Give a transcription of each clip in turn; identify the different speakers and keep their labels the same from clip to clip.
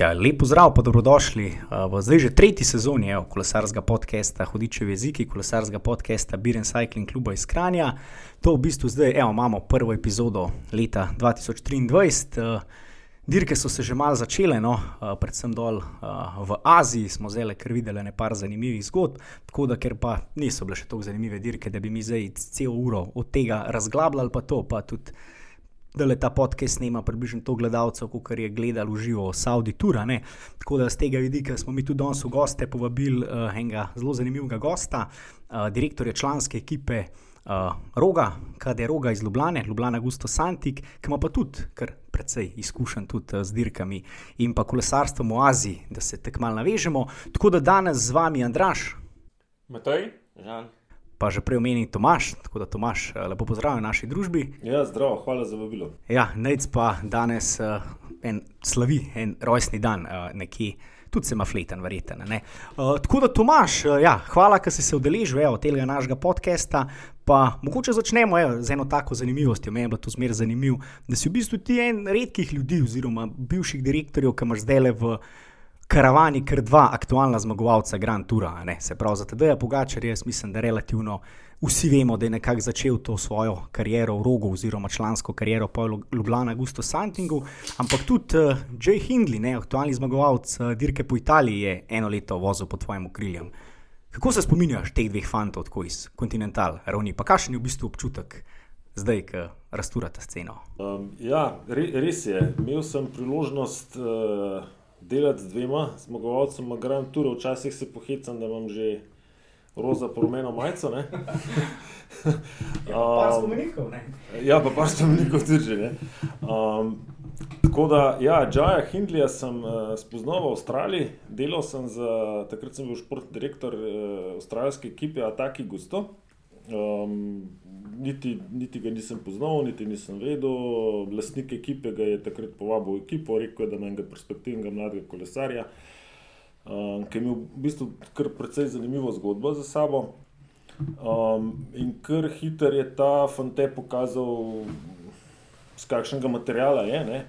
Speaker 1: Ja, lepo zdrav, pa dobrodošli v zdaj že tretji sezoni evo, kolesarskega podcasta Hodičevi jeziki, kolesarskega podcasta Biren Cycling kluba iz Kranja. To v bistvu zdaj evo, imamo prvo epizodo leta 2023. Dirke so se že malo začele, no, predvsem dol v Aziji smo zdaj kar videli nekaj zanimivih zgodb, tako da ker pa niso bile še tako zanimive dirke, da bi mi zdaj cel uro od tega razglabljali, pa to pa tudi da le ta podcast snema približno to gledalcev, kot je gledalo živo Saudi Tura. Ne? Tako da z tega vidika smo mi tudi danes v goste povabili uh, enega zelo zanimivega gosta, uh, direktorja članske ekipe uh, Roga, kaj je Roga iz Ljubljana, Ljubljana Gusto Santik, ki ima pa tudi kar precej izkušen tudi z dirkami in pa kolesarstvom v Aziji, da se tako malo navežemo. Tako da danes z vami Andraš.
Speaker 2: Matej, Žan
Speaker 1: pa že prej omenil Tomaš, tako da Tomaš, eh, lepo pozdravljen v naši družbi.
Speaker 3: Ja, zdravo, hvala za vabilo.
Speaker 1: Ja, nec pa danes uh, en slavi, en rojstni dan uh, nekje. Tudi se ima fleten, verjeten. Uh, tako da, Tomaš, uh, ja, hvala, da si se udeležil od tega našega podcasta. Pa mogoče začnemo evo, z eno tako zanimivostjo. Meni je bilo to zmeraj zanimivo, da si v bistvu ti en redkih ljudi, oziroma bivših direktorjev, ki imaš zdaj le v karavani, ker dva aktualna zmagovalca Grand Toura, se pravi za TD-ja Pogačar, jaz mislim, da relativno vsi vemo, da je nekako začel to svojo kariero v rogu oziroma člansko kariero po Ljubljana Gusto Santingu, ampak tudi uh, Jay Hindley, ne? aktualni zmagovalec uh, dirke po Italiji, je eno leto vozil pod tvojim okriljem. Kako se spominjaš teh dveh fantov, tako iz Continental, ravni, pa kakšen je v bistvu občutek? Zdaj, ko rasturate sceno.
Speaker 3: Um, ja, re, res je. Imel sem priložnost uh, delati z dvema zmagovalcema Grand Tour, včasih se pohecam, da imam že roza poromeno majico.
Speaker 1: ja, pa spomenikov, ne?
Speaker 3: Ja, pa pa spomenikov tudi že. Um, tako da, ja, Džaja Hindlija sem uh, spoznal v Avstraliji, delal sem za, takrat sem bil športni direktor uh, avstralske ekipe Ataki Gusto. Um, niti, niti ga nisem poznal, niti nisem vedel. Vlasnik ekipe ga je takrat povabil v ekipo, rekel je, da ima enega perspektivnega mladega kolesarja, um, ki je imel v bistvu kar precej zanimivo zgodbo za sabo. Um, in kar hiter je ta fante pokazal, z kakšnega materiala je.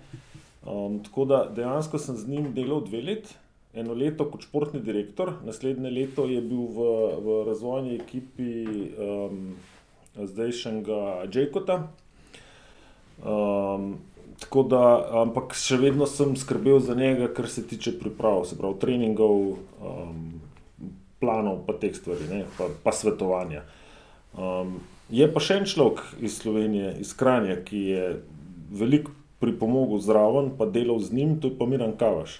Speaker 3: Um, tako da dejansko sem z njim delal dve leti. Eno leto kot športni direktor, naslednje leto je bil v, v razvojni ekipi um, zdajšnjega Jacota. Um, tako da, ampak še vedno sem skrbel za njega, kar se tiče priprav, se pravi, treningov, um, planov, pa teh stvari, ne, pa, pa svetovanja. Um, je pa še en človek iz Slovenije, iz Kranja, ki je veliko pripomogel zraven, pa delal z njim, to je pa Miran Kavaš.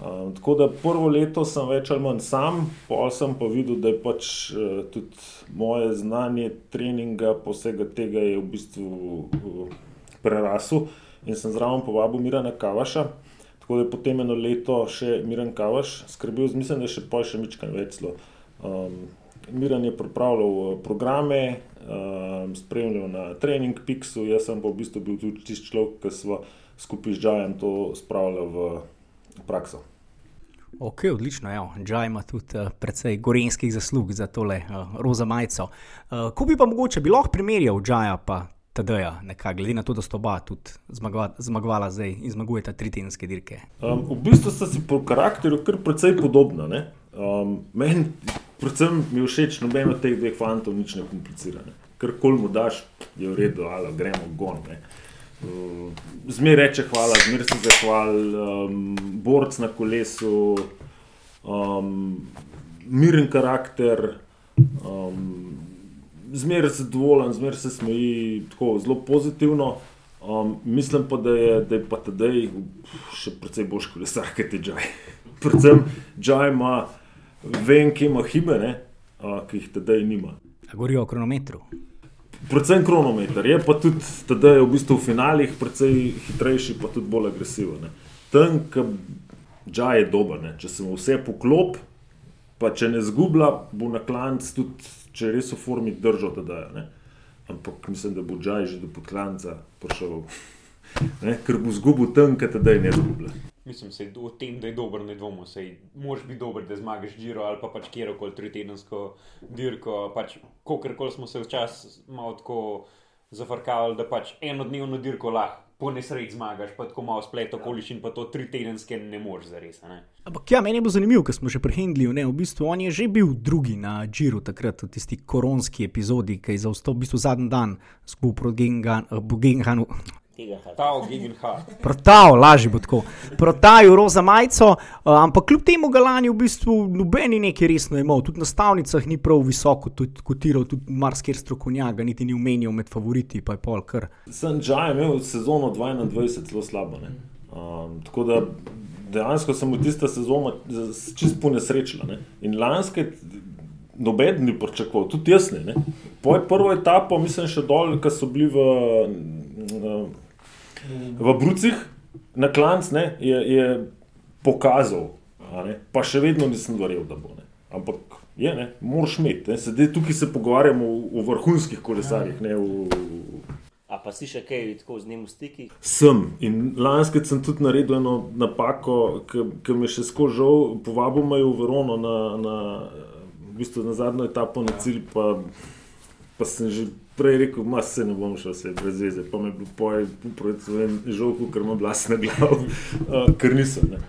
Speaker 3: Um, tako da prvo leto sem več ali manj sam, pol sem pa videl, da je pač uh, tudi moje znanje treninga, posega tega je v bistvu uh, prerasel in sem zraven povabil Mirana Kavaša. Tako da je potem eno leto še Miran Kavaš skrbel, mislim, da je še pa še ničkaj večlo. Um, Miran je pripravljal programe, um, spremljal na trening Pixu, jaz sem pa v bistvu bil tudi tisti človek, ki smo skupaj z Džajem to spravljali v prakso.
Speaker 1: Ok, odlično. Džaj ima tudi uh, precej gorenskih zaslug za tole uh, roza majico. Uh, ko bi pa mogoče bi lahko primerjal Džaja pa TD-ja, glede na to, da sta oba tudi zmagova, zmagovala zdaj in zmagujeta tri tedenske dirke?
Speaker 3: Um, v bistvu sta si po karakteru kar precej podobna. Um, Meni, predvsem mi je všeč, noben od teh dveh fantov nič ne komplicira. Ne? Kar kol mu daš, je v redu, ali gremo gon. Ne? Zmeraj reče hvala, zmeraj se zahvali, um, borc na kolesu, um, miren karakter, um, zmeraj zadovoljen, zmeraj se smeji, tako zelo pozitivno. Um, mislim pa, da je, da je pa tedaj še precej boljši kolesar, kot je Džaj. Predvsem Džaj ima, vem, ki ima hibe, ne, uh, ki jih tedaj nima.
Speaker 1: Govorijo o kronometru.
Speaker 3: Predvsem kronometer, je pa tudi tedaj v, bistvu v finalih precej hitrejši, pa tudi bolj agresiven. Tam, Džaj je dober, ne? če se mu vse poklop, pa če ne zgublja, bo na klanc tudi, če res v formi držal tedaj. Ampak mislim, da bo Džaj že do podklanca prišel, ne? ker bo zgubil tam, ki tedaj ne zgublja.
Speaker 2: Mislim, se o tem, da je dober, ne dvomim. Moš biti dober, da zmagaš Džiro ali pa pač kjerkoli tritedensko dirko. Pač, Kolikor smo se včasih malo tako zafrkavali, da pač enodnevno dirko lahko po nesreči zmagaš, pa tako malo splet okoliščin, pa to tri tedenske ne moreš zares.
Speaker 1: Ampak ja, meni bilo zanimivo, ker smo že ne, v bistvu on je že bil drugi na Džiru takrat v tisti koronski epizodi, ki je zaostal v bistvu zadnji dan skupaj proti Gengan- eh.
Speaker 2: Gegenhardt.
Speaker 1: Protav, lažje bo tako. Protav, roza majico, uh, ampak kljub temu ga lani v bistvu nobeni nekaj resno imel. Tudi na stavnicah ni prav visoko tudi kotiral, tudi marsikjer strokovnjak, ga niti ni umenil med favoriti, pa je pol kar.
Speaker 3: Sem Džaj imel sezono 22 zelo slabo. ne. Um, tako da dejansko sem v tiste sezone z- čist ponesrečila. ne. In lanske noben ni pričakoval, tudi jaz ne. ne. Po prvo etapo, mislim, še dol, ki so bili v, v Brucih, na klanc, ne, je, je pokazal, ne. pa še vedno nisem verjel, da bo. Ne. Ampak je, ne, moraš imeti. Sedaj tukaj se pogovarjamo o, o vrhunskih kolesarjih, ne o
Speaker 4: A pa si še kaj tako z njim v stikih?
Speaker 3: Sem in lanskrat sem tudi naredil eno napako, ki mi je še skozi žal. Povabil me je v Verono na, na, v bistvu na zadnjo etapo na cilj, pa, pa sem že prej rekel, da se ne bom šel, vse brez veze. Pa me je bil poj, pravim, žal, ker imam glas na glavu, uh, ker nisem. Ne.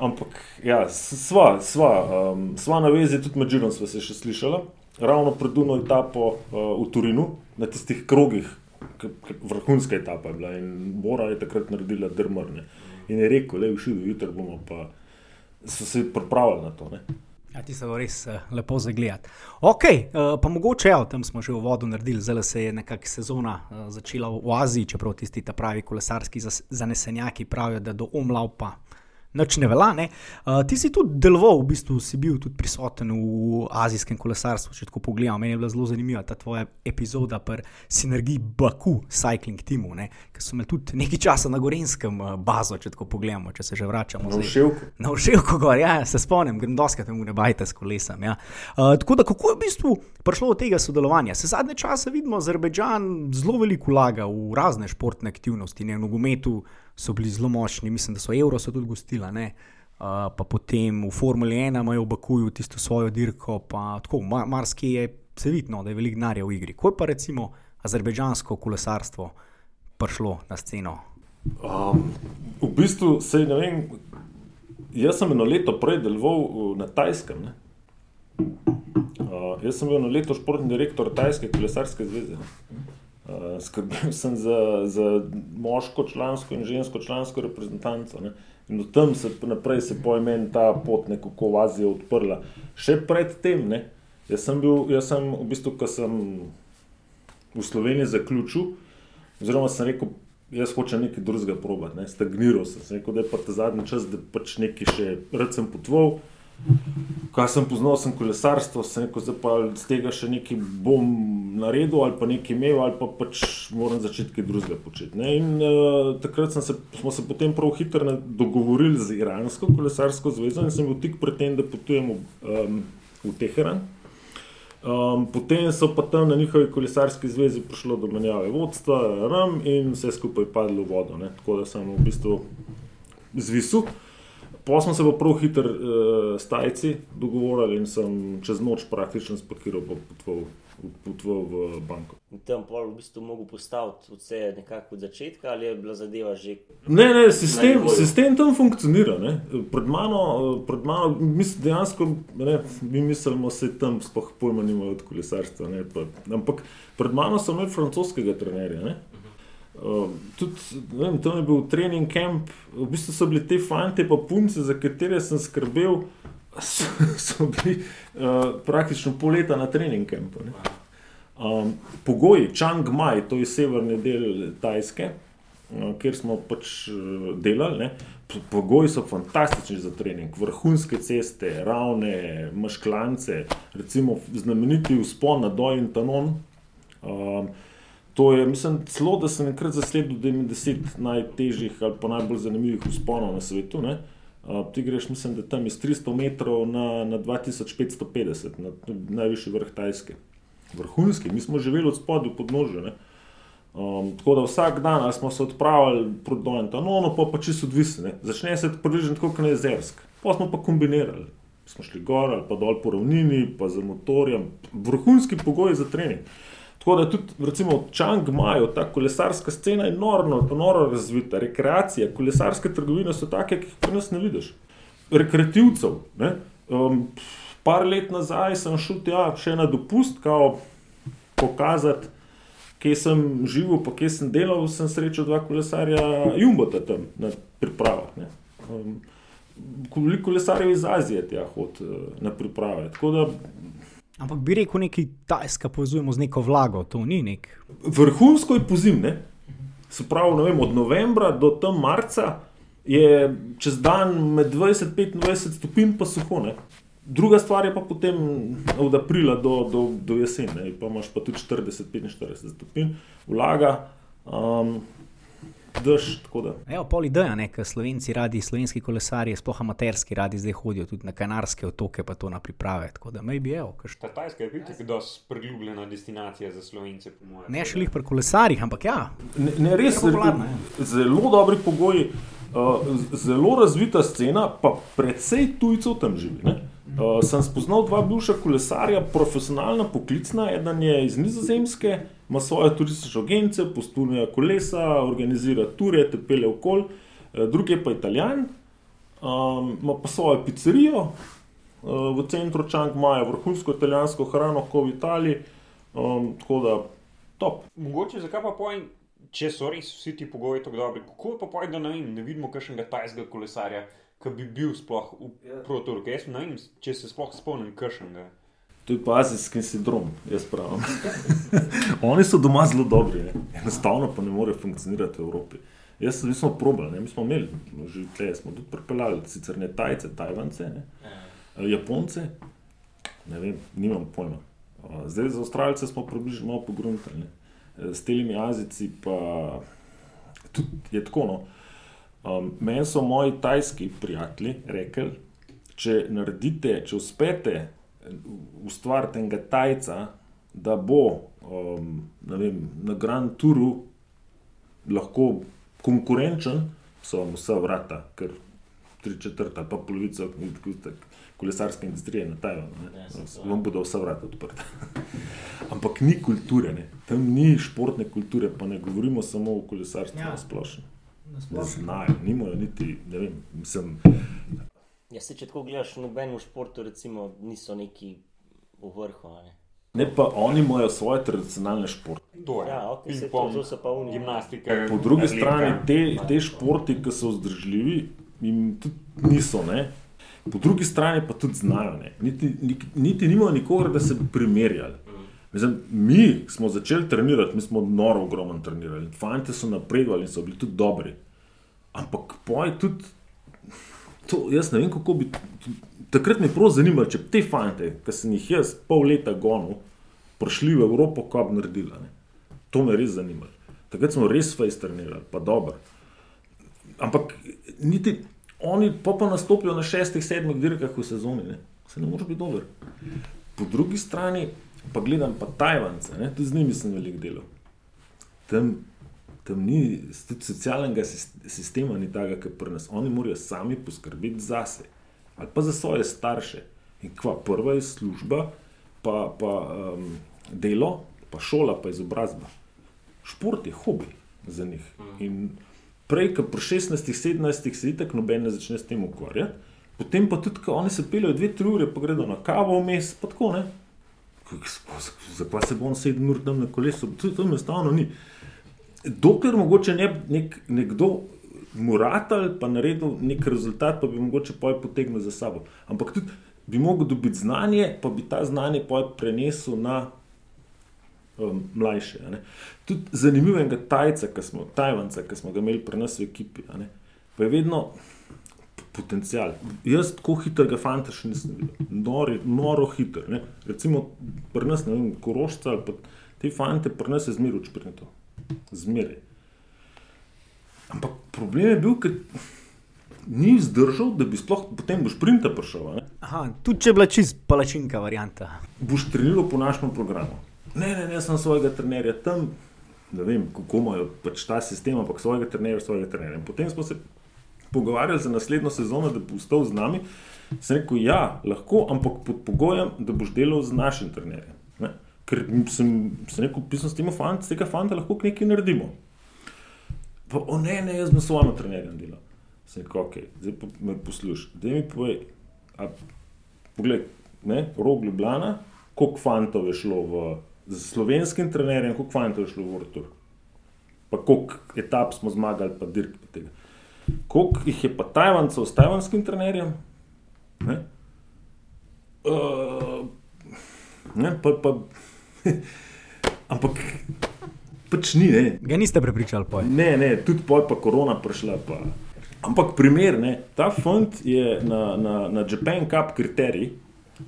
Speaker 3: Ampak ja, sva, sva, um, sva na vezi, tudi med Džirom sva se še slišala. Ravno pred Duno etapo uh, v Turinu, na tistih krogih, vrhunska etapa je bila in Bora je takrat naredila drmrne. In je rekel, le všude, jutri bomo pa. So se pripravili na to. Ne?
Speaker 1: Ja, ti se bo res uh, lepo zagledati. Ok, uh, pa mogoče, ja, tam smo že v vodu naredili, zdaj se je nekakšna sezona uh, začela v Aziji, čeprav tisti pravi kolesarski zanesenjaki pravijo, da do omlaupa nič ne velja. Ne? Uh, ti si tudi deloval, v bistvu si bil tudi prisoten v azijskem kolesarstvu, če tako pogledam. Meni je bila zelo zanimiva ta tvoja epizoda pri Synergiji Baku Cycling Teamu, ki so imeli tudi nekaj časa na Gorenskem uh, bazo, če tako pogledamo, če se že vračamo.
Speaker 3: Na
Speaker 1: zdaj.
Speaker 3: vševku.
Speaker 1: Na vševku gor, ja, se spomnim, grem doskrat temu ne bajte s kolesom. Ja. Uh, tako da, kako je v bistvu prišlo do tega sodelovanja? Se zadnje čase vidimo, Azerbejdžan zelo veliko vlaga v razne športne aktivnosti, ne v nogometu so bili zelo močni, mislim, da so Euro so tudi gostila, ne. Uh, pa potem v Formuli 1 imajo v Bakuju tisto svojo dirko, pa tako, mar marsikje je se vidno, da je veliko denarja v igri. Ko je pa recimo azerbejdžansko kolesarstvo prišlo na sceno?
Speaker 3: Um, v bistvu se ne vem. Jaz sem eno leto prej deloval v- na Tajskem. Ne? Uh, jaz sem bil eno leto športni direktor Tajske kolesarske zveze. ne. Uh, skrbel sem za, za moško člansko in žensko člansko reprezentanco. Ne? In od tam se naprej se po imenu ta pot nekako v Azijo odprla. Še predtem, ne? jaz sem bil, jaz sem v bistvu, ko sem v Sloveniji zaključil, oziroma sem rekel, jaz hočem nekaj drugega probati, ne? stagniral sem, sem rekel, da je pa ta zadnji čas, da pač nekaj še rad sem potoval. Kaj sem poznal, sem kolesarstvo, sem rekel, zdaj pa z tega še nekaj bom naredil ali pa nekaj imel, ali pa pač moram začeti kaj drugega početi. Ne? In uh, takrat se, smo se potem prav hitro dogovorili z Iransko kolesarsko zvezo in sem bil tik pred tem, da potujem v, um, v Teheran. Um, potem so pa tam na njihovi kolesarski zvezi prišlo do menjave vodstva, RAM in vse skupaj padlo v vodo. Ne? Tako da sem v bistvu zvisil. Pa smo se pa prav hitro uh, s Tajci dogovorili in sem čez noč praktično spakiral pa potoval, potoval v banko.
Speaker 4: In tam pol v bistvu mogel postaviti vse nekako od začetka, ali je bila zadeva že.
Speaker 3: Ne, ne, sistem, sistem tam funkcionira. Ne. Pred mano, eh, pred mano mis, dejansko, ne, mi mislimo, se tam sploh pojma nimajo od kolesarstva. Ne, pa, ampak pred mano so imeli francoskega trenerja. Ne. Uh, tudi, vem, tam je bil trening camp, v bistvu so bili te fanti, pa punce, za katere sem skrbel, so, so bili uh, praktično pol leta na trening campu. ne. Um, pogoji, Chiang Mai, to je severni del Tajske, uh, kjer smo pač uh, delali. Ne, pogoji so fantastični za trening, vrhunske ceste, ravne, mašklance, recimo znameniti vzpon na Doj in Tanon. Um, to je, mislim, celo da sem enkrat zasledil, da je med deset najtežjih ali pa najbolj zanimivih vzponov na svetu. Ne. Uh, ti greš, mislim, da tam iz 300 metrov na, na 2550, na najvišji vrh Tajske vrhunski, mi smo živeli od spodaj pod nožem. Um, tako da vsak dan smo se odpravili proti Dojantanu, pa pa čisto odvisni. ne. Začne se približno tako kot na jezersk, pa smo pa kombinirali. Smo šli gor ali pa dol po ravnini, pa za motorjem, vrhunski pogoji za trening. Tako da tudi, recimo, v Čangmaju, ta kolesarska scena je noro, noro razvita, rekreacija, kolesarske trgovine so take, ki jih pri nas ne vidiš. Rekreativcev. Ne? Um, par let nazaj sem šel tja še na dopust, kao pokazati, kje sem živel, pa kje sem delal, sem srečal dva kolesarja Jumbota tam na pripravah. ne. Um, Koliko kolesarjev iz Azije tja hod eh, na priprave. Tako da
Speaker 1: Ampak bi rekel, nekaj tajska povezujemo z neko vlago, to ni nek.
Speaker 3: vrhunsko je pozimne. Se pravi, ne vem, od novembra do tam marca je čez dan med 20 in 25 stopinj pa suho. Ne? Druga stvar je pa potem od aprila do, do, do jeseni, pa imaš pa tudi 40-45 stopinj, vlaga, um, dež. tako da.
Speaker 1: Evo, pol ideja, ne, ker slovenci radi, slovenski kolesarji, sploh amaterski, radi zdaj hodijo tudi na Kanarske otoke, pa to na priprave. Tako da, maybe, evo.
Speaker 2: Ta Tajska je da je priljubljena destinacija za slovence, po mojem.
Speaker 1: Ne šli pri kolesarjih, ampak ja,
Speaker 3: Ne, ne res
Speaker 1: Je popularna,
Speaker 3: zelo dobri pogoji, uh, zelo razvita scena, pa predvsej tujcev tam živi. Ne? Uh, sem spoznal dva bivša kolesarja, profesionalna, poklicna, eden je iz Nizozemske, ima svoje turistične agence, postuje kolesa, organizira ture, te pele okol, uh, drugi je pa italijan, um, ima pa svojo pizzerijo uh, v centru Čangmaja, vrhunsko italijansko hrano, kot v Italiji, um, tako da top.
Speaker 2: Mogoče zakaj pa pojem, če so res vsi ti pogoji tako dobri, kako pa pojem, da ne, vem, ne vidimo kakšnega tajskega kolesarja, ki bi bil sploh v protoru. Jaz ne vem, če se sploh spomnim kakšnega.
Speaker 3: To je pa azijski sindrom, jaz pravim. Oni so doma zelo dobri, ne? enostavno pa ne morejo funkcionirati v Evropi. Jaz sem, mi smo probali, ne? mi smo imeli, no, že tle smo tudi pripeljali, sicer ne Tajce, Tajvance, ne? Eh, Japonce, ne vem, nimam pojma. Eh, Zdaj za Avstralce smo približno malo pogruntali, ne? Eh, s temi Azici pa tudi je tako. No? Um, meni so moji tajski prijatelji rekli, če naredite, če uspete ustvariti enega tajca, da bo um, ne vem, na Grand Touru lahko konkurenčen, so vam vsa vrata, ker tri četrta, pa polovica kolesarske industrije na Tajvanu.
Speaker 4: Ja, to.
Speaker 3: Vam bodo vsa vrata odprta. Ampak ni kulture, ne. tam ni športne kulture, pa ne govorimo samo o kolesarstvu
Speaker 1: Ja.
Speaker 3: ja. na splošno. Ne znajo, nimajo niti, ne vem, mislim,
Speaker 4: Ja, se, če tako gledaš, v nobenem športu recimo, niso neki v vrhu. a Ne?
Speaker 3: ne pa oni imajo svoje tradicionalne športe.
Speaker 2: To je.
Speaker 4: Ja, ok, se to,
Speaker 2: Ping-pong. Gimnastika.
Speaker 3: Po drugi
Speaker 2: atletika.
Speaker 3: strani te, te športi, ki so vzdržljivi, jim tudi niso. Ne? Po drugi strani pa tudi znajo. ne. Niti, niti, niti nimajo nikogar, da se bi primerjali. Mislim, mi smo začeli trenirati, mi smo noro ogromno trenirali. Fantje so napredovali in so bili tudi dobri. Ampak poj tudi, to, jaz ne vem, kako bi. Takrat me je prav zanimalo, če bi te fante, ki sem jih jaz pol leta gonil, prišli v Evropo, kaj bi naredila. Ne? To me je res zanimalo. Takrat smo res fejs trenirali, pa dobro. Ampak niti oni pa, pa nastopijo na šestih, sedmih dirkah v sezoni, ne? se ne moreš biti dober. Po drugi strani pa gledam pa Tajvance, ne? tudi z njimi sem veliko delal. Tam, tam ni tudi socialnega sis- sistema, ni tega, kar pri nas. Oni morajo sami poskrbeti zase ali pa za svoje starše. In kva, prva je služba, pa, pa um, delo, pa šola, pa izobrazba. Šport je hobi za njih. In prej, ko pri 16-17 se itak noben ne začne s tem ukvarjati, potem pa tudi, ko oni se peljejo dve, tri ure, pa gredo na kavo vmes, pa tako ne. Zakaj se bo on sedem ur tam na kolesu? To, to enostavno ni. Dokler mogoče ne bi nek, nekdo moratal, pa naredil nek rezultat, pa bi mogoče poj potegnil za sabo. Ampak tudi bi mogel dobiti znanje, pa bi ta znanje poj prenesel na um, mlajše. Tudi zanimivega Tajca, ki smo, Tajvanca, ki smo ga imeli pri nas v ekipi, pa je vedno potencial. Jaz tako hitrega fanta še nisem videl, Nori, noro hiter. Ne. Recimo pri nas, ne vem, korošca ali pa te fante, pri nas je zmeraj učprnito. Zmeraj. Ampak problem je bil, ker ni zdržal, da bi sploh potem do šprinta prišel.
Speaker 1: Aha, tudi če je bila čist palačinka varianta.
Speaker 3: boš treniral po našem programu. Ne, ne, ne, sem svojega trenerja tam, ne vem, kako imajo pač ta sistem, ampak svojega trenerja, svojega trenerja. In potem smo se pogovarjali za naslednjo sezono, da bo ostal z nami. Sem rekel, ja, lahko, ampak pod pogojem, da boš delal z našim trenerjem. Ker sem, sem rekel, pisal s tem fantom, tega fanta lahko nekaj naredimo. Pa, o ne, ne, jaz bom s vami trenerjem delal. Sem rekel, ok, zdaj pa me poslušaj, da mi povej, a, poglej, ne, rog Ljubljana, koliko fantov je šlo v, z slovenskim trenerjem, koliko fantov je šlo v Vrtur. Pa koliko etap smo zmagali, pa dirk pa tega. Koliko jih je pa Tajvancev s tajvanskim trenerjem? Ne? Uh, ne, pa, pa, ampak pač ni. Ne.
Speaker 1: Ga niste prepričali, poj.
Speaker 3: Ne, ne, tudi poj pa korona prišla. Pa. Ampak primer, ne, ta fond je na, na, na Japan Cup kriterij,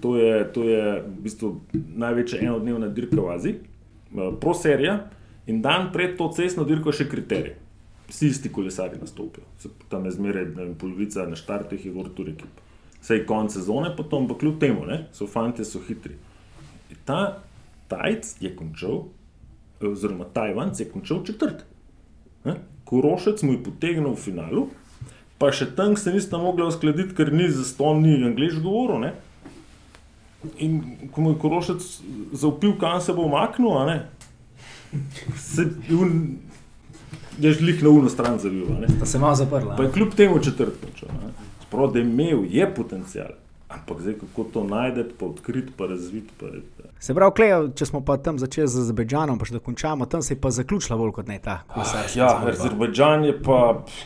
Speaker 3: to je, to je v bistvu največja enodnevna dirka v Aziji, eh, pro serija in dan pred to cestno dirko še kriterij. Vsi isti kolesari nastopijo, tam je zmeraj vem, polovica na štartih je vrtu ekip. Sej konc sezone, potom pa kljub temu, ne, so fanti so hitri. In ta Tajc je končal, oziroma Tajvanc je končal četrt. Ne? Korošec mu je potegnil v finalu, pa še tam se nista mogla uskladiti, ker ni za ston, ni angliš govoril. Ne? In ko mu je Korošec zaupil, kam se bo umaknil, se je un, je žlik na uno stran zavil. a ne.
Speaker 1: Da se je malo zaprla.
Speaker 3: Pa je kljub temu četrt končal. Sprav, da je imel, je potencial. Ampak zdaj, kako to najdete, pa odkriti, pa razviti. Pa, je-
Speaker 1: Se pravi, Klejo, če smo pa tam začeli z Azerbejdžanom, pa še da končamo, tam se je pa zaključila bolj kot ne ta kolesarska
Speaker 3: Ja,
Speaker 1: zgodba.
Speaker 3: Azerbajdžan je pa,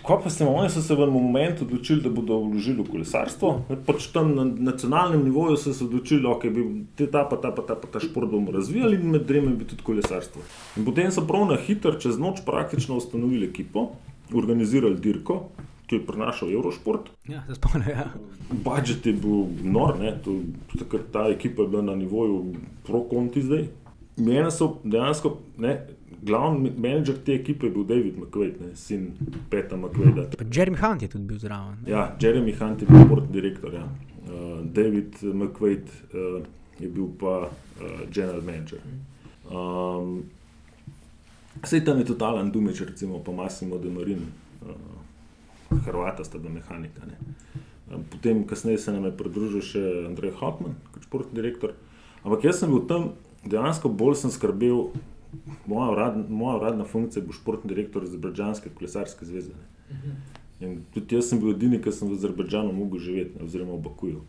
Speaker 3: kaj pa se oni so se v momentu odločili, da bodo vložili v kolesarstvo. Pač tam na nacionalnem nivoju so se odločili, da okay, bi te ta pa ta pa ta, pa ta šport bomo razvijali in med drugim bi tudi kolesarstvo. In potem so prav na hitro, čez noč praktično ustanovili ekipo, organizirali dirko, ki je prinašal Eurošport.
Speaker 1: Ja, se spomnim. Ja.
Speaker 3: Budžet je bil nor, to, takrat ta ekipa je bila na nivoju pro-konti zdaj. Mene so dejansko, ne, glavni menedžer te ekipe je bil David McQuaid, ne, sin Peta McQuaida.
Speaker 1: Jeremy Hunt je tudi bil zraven. ne?
Speaker 3: Ja, Jeremy Hunt je bil športni direktor, ja. uh, David McQuaid uh, je bil pa uh, general manager. Um, Sej tam je tudi Alan Dumič, recimo pa Massimo De Marin, uh, Hrvata sta bila mehanika. Ne. Potem, kasneje se nam je pridružil še Andrej Hotman, kot športni direktor. Ampak jaz sem bil tam, dejansko bolj sem skrbel, moja, urad, moja uradna funkcija je bil športni direktor Azerbajdžanske kolesarske zveze. Ne. In tudi jaz sem bil edini, ki sem v Azerbajdžanu mogel živeti, ne, oziroma v Bakuju.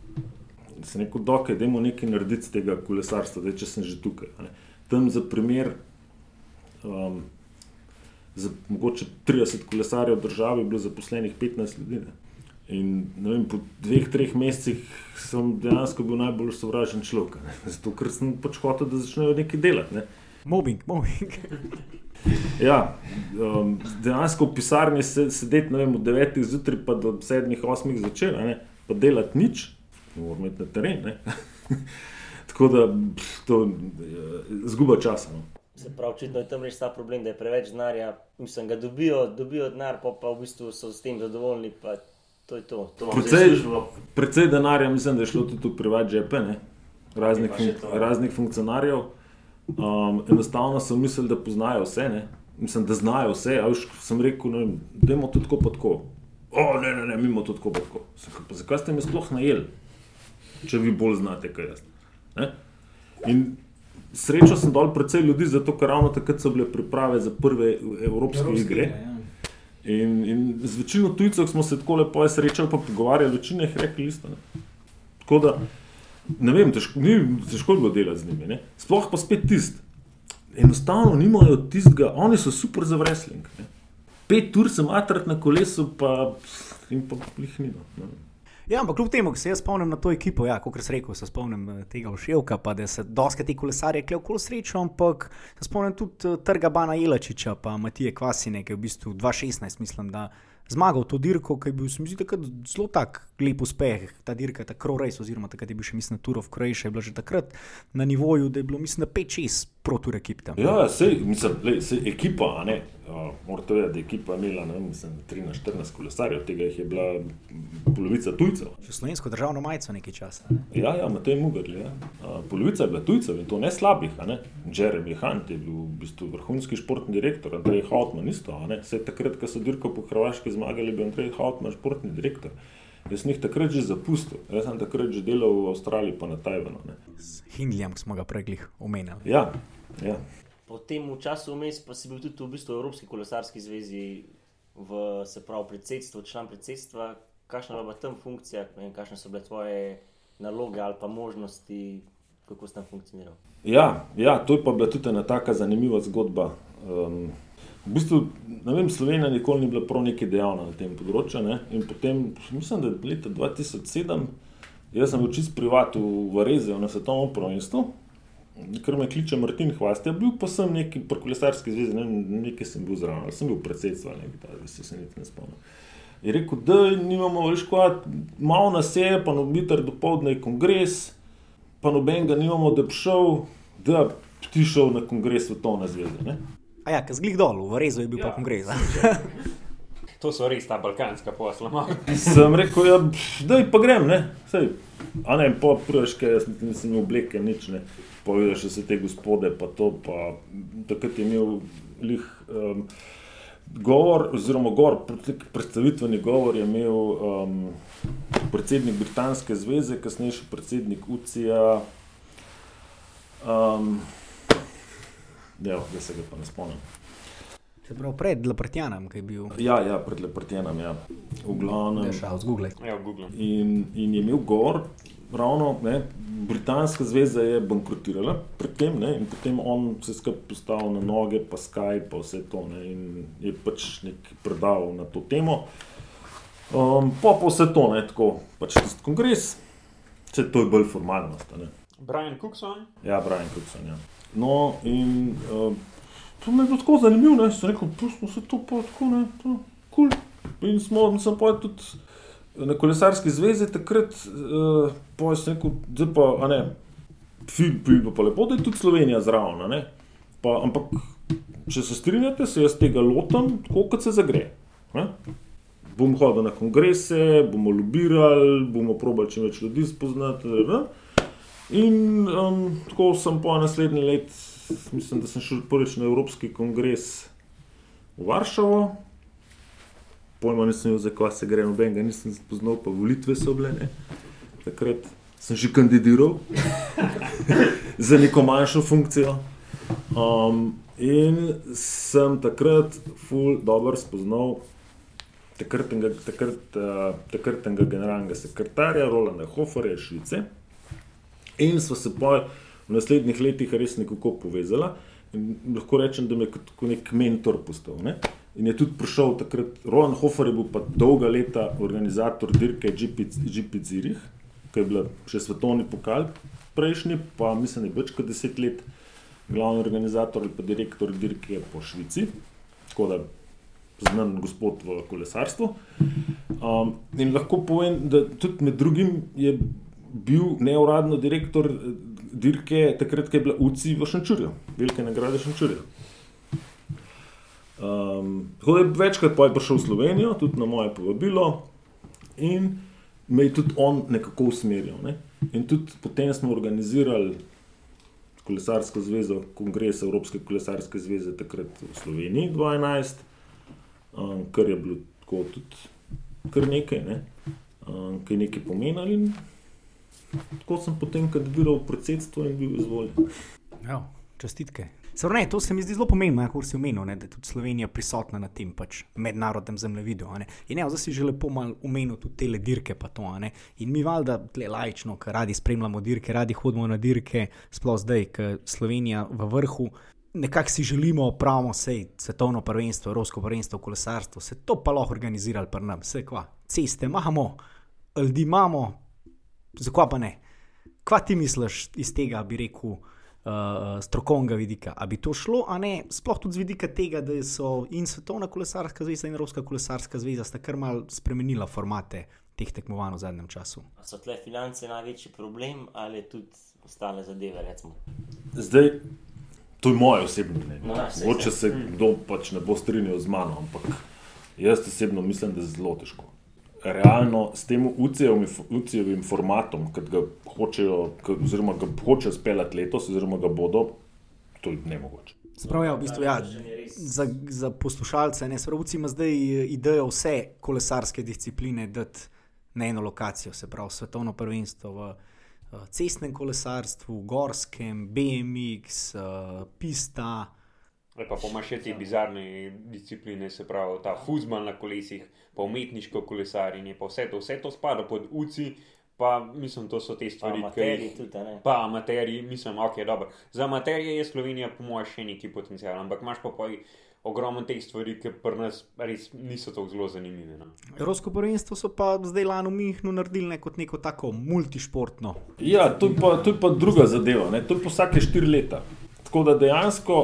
Speaker 3: Sem rekel, da je dajmo nekaj narediti z tega kolesarstva, zdaj, če sem že tukaj. ne. Tam za primer, um, za mogoče 30 kolesarjev v državi bilo zaposlenih 15 ljudi. Ne. In ne vem, po dveh, treh mesecih sem dejansko bil najbolj sovražen človek. ne. Zato, ker sem pač hotel, da začnejo nekaj delati. Ne.
Speaker 1: Mobbing, mobbing.
Speaker 3: Ja, um, dejansko v pisarni se, sedeti vem, od 9 zjutraj pa do 7, 8 zvečer, a ne, pa delati nič, moramo iti na teren. Tako da pff, to je zguba časa. No.
Speaker 4: Se pravi, očitno je tam res ta problem, da je preveč denarja. Mislim, ga dobijo, dobijo denar, pa, pa v bistvu so s tem zadovoljni. To je to. to
Speaker 3: Precej, precej denarja, mislim, da je šlo tudi v privat žepe, ne? raznih, fun raznih funkcionarjev. Um, enostavno so mislili, da poznajo vse. Ne? Mislim, da znajo vse. Veš, sem rekel, da imamo to tako pa tako. O, ne, ne, ne, mi imamo to tako pa tako. Sem pa zakaj ste me sploh najeli, če vi bolj znate, kaj jaz. Ne? In srečal sem dol precej ljudi, zato ker ravno takrat so bile priprave za prve evropske igre.
Speaker 1: Ja.
Speaker 3: In, in z večino tujcev smo se tako lepo srečali, pa pogovarjali, večina jih je rekla isto. Ne. Tako da, ne vem, težko, ni, težko je bilo delati z njimi. Ne. Sploh pa spet tist. Enostavno nimajo tistega, oni so super za wrestling. Ne. Pet ur sem atrat na kolesu, pa in pa plihnino.
Speaker 1: Ja, ampak kljub temu, ko se jaz spomnim na to ekipo, ja, kot sem rekel, se spomnim eh, tega Vševka, pa da se doske te kolesarje klev kol srečo, ampak se spomnim tudi eh, Trga Bana Jelačiča, pa Matije Kvasine, ki je v bistvu 2016, mislim, da zmagal to dirko, ki je bil, se mi zdi, takrat zelo tak lep uspeh. Ta dirka, ta Crow Race, oziroma takrat je bil še, mislim, Tour of Croatia, je bila že takrat na nivoju, da je bilo, mislim, da 5-6 protur ekip tam.
Speaker 3: Ja, sej, mislim, lej, sej, ekipa, a ne. Uh, Morate vedeti, da je ekipa imela ne, mislim, 13-14 kolesarjev, tega jih je bila polovica tujcev.
Speaker 1: Še slovensko državno majico nekaj časa. Ne?
Speaker 3: Ja, ja, Matej Mugrli. Ja. A, Polovica je bila tujcev in to ne slabih. Ne. Jeremy Hunt je bil v bistvu vrhunski športni direktor, Andrej Hautman isto. ne. Vse takrat, ko so dirko po Hrvaški zmagali, je bil Andrej Hautman športni direktor. Jaz sem jih takrat že zapustil, jaz sem takrat že delal v Avstraliji, pa na Tajvanu. Ne.
Speaker 1: S Hindljem smo ga preglih omenjali.
Speaker 3: Ja, ja.
Speaker 4: Potem v času vmes pa si bil tudi v bistvu v Evropski kolesarski zvezi, v, se pravi predsedstvo, član predsedstva. Kakšna je bila tam funkcija, vem, kakšne so bile tvoje naloge ali pa možnosti, kako si tam funkcioniral?
Speaker 3: Ja, ja, to je pa bila tudi ena taka zanimiva zgodba. Um, v bistvu, vem, Slovenija nikoli ni bila prav neki dejavna na tem področju. Ne? In potem, mislim, da je leta 2007, jaz sem bil čist privat v Varezu na svetovnem prvenstvu, ker me kliče Martin Hvast. Ja, bil pa sem neki pri kolesarski zvezi, ne nekaj sem bil zraven, sem bil predsedstvo, da se se niti ne spomnim. Je rekel, da nimamo več kot malo na seje, pa nobitar do povdne je kongres, pa noben ga nimamo, da bi šel, da bi ti šel na kongres svetovne zveze. Ne?
Speaker 1: A ja, ker zglih dol, v Rezu je bil ja, pa kongres.
Speaker 2: To so res ta balkanska posla.
Speaker 3: Sem rekel, ja, da pa grem, ne. Sej, a ne, po prviške, jaz niti nisem imel obleke, nič ne. Povedal še se te gospode, pa to, pa takrat je imel lih um, govor, oziroma govor, pred- predstavitveni govor je imel um, predsednik Britanske zveze, kasnejši predsednik UCI-ja. Um, ja, da se ga pa ne spomnim.
Speaker 1: Se pravi, pred Leprtjanom, ki je bil.
Speaker 3: Ja, ja, pred Leprtjenom, ja. V glavnem.
Speaker 1: Ne, šal, zgooglej.
Speaker 2: Ja, v Google.
Speaker 3: In, in je imel gor, ravno, ne, Britanska zveza je bankrotirala pred tem, ne, in potem on se skupaj postavil na noge, pa Skype, pa vse to, ne, in je pač nekaj predal na to temo. Um, pa pa vse to, ne, tako, pač tisti kongres, vse to je bolj formalnost, a ne.
Speaker 2: Brian Cookson,
Speaker 3: Ja, Brian Cookson, ja. No, in uh, to mi je bilo tako zanimivo, ne, sem rekel, pustimo se to pa tako, ne, to je kul. Cool. In smo, sem pa tudi na kolesarski zvezi takrat, uh, sem rekel, zdaj pa, a ne, film, film pa lepo, da je tudi Slovenija zraven, ne. Pa, ampak, če se strinjate, se jaz tega lotam, tako kot se zagre. Ne? Bom hodil na kongrese, bomo lobirali, bomo probali čim več ljudi spoznati. Ne? In um, tako sem po naslednji let, mislim, da sem šel prvič na Evropski kongres v Varšavo. Pojma nisem imel, zakaj se gre, noben ga nisem spoznal, pa volitve so bile. Ne. Takrat sem že kandidiral za neko manjšo funkcijo. Um, in sem takrat ful dobro spoznal takratnega, takrat, uh, takratnega generalnega sekretarja Rolanda Hoferja iz Švice. In smo se pa v naslednjih letih res nekako povezali. In lahko rečem, da me je kot nek mentor postal. Ne? In je tudi prišel takrat, Roland Hofer je bil pa dolga leta organizator dirke GP, GP Zirih, ki je bila še svetovni pokal prejšnji, pa mislim, da je več kot deset let glavni organizator ali pa direktor dirke po Švici. Tako da znan gospod v kolesarstvu. Um, in lahko povem, da tudi med drugim je bil neuradno direktor eh, dirke, takrat, ko je bila UCI v Šančurju, velike nagrade Šančurja. Um, tako da je večkrat pa je prišel v Slovenijo, tudi na moje povabilo, in me je tudi on nekako usmerjal. Ne? In tudi potem smo organizirali kolesarsko zvezo, kongres Evropske kolesarske zveze takrat v Sloveniji 2011, um, kar je bilo tako tudi kar nekaj, ne? um, ki je nekaj pomenilo. Tako sem potem kandidiral v predsedstvo in bil izvoljen.
Speaker 1: Ja, čestitke. Seveda, ne, to se mi zdi zelo pomembno, ja, kot si omenil, ne, da je tudi Slovenija prisotna na tem pač, mednarodnem zemljevidu. In ne, zdaj si že lepo omenil tudi te dirke. To. In mi valjda, tle lajčno, ker radi spremljamo dirke, radi hodimo na dirke, sploh zdaj, ker Slovenija v vrhu. Nekako si želimo, pravimo, sej svetovno prvenstvo, evropsko prvenstvo, kolesarstvo, se to pa lahko organizirali pri nam, vse kva. Ceste imamo, ljudi imamo, zakaj pa ne? Kva ti misliš iz tega, bi rekel, uh, strokovnega vidika? A bi to šlo, a ne, sploh tudi z vidika tega, da so in Svetovna kolesarska zveza in Evropska kolesarska zveza sta kar mal spremenila formate teh tekmovanj v zadnjem času.
Speaker 4: A so tle finance največji problem ali tudi ostale zadeve? Recimo?
Speaker 3: Zdaj, to je moje osebno mnenje.
Speaker 4: No,
Speaker 3: Mogoče se kdo pač ne bo strinjal z mano, ampak jaz osebno mislim, da je zelo težko. Realno s tem UCI-jevim formatom, ki ga hočejo, ki, oziroma ga hočejo speljati letos, oziroma ga bodo, to je nemogoče.
Speaker 1: Sprav, ja, v bistvu, ja, za, za poslušalce, ne, spravuci ima zdaj eh, idejo vse kolesarske discipline dati na eno lokacijo, se pravi svetovno prvenstvo v uh, cestnem kolesarstvu, gorskem, BMX, uh, pista.
Speaker 2: Ali pa imaš še te bizarne discipline, se pravi ta fuzbol na kolesih, pa umetniško kolesarjenje, pa vse to, vse to spada pod UCI. Pa mislim, to so te stvari,
Speaker 4: ki jih tudi ne.
Speaker 2: Pa amaterji, mislim, ok, dobro. Za amaterje je Slovenija, po mojem, še neki potencial, ampak imaš pa poj ogromno teh stvari, ki pri nas res niso tako zelo zanimive. No.
Speaker 1: Evropsko prvenstvo so pa zdaj lani v Mihnu naredili ne kot neko tako multišportno.
Speaker 3: Ja, to je pa, to je pa druga zadeva, ne? to je pa vsake štiri leta. Tako da dejansko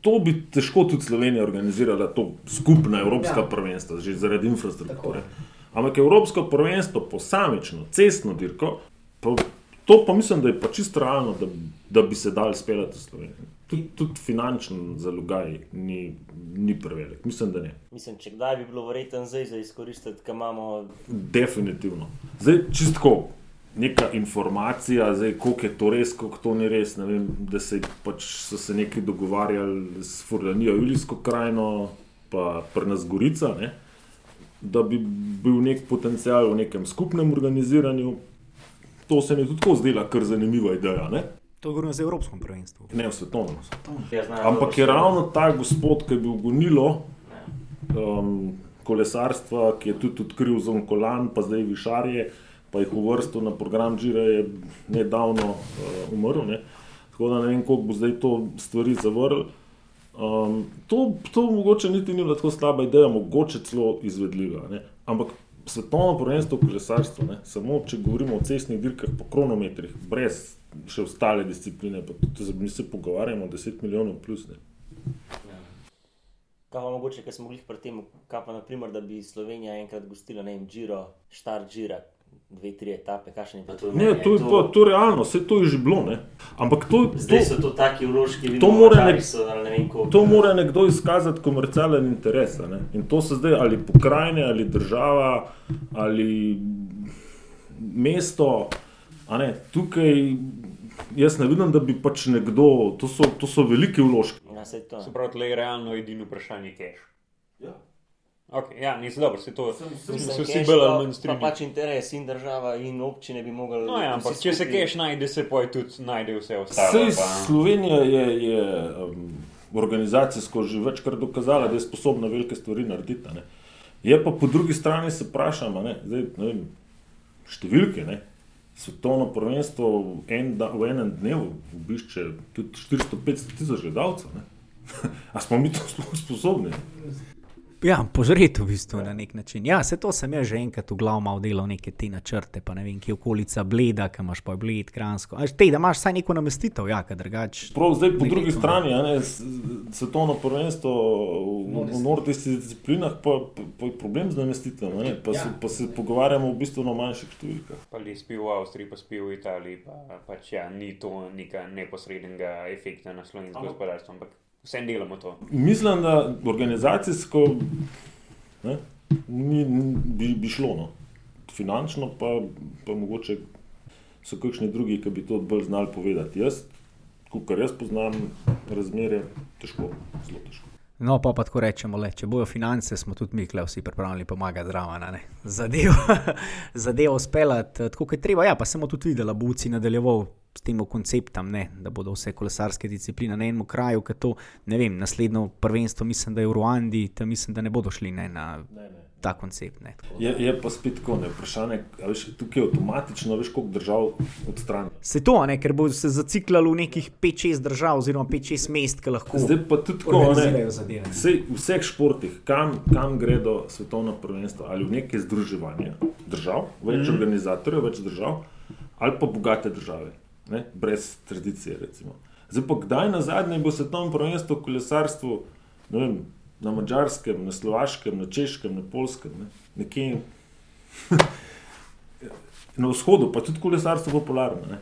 Speaker 3: to bi težko tudi Slovenija organizirala, to skupna evropska ja. prvenstva, že zaradi infrastrukture. Tako. Ampak Evropsko prvenstvo, posamično, cestno dirko, pa, to pa mislim, da je pa čisto realno, da, da bi se dal speljati v Slovenijo. Tudi, tudi finančen zalogaj ni, ni prevelik, mislim, da ne.
Speaker 4: Mislim, če kdaj bi bilo verjetno zdaj za izkoristiti, kaj imamo.
Speaker 3: Definitivno. Zdaj čistko. Neka informacija, zdaj, koliko je to res, koliko to ni res. Vem, da se, pač so se neki dogovarjali s Furlanijo, Julijsko krajino, pa Prnas Gorica. Ne? da bi bil nek potencial v nekem skupnem organiziranju. To se mi tudi tako zdela, kar zanimiva ideja. Ne?
Speaker 1: To govorimo za Evropsko prvenstvo.
Speaker 3: Ne v svetovnem. Ja, Ampak je ravno ta gospod, ki je bil gonilo um, kolesarstva, ki je tudi odkril zon kolan, pa zdaj višarje, pa jih uvrstil na program Džira, je nedavno uh, umrl. Ne? Tako da ne vem, koliko bo zdaj to stvari zavrl. Um, to, to mogoče niti ni bila tako slaba ideja, mogoče celo izvedljiva. Ne? Ampak svetovno prvenstvo v kolesarstvu, samo če govorimo o cestnih dirkah, po kronometrih, brez še ostale discipline, pa tudi mi se pogovarjamo o 10 milijonov plus. Ne?
Speaker 4: Ja. Kaj pa mogoče, ker smo bili pri tem, kaj pa naprimer, da bi Slovenija enkrat gostila, ne vem, Giro, Štar Gira, dve, tri etape, kakšne je
Speaker 3: to? Ne, to je to... pa to realno, vse to je že bilo. Ne? Ampak to,
Speaker 4: Zdaj to, so to taki vložki,
Speaker 3: to mora, nek, so, ne vem, to mora nekdo izkazati komercialen interes. Ne? In to so zdaj ali pokrajine, ali država, ali mesto. Tukaj jaz ne vidim, da bi pač nekdo, to so, to so velike vložke.
Speaker 4: Ja, se
Speaker 2: pravi, le je realno edino vprašanje. Ja. Okay, ja, nisem dobro, se to
Speaker 4: vsi bolj ali manj strinjajo. Pač interes in država in občine bi mogli.
Speaker 2: No, ja, ampak če se keš najde, se poj tudi najde vse ostalo.
Speaker 3: Pa... Slovenija je, je um, organizacijsko že večkrat dokazala, da je sposobna velike stvari narediti. Ne? Je pa po drugi strani se vprašamo, številke. Ne? Svetovno prvenstvo en da, v enem dnevu obišče tudi 400-500 tisoč gledalcev. A smo mi to sploh sposobni?
Speaker 1: Ja, požreti v bistvu ja. na nek način. Ja, se to sem jaz že enkrat v glavu mal delal, neke te načrte, pa ne vem, kje je okolica bleda, kam imaš pa bled, kransko. Až te, da imaš vsaj neko namestitev, ja, kaj drugače.
Speaker 3: Prav zdaj po drugi strani, ne, svetovno prvenstvo v, v nordijskih disciplinah, pa, pa je problem z namestitvijo, pa, ja. pa se pogovarjamo v bistvu na manjših številkah.
Speaker 2: Pa li spijo v Avstriji, pa spijo v Italiji, pa pač ja, ni to neka neposrednega efekta na slovensko gospodarstvo vsem delamo to.
Speaker 3: Mislim, da organizacijsko ne, ni, bi, bi šlo, no. finančno pa, pa mogoče so kakšni drugi, ki bi to bolj znali povedati. Jaz, kot jaz poznam razmere, težko, zelo težko.
Speaker 1: No, pa, pa tako rečemo, le, če bojo finance, smo tudi mi, ki vsi pripravljeni pomagati zraven. Zadevo, zadevo speljati tako, kot je treba. Ja, pa sem tudi videl, da bo UCI nadaljeval s tem konceptom, ne, da bodo vse kolesarske discipline na enem kraju, ker to, ne vem, naslednjo prvenstvo, mislim, da je v Ruandi, tam mislim, da ne bodo šli ne, na ne, ne. Ta koncept. Ne,
Speaker 3: je, je pa spet tako, ne vprašanje, veš, tukaj je avtomatično, veš, koliko držav odstrani.
Speaker 1: Se to, ne, ker bo se zaciklalo v nekih 5-6 držav, oziroma 5-6 mest, ki lahko.
Speaker 3: Zdaj pa tudi tako, ne, vse, v vseh športih, kam, kam gredo svetovno prvenstvo ali v neke združevanje držav, več mm. organizatorjev, več držav, ali pa bogate države ne? brez tradicije. Recimo. Zdaj pa kdaj na zadnje bo tam prvenstvo v kolesarstvu, vem, na mačarskem, na slovaškem, na češkem, na polskem, ne? nekje na vzhodu, pa tudi kolesarstvo popularno. Ne?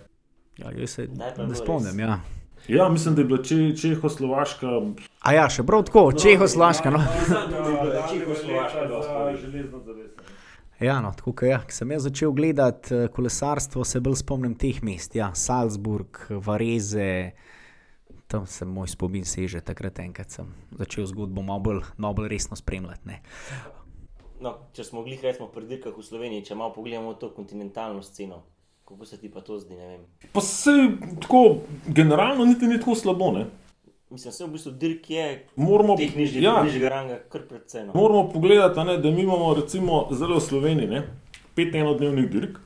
Speaker 1: Ja, jaz se ne spomnim. Ja.
Speaker 3: Ja, mislim, da je bila če, Čehoslovaška.
Speaker 1: A ja, še prav tako, Čehoslovaška. No.
Speaker 2: Čehoslovaška, da je železno zavesno.
Speaker 1: Ja, no, tako je. Ja. Sem jaz začel gledati eh, kolesarstvo, se bolj spomnim teh mest. Ja, Salzburg, Vareze, tam se moj spomin seže, takrat enkrat sem začel zgodbo malo bolj, malo bolj resno spremljati. Ne.
Speaker 4: no, če smo mogli reči pri dirkah v Sloveniji, če malo pogledamo to kontinentalno sceno, kako se ti pa to zdi, ne vem.
Speaker 3: Pa se tako, generalno niti ni tako slabo. Ne?
Speaker 4: Mislim, se v bistvu dirk je
Speaker 3: Moramo,
Speaker 4: teh nižjih,
Speaker 3: ja,
Speaker 4: nižjega ranga kar predvsej. No.
Speaker 3: moramo pogledati, a ne, da mi imamo recimo zelo v Sloveniji ne, pet enodnevnih dirk.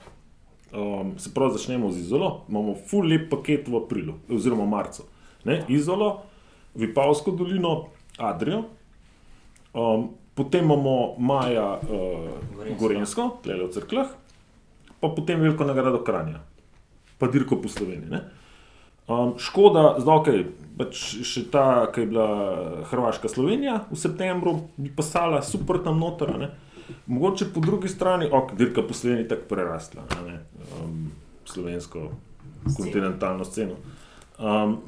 Speaker 3: Um, se pravi, začnemo z izolo, imamo full lep paket v aprilu, oziroma marcu. Ne, izolo, Vipavsko dolino, Adrijo, um, potem imamo Maja uh,
Speaker 4: Gorenjsko.
Speaker 3: Gorensko, Tlele v Crklah, pa potem veliko nagrado Kranja, pa dirko po Sloveniji. Ne. Um, škoda, zdaj ok, pač še ta, ki je bila Hrvaška Slovenija v septembru, bi pasala super tam noter. ne. Mogoče po drugi strani, ok, dirka po Sloveniji tako prerasla, ne, um, slovensko kontinentalno sceno. Um,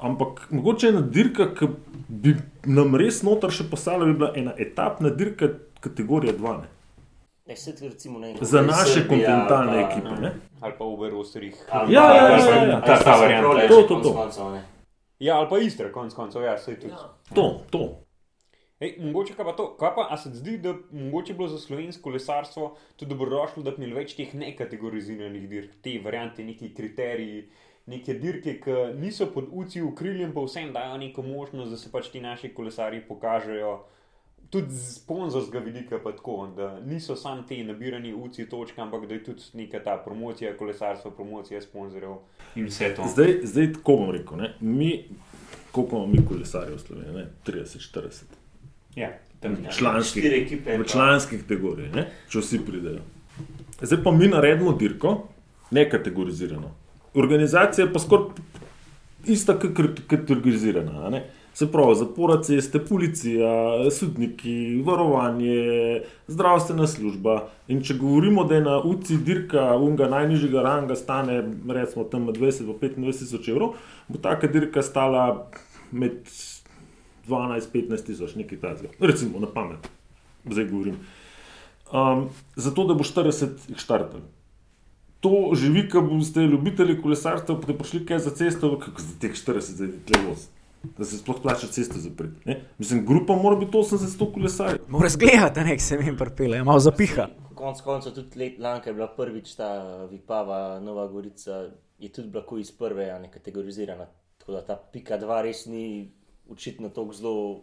Speaker 3: ampak mogoče ena dirka, ki bi nam res noter še pasala, bi bila ena etapna dirka kategorije 2. Ne.
Speaker 4: Se recimo ne.
Speaker 3: Za naše
Speaker 4: Srbija,
Speaker 3: kontinentalne
Speaker 4: pa,
Speaker 3: ekipe.
Speaker 4: ne.
Speaker 2: Ali pa Uber Osterih.
Speaker 4: Ali
Speaker 3: Ja, ja, ja, ja, ja.
Speaker 2: Ta- ta
Speaker 4: se
Speaker 2: varianta.
Speaker 4: prole,
Speaker 3: To, to, to.
Speaker 4: koncev, ne.
Speaker 2: Ja, ali pa Istra, konc koncev, ja, sej tudi.
Speaker 4: Ja.
Speaker 3: To, to.
Speaker 2: Ej, mogoče pa to, kaj pa, a se zdi, da mogoče bilo za slovensko lesarstvo tudi dobrodošlo, da bi imeli več teh nekategoriziranih dirk, te variante, neki kriteriji, neke dirke, ki niso pod UCI ukriljem, pa vsem dajo neko možnost, da se pač ti naši kolesarji pokažejo. Tudi z sponzorskega vidika, pa tako, da niso samo te nabiranje UCI točke, ampak da je tudi neka ta promocija kolesarstva, promocija sponzorjev in vse to.
Speaker 3: Zdaj, zdaj tako bom rekel. Ne? Mi, koliko imamo mi kolesarjev v Sloveniji? ne? 30, 40.
Speaker 2: Ja, tam
Speaker 4: Ja,
Speaker 3: Članskih,
Speaker 4: štiri ekipe
Speaker 3: v članskih kategorijah, ne? če vsi pridejo. Zdaj pa mi naredimo dirko, ne kategorizirano. Organizacija je pa skoraj ista, kot kategorizirana. Se pravi, zapora ceste, policija, sodniki, varovanje, zdravstvena služba. In če govorimo, da je na UCI dirka unga najnižjega ranga stane, recimo tam med 20 in 25 tisoč evrov, bo taka dirka stala med 12-15 tisoč, nekaj takega. Recimo na pamet, zdaj govorim. Um, zato, da bo 40 jih štartal. To živi, ko boste ljubitelji kolesarstva, pa ste prišli kaj za cesto, kako za teh 40 zdaj tle voz. Da se sploh plača cesto zapreti. Mislim, grupa mora biti 80-100 kolesarjev.
Speaker 1: Moraš gledati, nek se jim pripele, malo zapiha.
Speaker 4: Konec koncev tudi let, lanka je bila prvič ta Vipava, Nova Gorica, je tudi bila iz prve a ne kategorizirana. Tako da ta pika 2 res ni očitno tako zelo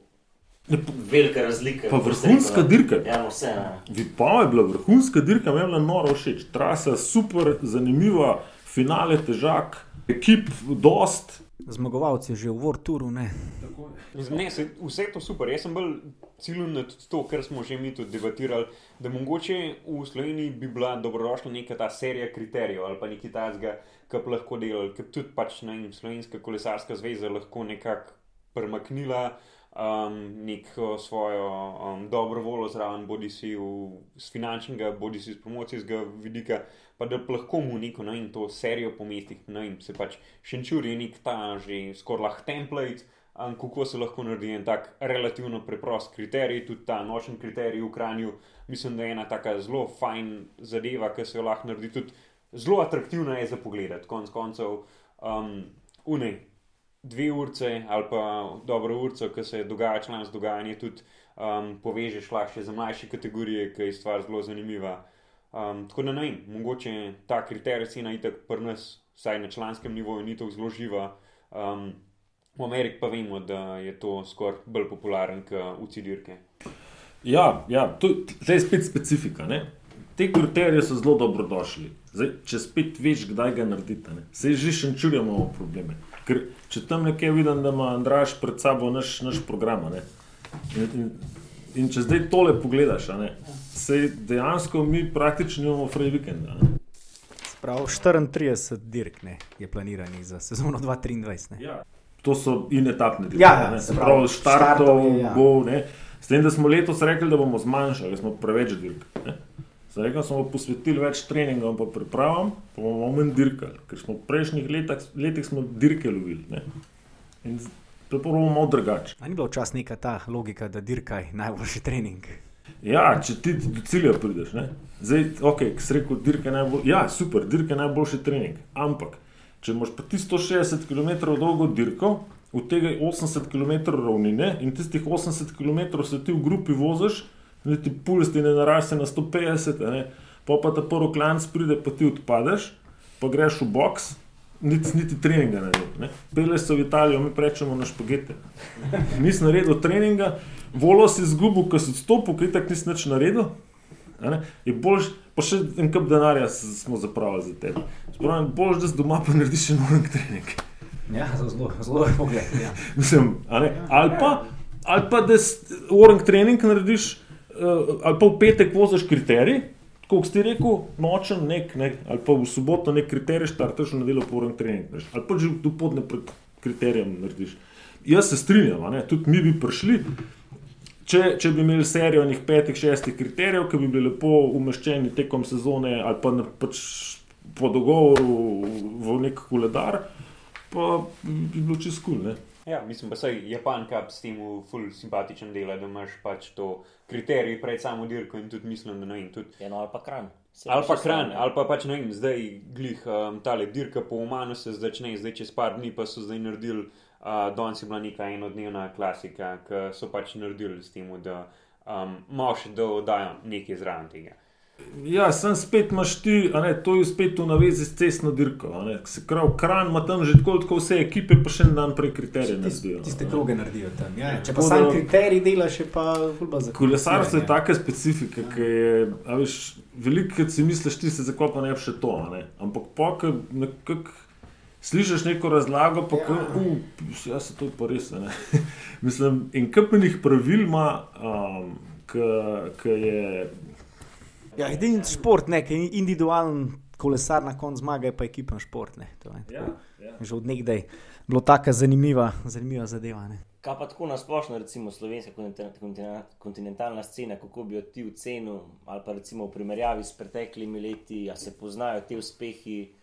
Speaker 3: Ne, pa-
Speaker 4: velika razlika.
Speaker 3: Pa vrhunska
Speaker 4: rekel,
Speaker 3: dirka.
Speaker 4: Ja, vse. ne.
Speaker 3: Vipava je bila vrhunska dirka, mi je bila noro všeč. Trasa super, zanimiva, finale težak, ekip dost.
Speaker 1: Zmagovalci že v Vorturu, ne.
Speaker 2: Ne, se, vse to super. Jaz sem bolj ciljen na to, kar smo že mi tudi debatirali, da mogoče v Sloveniji bi bila dobrodošla neka ta serija kriterijev ali pa nekaj takega, ki bi lahko delali, ker tudi pač ne Slovenska kolesarska zveza lahko nekako premaknila um, neko svojo um, dobro voljo zraven, bodi si v, z finančnega, bodi si z promocijskega vidika, pa da lahko mu neko ne vem, to serijo po mestih, ne vem, se pač šenčur je nek ta že skoraj lah template. Um, kako se lahko naredi en tak relativno preprost kriterij, tudi ta nočen kriterij v Kranju, mislim, da je ena taka zelo fajn zadeva, ki se jo lahko naredi tudi zelo atraktivna je za pogled. Konec koncev, um, une, dve urce ali pa dobro urco, ki se dogaja član z dogajanje, tudi um, povežeš lahko za mlajše kategorije, ki je stvar zelo zanimiva. Um, tako da ne vem, mogoče ta kriterij cena itak pri nas, vsaj na članskem nivoju, ni tako zelo živa. Um, v Ameriki pa vemo, da je to skoraj bolj popularen kot v cidirke.
Speaker 3: Ja, ja to, to je spet specifika. Ne? Te kriterije so zelo dobrodošli. Zdaj, če spet veš, kdaj ga narediti, se že šenčurja imamo probleme. Ker če tam nekje vidim, da ima Andraš pred sabo naš, naš program. In, in, in če zdaj tole pogledaš, se dejansko mi praktično imamo fraj vikend.
Speaker 1: Prav 34 dirk ne, je planiranih za sezono 2023. Ne.
Speaker 3: Ja. To so in etapne dirke.
Speaker 1: Ja,
Speaker 3: ne,
Speaker 1: se pravi,
Speaker 3: štartov,
Speaker 1: štartov je, ja.
Speaker 3: bo, ne. S tem, da smo letos rekli, da bomo zmanjšali, smo preveč dirk. ne. Rekel, smo posvetili več treningom in pripravam, pa bomo manj dirkali, ker smo v prejšnjih letih, letih smo dirke lovili. Ne. In to bomo malo drugače.
Speaker 1: A ni bila včasih neka ta logika, da dirkaj najboljši trening?
Speaker 3: Ja, če ti do cilja prideš, ne? zdaj, ok, ki si rekel, dirka je najbolj, ja, super, dirka je najboljši trening. Ampak, če imaš pa ti 160 km dolgo dirko, od tega je 80 km ravnine in tistih 80 km se ti v grupi voziš, niti puls ti ne naraste na 150, a ne. pa pa ta prvi klanc pride, pa ti odpadeš, pa greš v box, niti, niti treninga ne narediš. Peleš se v Italijo, mi rečemo na špagete. Nisi naredil treninga, volo si izgubil, ko si odstopil, kaj tak nisi nič naredil. Je boljš, pa še en kup denarja smo zapravili za tebe. Spravim, boljš, da si doma pa narediš še noren trening.
Speaker 1: Ja, zelo, zelo je pogled. Ja.
Speaker 3: Mislim, ali, pa, ali pa da orang trening narediš, ali pa v petek voziš kriterij, kot si rekel, nočen nek, nek, ali pa v soboto nek kriterij, štartaš v nedeljo po orang trening, narediš, ali pa že dopoledne pred kriterijem narediš. Jaz se strinjam, ne, tudi mi bi prišli. Če, če bi imeli serijo enih petih, šestih kriterijev, ki bi bili lepo umeščeni tekom sezone ali pa na, pač po dogovoru v nek koledar, pa bi bilo čez kul. Cool,
Speaker 2: Ja, mislim pa, da je Japan Cup s tem ful simpatičen dela, da imaš pač to kriterij pred samo dirko in tudi mislim, da ne vem. Tudi
Speaker 4: Ja, no, ali pa kran.
Speaker 2: Ali pa hran, ali pa pač ne vem, zdaj glih um, tale dirka po umanu se začne, zdaj čez par dni pa so zdaj naredili, uh, danes je bila neka enodnevna klasika, ki so pač naredili s tem, da um, mož dodajo nekaj zraven tega.
Speaker 3: Ja, sem spet imaš ti, ne, to je spet v navezi s cestno dirko. Se pravi, kran ima tam že tako, tako vse ekipe, pa še en dan prej kriterije naredijo.
Speaker 1: Tiste kroge naredijo tam. Ja. Če pa
Speaker 3: Tako
Speaker 1: sam
Speaker 3: da-
Speaker 1: kriterij delaš, je pa fulba za
Speaker 3: Kolesarstvo je
Speaker 1: ja.
Speaker 3: taka specifika, ki je, a veš, veliko si misliš, ti se zakaj pa ne bi še to, a ne. Ampak pokaj nekako slišiš neko razlago, pa
Speaker 1: Ja.
Speaker 3: ja. uh, ja, se to je pa res, a ne. Mislim, in kupenih pravil ima, um, ki je
Speaker 1: Ja, edini šport, ne, ki je individualen kolesar na koncu zmaga, je pa ekipni šport. Ne, to je
Speaker 3: Ja,
Speaker 1: tako.
Speaker 3: ja.
Speaker 1: Že od nekdaj bilo tako zanimiva, zanimiva zadeva. Ne.
Speaker 4: Kaj pa tako nasplošno, recimo slovenska kontinentalna, scena, kako bi jo ti ocenil, ali pa recimo v primerjavi s preteklimi leti, a se poznajo te uspehi.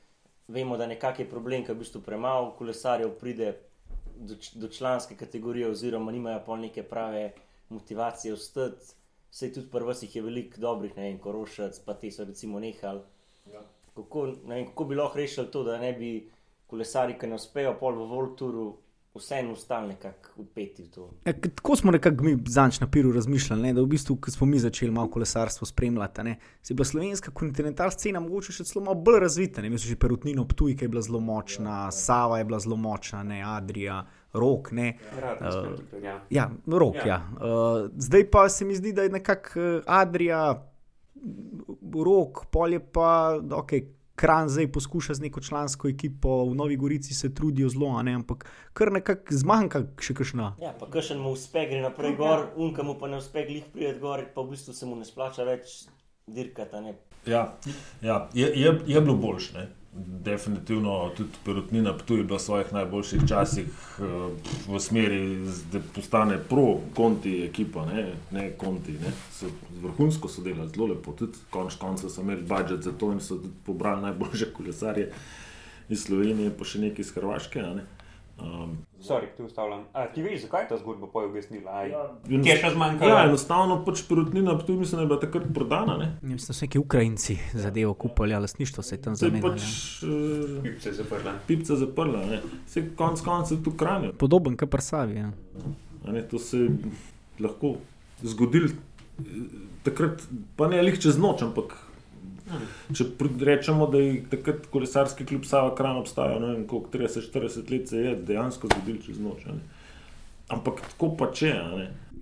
Speaker 4: Vemo, da nekak je problem, ker v bistvu premalo kolesarjev pride do, do članske kategorije, oziroma nimajo pol neke prave motivacije ostati. Vse tudi pri vas jih je veliko dobrih, ne vem, korošac, pa te so recimo nehali. Kako, ne vem, kako bi lahko rešili to, da ne bi kolesari, ki ne uspejo pol v Volturu, vseeno ostali nekako upeti v to.
Speaker 1: Ja, tako smo nekako mi zanč na piru razmišljali, ne, da v bistvu, ko smo mi začeli malo kolesarstvo spremljati, a ne, se je bila slovenska kontinentalna scena mogoče še celo malo bolj razvita. Ne, mislim, že Perutnino Ptujka je bila zelo močna, Sava je bila zelo močna, ne, Adrija, Rok, ne. Uh,
Speaker 2: ja.
Speaker 1: Rok. Ja.
Speaker 2: Ja.
Speaker 1: Uh, zdaj pa se mi zdi, da je nekako uh, Adrija, rok, polje pa, okay, kran zdaj poskuša z neko člansko ekipo, v Novi Gorici se trudijo zelo, a ne, ampak kar nekako zmanjka še kakšna.
Speaker 4: Ja, pa kakšen mu uspe, gre naprej gor, unka mu pa ne uspe, glih pride gor, pa v bistvu se mu ne splača več dirkati. a ne.
Speaker 3: Ja, ja je, je, je bilo boljše. Definitivno tudi Perutnina Ptuj je bila v svojih najboljših časih eh, v smeri, da postane pro-konti ekipa, ne, ne konti. Ne. So, vrhunsko so delali, zelo lepo. Tudi konč koncev so imeli budžet za to in so pobrali najboljše kolesarje iz Slovenije, pa še nekaj iz Hrvaške. ne. Um,
Speaker 2: Sorry, ti ustavljam. A, ti veš, zakaj je ta zgodba? Aj,
Speaker 3: Ja,
Speaker 2: Ti je še zmanjkalo?
Speaker 3: Ja, enostavno pač Perutnina Ptuj mislim, da je bila takrat prodana. Ne.
Speaker 1: Ja, Mislim, da so neki Ukrajinci zadevo kupili, ali lastništvo se je tam zamenjalo.
Speaker 3: pač uh,
Speaker 2: Pip se je zaprla.
Speaker 3: pipca zaprla, ne. se konc koncev tu kranijo.
Speaker 1: Podoben kot prsavi. Ja.
Speaker 3: A Ne, to se je lahko zgodilo eh, takrat, pa ne lih čez noč, ampak če pr- rečemo, da je takrat kolesarski klub Sava Kran obstajal, ne vem koliko 30-40 let, se je dejansko zgodilo čez noč. ne. Ampak tako pa če.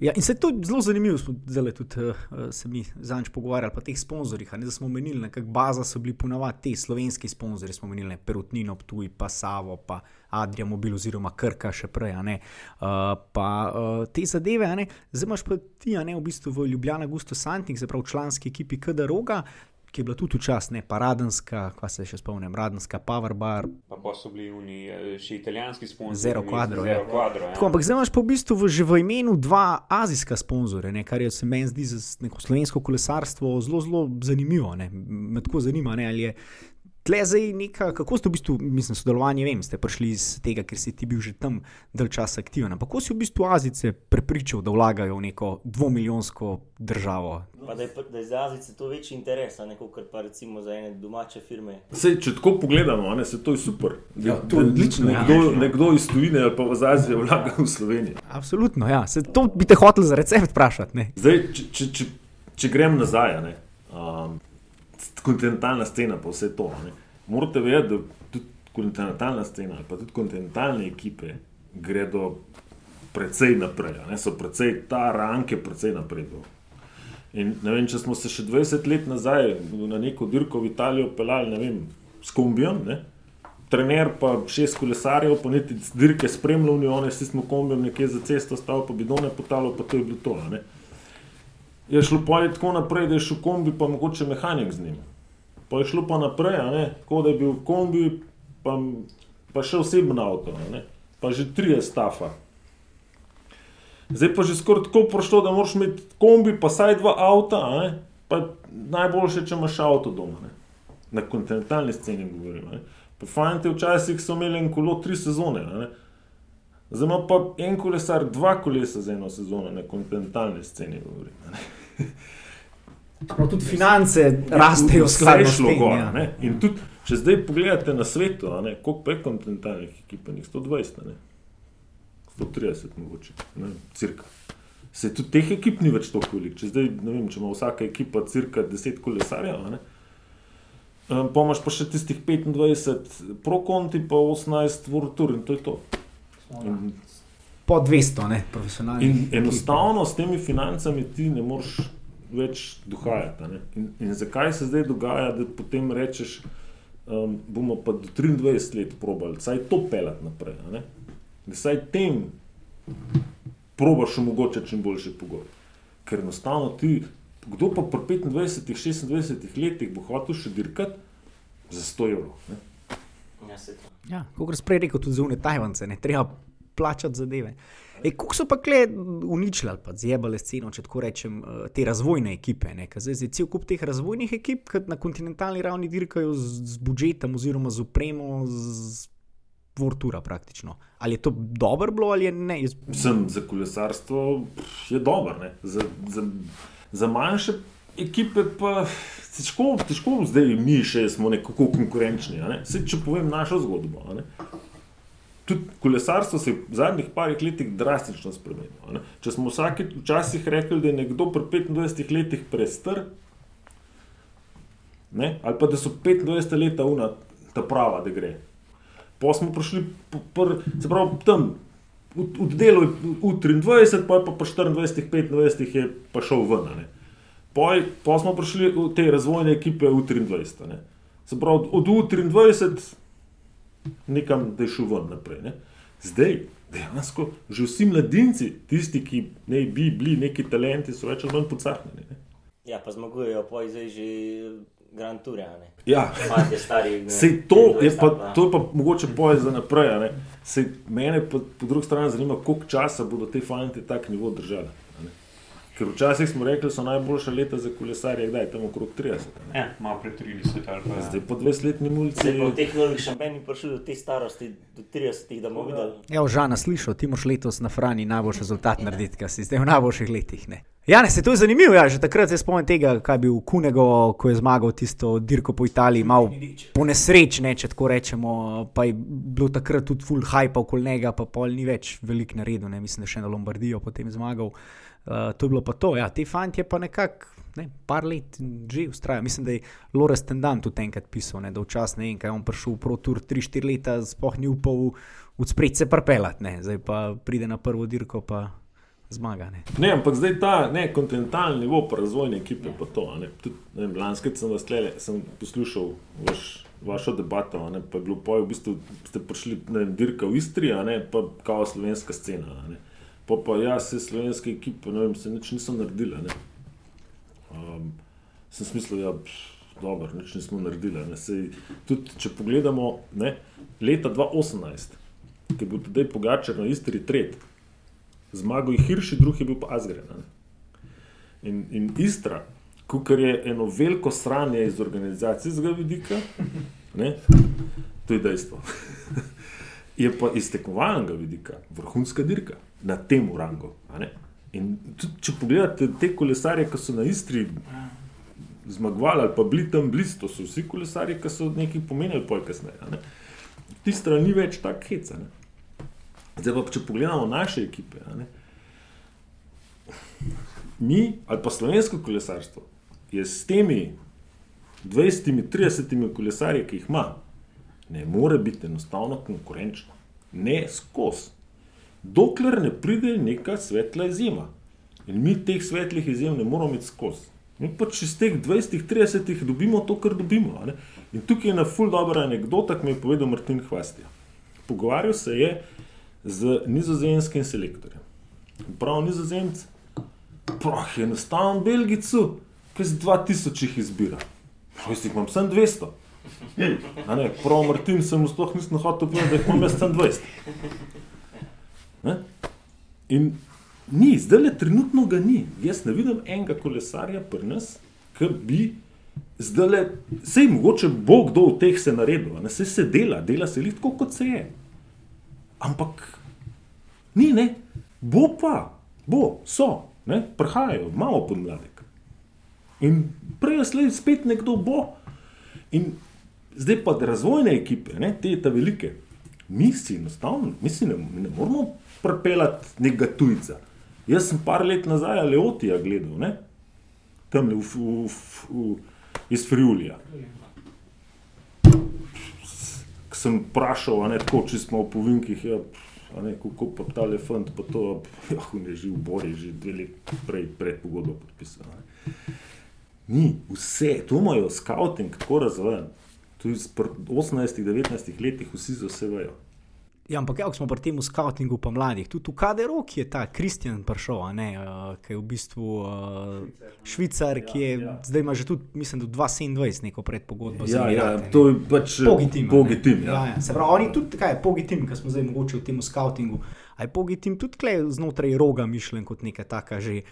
Speaker 1: Ja, in se je to zelo zanimivo, smo zdaj tudi uh, se mi zadnjič pogovarjali, pa teh sponzorjih, da smo menili, nekako baza so bili ponavadi ti slovenski sponzorji, smo menili ne, Perutnino, Ptuj, pa Savo, pa Adria Mobil oziroma Krka še prej, uh, pa uh, te zadeve, zdaj imaš pa ti, ne, v bistvu v Ljubljana Gusto Santing, se pravi v članski ekipi KD Roga, ki je bila tudi včasih, ne, pa Radenska, kva se še spomnim, Radenska, Powerbar,
Speaker 2: Pa, pa so bili oni eh, še italijanski sponzorji.
Speaker 1: Zero Quadro,
Speaker 2: Zero. Quadro, ja.
Speaker 1: Tako, ampak zdaj imaš pa v bistvu v, že v imenu dva azijska sponzorja, ne, kar je se meni zdi za neko slovensko kolesarstvo zelo, zelo zanimivo. Ne. Me tako zanima, ne, ali je tle zdaj neka, kako ste v bistvu, mislim, sodelovanje, vem, ste prišli iz tega, ker si ti bil že tam dalj časa aktiven. Ampak kako si v bistvu Azice prepričal, da vlagajo v neko dvomilijonsko državo?
Speaker 4: Pa da je, da je za Azice to večji interes, ne kot pa recimo za ene domače firme.
Speaker 3: Sej, če tako pogledamo, a ne, se to je super. Da,
Speaker 1: Ja, to je odlično, ja.
Speaker 3: Nekdo, nekdo iz tujine ali pa v Aziji vlaga v Slovenijo.
Speaker 1: Absolutno, ja. Se, to bi te hotel za recept vprašati. Ne.
Speaker 3: Zdaj, če, če, če če grem nazaj, a ne, um, kontinentalna scena, pa vse to. Ne, morate vedeti, da tudi kontinentalna scena, pa tudi kontinentalne ekipe gredo precej naprej, ne, so precej ta ranke, precej napredov. In vem, če smo se še 20 let nazaj na neko dirko v Italijo pelali, ne vem, s kombijem, ne? trener pa šest kolesarjev, pa niti dirke spremljal, ni one, vsi smo kombijem nekje za cesto stali, pa bidone potalo, pa to je bilo to. Ne? Je šlo pa je tako naprej, da je šel kombi, pa mogoče mehanik z njim. Pa je šlo pa naprej, tako da je bil kombi, pa, pa še osebno avto, a ne, pa že tri je stafa. Zdaj pa že skoraj tako prišlo, da moraš imeti kombi, pa saj dva avta, pa najboljše, če imaš avto doma. Ne? Na kontinentalni sceni govorim. Pa fanti včasih so imeli en kolo tri sezone. ne. Zdaj ima pa en kolesar dva kolesa za eno sezono na kontinentalni sceni. Govorim,
Speaker 1: Prav tudi finance rastejo
Speaker 3: Vse
Speaker 1: skladno s tem,
Speaker 3: gor.
Speaker 1: ja.
Speaker 3: In tudi, če zdaj pogledate na svetu, ne, koliko je kontinentalnih ekip, je njih 120, a ne. 130 mogoče, ne cirka. Se tudi teh ekip ni več toliko veliko. Če zdaj, ne vem, če ima vsaka ekipa cirka 10 kolesarjev, ne. Um, pa imaš pa še tistih 25 pro-konti, pa 18 vortur in to je to. In,
Speaker 1: Po 200, ne, ekip.
Speaker 3: enostavno s temi financami ti ne moreš več dohajati. a ne. In, in zakaj se zdaj dogaja, da potem rečeš, um, bomo pa do 23 let probali, vsaj to pelati naprej. a ne. Da vsaj tem probaš omogočati čim boljše pogoje. Ker enostavno ti, kdo pa pri 25, 26 letih bo hotel še dirkati za 100 evrov. Ne?
Speaker 4: Ja, se to.
Speaker 1: Ja, kot sem prej rekel, tudi za une Tajvance, ne treba plačati zadeve. E, Kako so pa kle uničili ali pa zjebali sceno, če tako rečem, eh, te razvojne ekipe? ne, ker Zdaj je cel kup teh razvojnih ekip, ki na kontinentalni ravni dirkajo z, z budžetom oziroma z opremo, z Vortura praktično. Ali je to dobro bilo ali ne? Jaz,
Speaker 3: Sem za kolesarstvo je dober, ne. za, za, za manjše ekipe pa težko, težko zdaj mi še smo nekako konkurenčni. Ne. Saj, če povem našo zgodbo. Tudi kolesarstvo se je v zadnjih parih letih drastično spremenilo. ne. Če smo vsake včasih rekli, da je nekdo pri 25 letih prestar, ne, ali pa da so 25 leta una ta prava, da gre. Pa smo prišli, po, pr, se pravi, tam, v, v delu v 23, pa je pa po 24, 25 je pa šel ven. Poj, pa smo prišli v te razvojne ekipe v 23. Ne. Se pravi, od U23 nekam, da je šel ven naprej. Ne. Zdaj, dejansko, že vsi mladinci, tisti, ki ne bi bili neki talenti, so več ali manj pocahnjeni. ne.
Speaker 4: Ja, pa zmagujejo, pa zdaj že Grand Tour.
Speaker 3: Ja,
Speaker 4: stari. ne,
Speaker 3: Sej to, je
Speaker 4: 23
Speaker 3: pa,
Speaker 4: pa-
Speaker 3: to je pa mogoče poje za naprej. Sej mene pa po drugi strani zanima, koliko časa bodo te fanti tak nivo držali. Ne. Ker včasih smo rekli, da so najboljša leta za kolesarje, kdaj tam okrog 30. a ne.
Speaker 2: Ja, malo pred 30 ali pa
Speaker 3: Zdaj po 20-letni mulci.
Speaker 4: Zdaj pa v teh novih šampionih prišli do te starosti, do 30, da bomo videli.
Speaker 1: ja, Žana, slišal, ti moraš letos na Frani najboljši rezultat narediti, ker si zdaj v najboljših letih. Ne? Ja, ne, se to je zanimivo. Ja, že takrat se spomnim tega, kaj je bil Kunego, ko je zmagal tisto dirko po Italiji, malo po nesreči, če tako rečemo. Pa je bilo takrat tudi full hype okoli njega, pa pol ni več velik naredil, ne? mislim, da še na Lombardijo potem zmagal. Uh, to je bilo pa to, ja, te fantje pa nekako. Ne, par let že ustraja. Mislim, da je Lorenz Tendan tudi enkrat pisal, ne, da včasih ne vem, kaj je on prišel v ProTour 3-4 leta, sploh ni upal v spred se prpelati, ne, zdaj pa pride na prvo dirko pa zmaga. Ne.
Speaker 3: Ne, ampak zdaj ta ne, kontinentalni nivo, razvojne ekipe, pa to. Ne. Tudi, ne vem, Lanskega sem vas tlele, sem poslušal vaš, vašo debato, ne, pa je bilo poje, v bistvu ste prišli na dirka v Istriji, a ne, pa kao slovenska scena. Ne. Pa pa jaz, se slovenske ekipe, ne vem, se nič nisem naredila. Ne. Um, sem smislil, da je dobro, nič nismo naredili. Ne. Sej, tudi, če pogledamo ne, leta 2018, ki je bil tedaj Pogačar na Istri tret, zmagal je Hirši, drugi je bil pa Azgren. In, in Istra, kar je eno veliko sranje iz organizacijskega vidika, ne, to je dejstvo. Je pa iz tekmovalnega vidika vrhunska dirka na tem rangu. In tudi, če pogledate te kolesarje, ki so na Istri zmagovali ali pa bili tam blizu, to so vsi kolesarji, ki so nekaj pomenili poj kasneje. ne. Tistra ni več tako heca. ne. Zdaj pa, če pogledamo naše ekipe, ne, mi, ali pa slovensko kolesarstvo, je s temi 20-30 kolesarji, ki jih ima, ne more biti enostavno konkurenčno. Ne skozi. Dokler ne pride neka svetla izjema. In mi teh svetlih izjem ne moramo imeti skozi. Mi pač iz teh 20-30 dobimo to, kar dobimo. In tukaj je ena ful dobra anekdota, ki mi je povedal Martin Hvastija. Pogovarjal se je z nizozemskim selektorjem. Prav nizozemci, prav je enostaven Belgicu, ki z 2000 jih izbira. Jaz jih imam sem 200. A Ne, prav Martin sem mu sploh nisem hotel povedati, da jih imam sem 20. Ne? In ni, zdaj le trenutno ga ni. Jaz ne vidim enega kolesarja pri nas, ki bi zdaj le, sej mogoče bo kdo od teh se naredil, ne se se dela, dela se jih tako, kot se je. Ampak ni, ne, bo pa, bo, so, ne, prihajajo, imamo podmladek. In prej ali slej spet nekdo bo. In zdaj pa razvojne ekipe, ne, te ta velike, mi si enostavno, mi si ne, ne moramo pripeljati nekega tujca. Jaz sem par let nazaj Leotija gledal, ne, tam v, v, v, v, iz Friulija. Ko sem vprašal, ne če smo v povinkih, ja, ne, kako pa ta elefant, pa to, ja, on je že v Bori, že dve leti prej, pred pogodbo podpisal. ne. Ni, vse, to imajo scouting tako razvojen. Tudi v 18-19 letih vsi za
Speaker 1: Ja, ampak kako smo pri tem skautingu pa mladih? Tudi v Kaderok je ta Kristjan prišel, ne, uh, ki je v bistvu uh, Švicar, ki je
Speaker 3: ja.
Speaker 1: zdaj ima že tudi, mislim, do 2027 neko predpogodbo.
Speaker 3: Ja, ja, to je pač
Speaker 1: Pogitim. a ne?
Speaker 3: Pogitim,
Speaker 1: Ja,
Speaker 3: ja.
Speaker 1: ja. Se pravi, oni tudi, kaj je Pogitim, ki smo zdaj mogoče v tem skautingu. A je Pogitim tudi klej znotraj roga mišljen kot neka taka že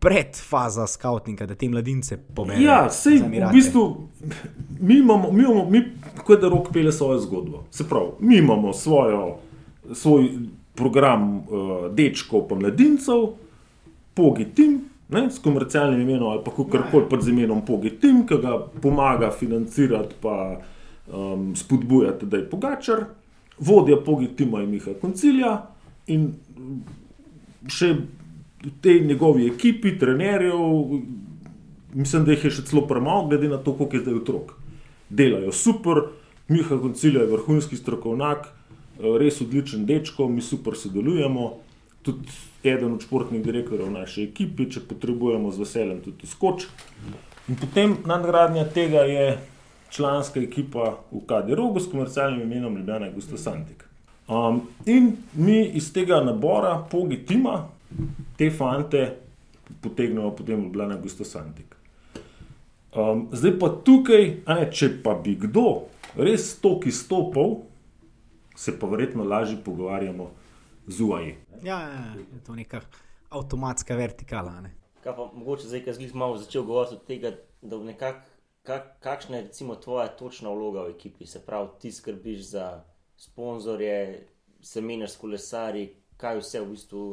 Speaker 1: predfaza skautinga, da te mladince pomeni.
Speaker 3: Ja, sej, v bistvu, mi imamo, mi imamo, mi, kot da rok pele svojo zgodbo. Se pravi, mi imamo svojo, svoj program uh, dečkov pa mladincev, Pogi Tim, ne, s komercialnim imenom ali pa kakorkoli pod imenom Pogi Tim, ki ga pomaga financirati pa um, spodbujati, da je pogačar. Vodja Pogi Tima je Miha Koncilja in še v tej njegovi ekipi, trenerjev, mislim, da jih je še celo premalo, glede na to, koliko je zdaj otrok. Delajo super, Miha Koncilja je vrhunski strokovnjak, eh, res odličen dečko, mi super sodelujemo. Tudi eden od športnih direktorjev naše ekipe, če potrebujemo z veseljem tudi skoč. In potem nadgradnja tega je članska ekipa v Kadi Rogu s komercialnim imenom Ljubljana Gusto Santik. Um, in mi iz tega nabora, pogi tima, te fante potegnemo potem v Ljubljana Gusto Santik. Um, zdaj pa tukaj, a ne, če pa bi kdo res tok izstopal, se pa verjetno lažje pogovarjamo z UAE.
Speaker 1: Ja, ja, ja, je to neka avtomatska vertikala. a Ne?
Speaker 4: Kaj pa mogoče zdaj, ki si malo začel govoriti od tega, da nekak, kak, kakšna je recimo tvoja točna vloga v ekipi, se pravi, ti skrbiš za sponzorje, se menjaš s kolesarji, kaj vse v bistvu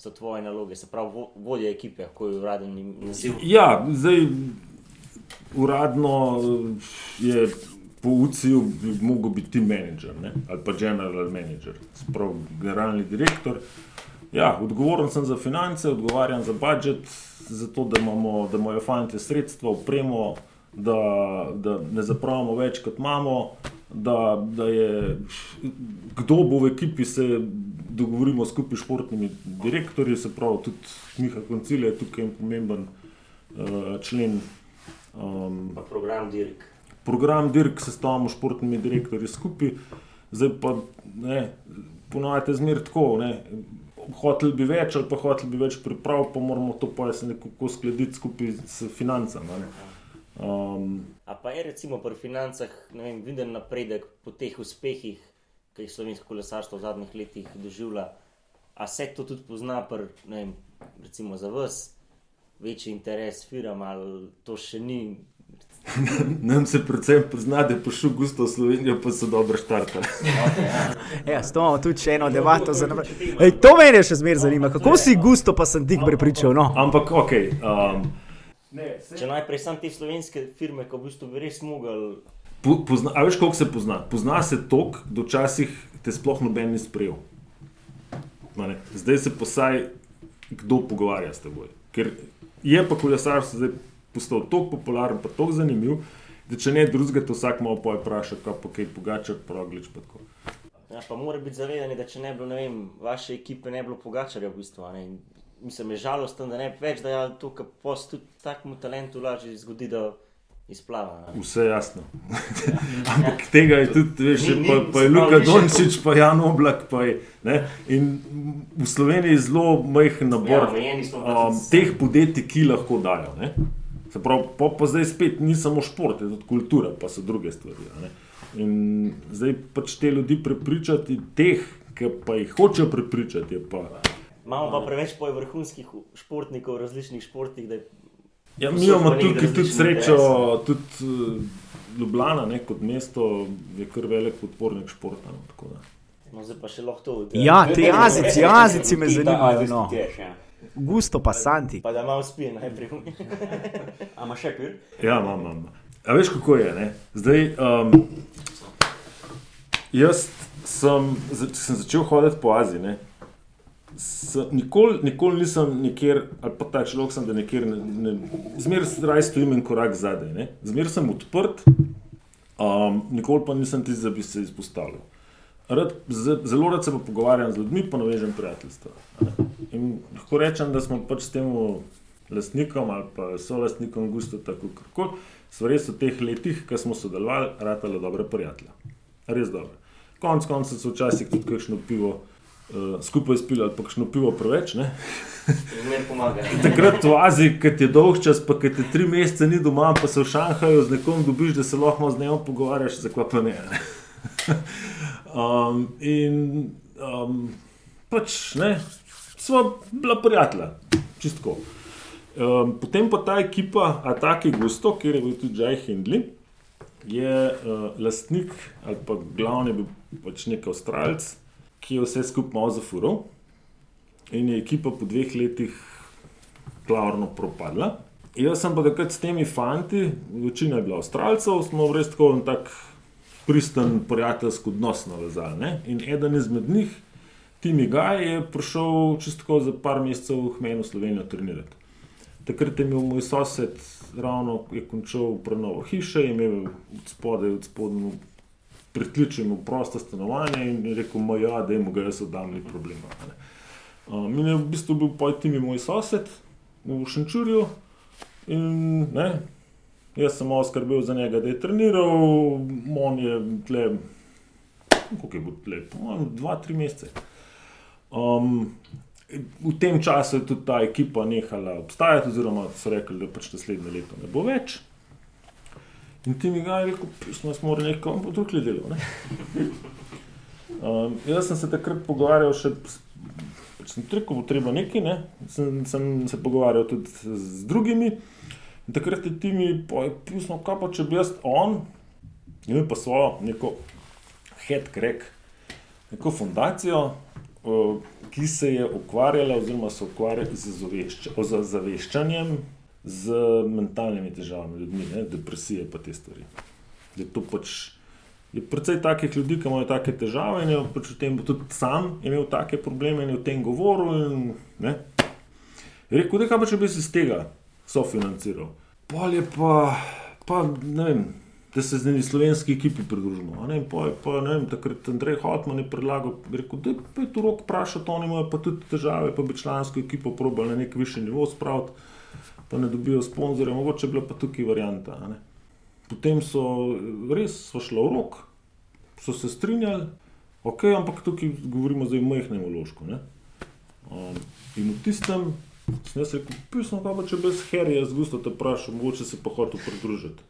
Speaker 4: so tvoje naloge, se pravi, vo- vodja ekipe, ko je uraden naziv.
Speaker 3: Ja, zdaj uradno je po UCI-ju mogel biti ne? ali pa general manager, sprav generalni direktor. Ja, odgovoren sem za finance, odgovarjam za budžet, za to, da, imamo, da imajo fanti sredstva, upremo, da, da ne zapravimo več, kot imamo. Da, da je kdo bo v ekipi, se dogovorimo skupaj s športnimi direktorji, se pravi, tudi Miha Koncilija je tukaj en pomemben uh, člen. Um,
Speaker 4: Pa program Dirk.
Speaker 3: program Dirk sestavljamo s športnimi direktorji skupaj, zdaj pa ne, ponavljate zmer tako. Ne, Hoteli bi več, ali pa hoteli bi več priprav, pa moramo to pa se nekako skladiti skupaj s financami. Um,
Speaker 4: A pa je recimo pri financah ne vem, viden napredek po teh uspehih, ki jih slovensko kolesarstvo v zadnjih letih doživlja. A se to tudi pozna, pri, ne vem, recimo za vas, večji interes firm ali to še ni.
Speaker 3: Nam se predvsem pozna, da je prišel Gustav v Slovenijo, pa so dobro štartali.
Speaker 1: Ja, s to imamo tudi še eno debato za naprej. Ej, to me še zmeraj zanima, kako si gusto, pa sem tik prepričal. No.
Speaker 3: Ampak ok. Um,
Speaker 4: Če najprej sam te slovenske firme, ko v bistvu bi res mogli.
Speaker 3: Po, pozna, a veš, koliko se pozna? Pozna se tok, da včasih te sploh noben ni sprejel. Ne. Zdaj se posaj, kdo pogovarja s teboj. Ker je pa kolesarstvo zdaj postal tako popularen, pa tako zanimiv, da če ne drugega, to vsak malo poje vpraša, kaj pa kaj pogača, proglič pa tako.
Speaker 4: Ja, pa mora biti zavedanje, da če ne bi bilo, ne vem, vaše ekipe ne bi bilo pogačarja v bistvu. ne. Mislim, je žalosten, da ne več dajali to, kar post tudi takemu talentu lažje zgodi, da izplava. ne.
Speaker 3: Vse jasno. Ampak tega je tudi, veš,
Speaker 4: Ni- ni-
Speaker 3: pa, pa je Luka Dončić, pa Jan Oblak. Pa je, ne, in v Sloveniji je zelo majhen
Speaker 4: Ja,
Speaker 3: nabor
Speaker 4: pa
Speaker 3: um, teh podjetij, ki lahko dajo. Ne. Se pravi, pa, pa zdaj spet ni samo šport, je tudi kultura, pa so druge stvari. ne. In zdaj pač te ljudi prepričati, teh, ki pa jih hočejo prepričati, je pa.
Speaker 4: Imamo pa preveč vrhunskih športnikov v različnih športih, da je
Speaker 3: Ja, mi imamo tukaj tudi srečo,
Speaker 4: interesov.
Speaker 3: tudi uh, Ljubljana ne, kot mesto je kar velik podpornik športa. No, tako da.
Speaker 4: no, zdaj pa še lahko to.
Speaker 1: Ja, ti azici, azici me zanimajo. No.
Speaker 2: ja.
Speaker 1: Gusto pa santi.
Speaker 4: Pa da malo spije najprej.
Speaker 2: A ima še pir?
Speaker 3: Ja, imam, imam. A veš, kako je? Ne? Zdaj, um, jaz sem, sem začel hoditi po Aziji. Ne? Nikoli, nikoli nisem nikjer, ali pa ta človek sem, da nekjer, ne, ne, zmeraj raj stojim en korak zadaj. Zmeraj sem odprt, um, nikoli pa nisem tisti, da bi se izpostavljal. Rad, ze- zelo rad se pa pogovarjam z ljudmi, pa navežem prijateljstva. In lahko rečem, da smo pač s tem lastnikom ali pa solastnikom Gusto, tako kako so res v teh letih, ko smo sodelovali, ratale dobre prijatelje. Res dobro. Konec koncev so včasih tudi kakšno pivo uh, skupaj spili ali pa kakšno pivo preveč. Takrat v Aziji, ki ti je dolg čas, pa ki ti tri mesece ni doma, pa se v Šanghaju z nekom dobiš, da se lahko z njim pogovarjaš, zakaj pa ne. ne. um, in um, pač ne, smo bila prijatelja, čistko. Um, potem pa ta ekipa, a taki gusto, kjer je bil tudi Jay Hindley, je uh, lastnik ali pa glavni bil pač nek Avstralec, ki je vse skupaj malo zafural. In je ekipa po dveh letih klarno propadla. Jaz sem pa takrat s temi fanti, večina je bila Avstralcev, smo res tako en tak pristen prijateljski odnos navezali. In eden izmed njih, Timi Gaj, je prišel čisto za par mesecev v Hmenu Slovenijo trenirati. Takrat je imel moj sosed, ravno je končal prenovo hiše, je imel od spodaj, od spodnjo pritličje, prosto stanovanje in je rekel, da jim ga jaz oddam, ni problema. a ne." Um, in je v bistvu bil pojti mi moj sosed v Šenčurju. In, ne, jaz sem malo skrbel za njega, da je treniral, on je tle, kako je bil tle, po mojem, dva, tri mesece. Um, v tem času je tudi ta ekipa nehala obstajati, oziroma so rekli, da pač naslednje leto ne bo več. In ti mi ga je rekel, pismo smo morali nekaj, on bo tukaj delal. Ne? Um, jaz sem se takrat pogovarjal še pač sem rekel, bo treba nekaj, ne? sem, sem se pogovarjal tudi z drugimi. In takrat je ti mi pismo, kaj pa če bi jaz on, imel pa svojo neko head crack, neko fundacijo, eh, ki se je ukvarjala, oziroma se ukvarja z zavešča- o za- zaveščanjem z mentalnimi težavami ljudmi, ne? depresije pa te stvari. Je to pač je precej takih ljudi, ki imajo take težave in je pač v tem tudi sam imel take probleme in je o tem govoril. In, ne. je rekel, da kaj pa če bi se iz tega sofinanciral. Pol je pa, pa ne vem. Da se z njimi slovenski ekipi pridružimo. in pa, ne vem, takrat Andrej Hotman je predlagal, rekel, da je tu rok vprašati, oni imajo pa tudi težave, pa bi člansko ekipo probali na nek višji nivo spraviti, pa ne dobijo sponzorja, mogoče je bila pa tukaj varianta. Potem so res so šlo v rok, so se strinjali, ok, ampak tukaj govorimo zdaj o majhnem vložku. ne. Um, in v tistem sem jaz rekel, pismo, kaj pa če brez herija z gusto te vprašal, mogoče se pa hotel pridružiti.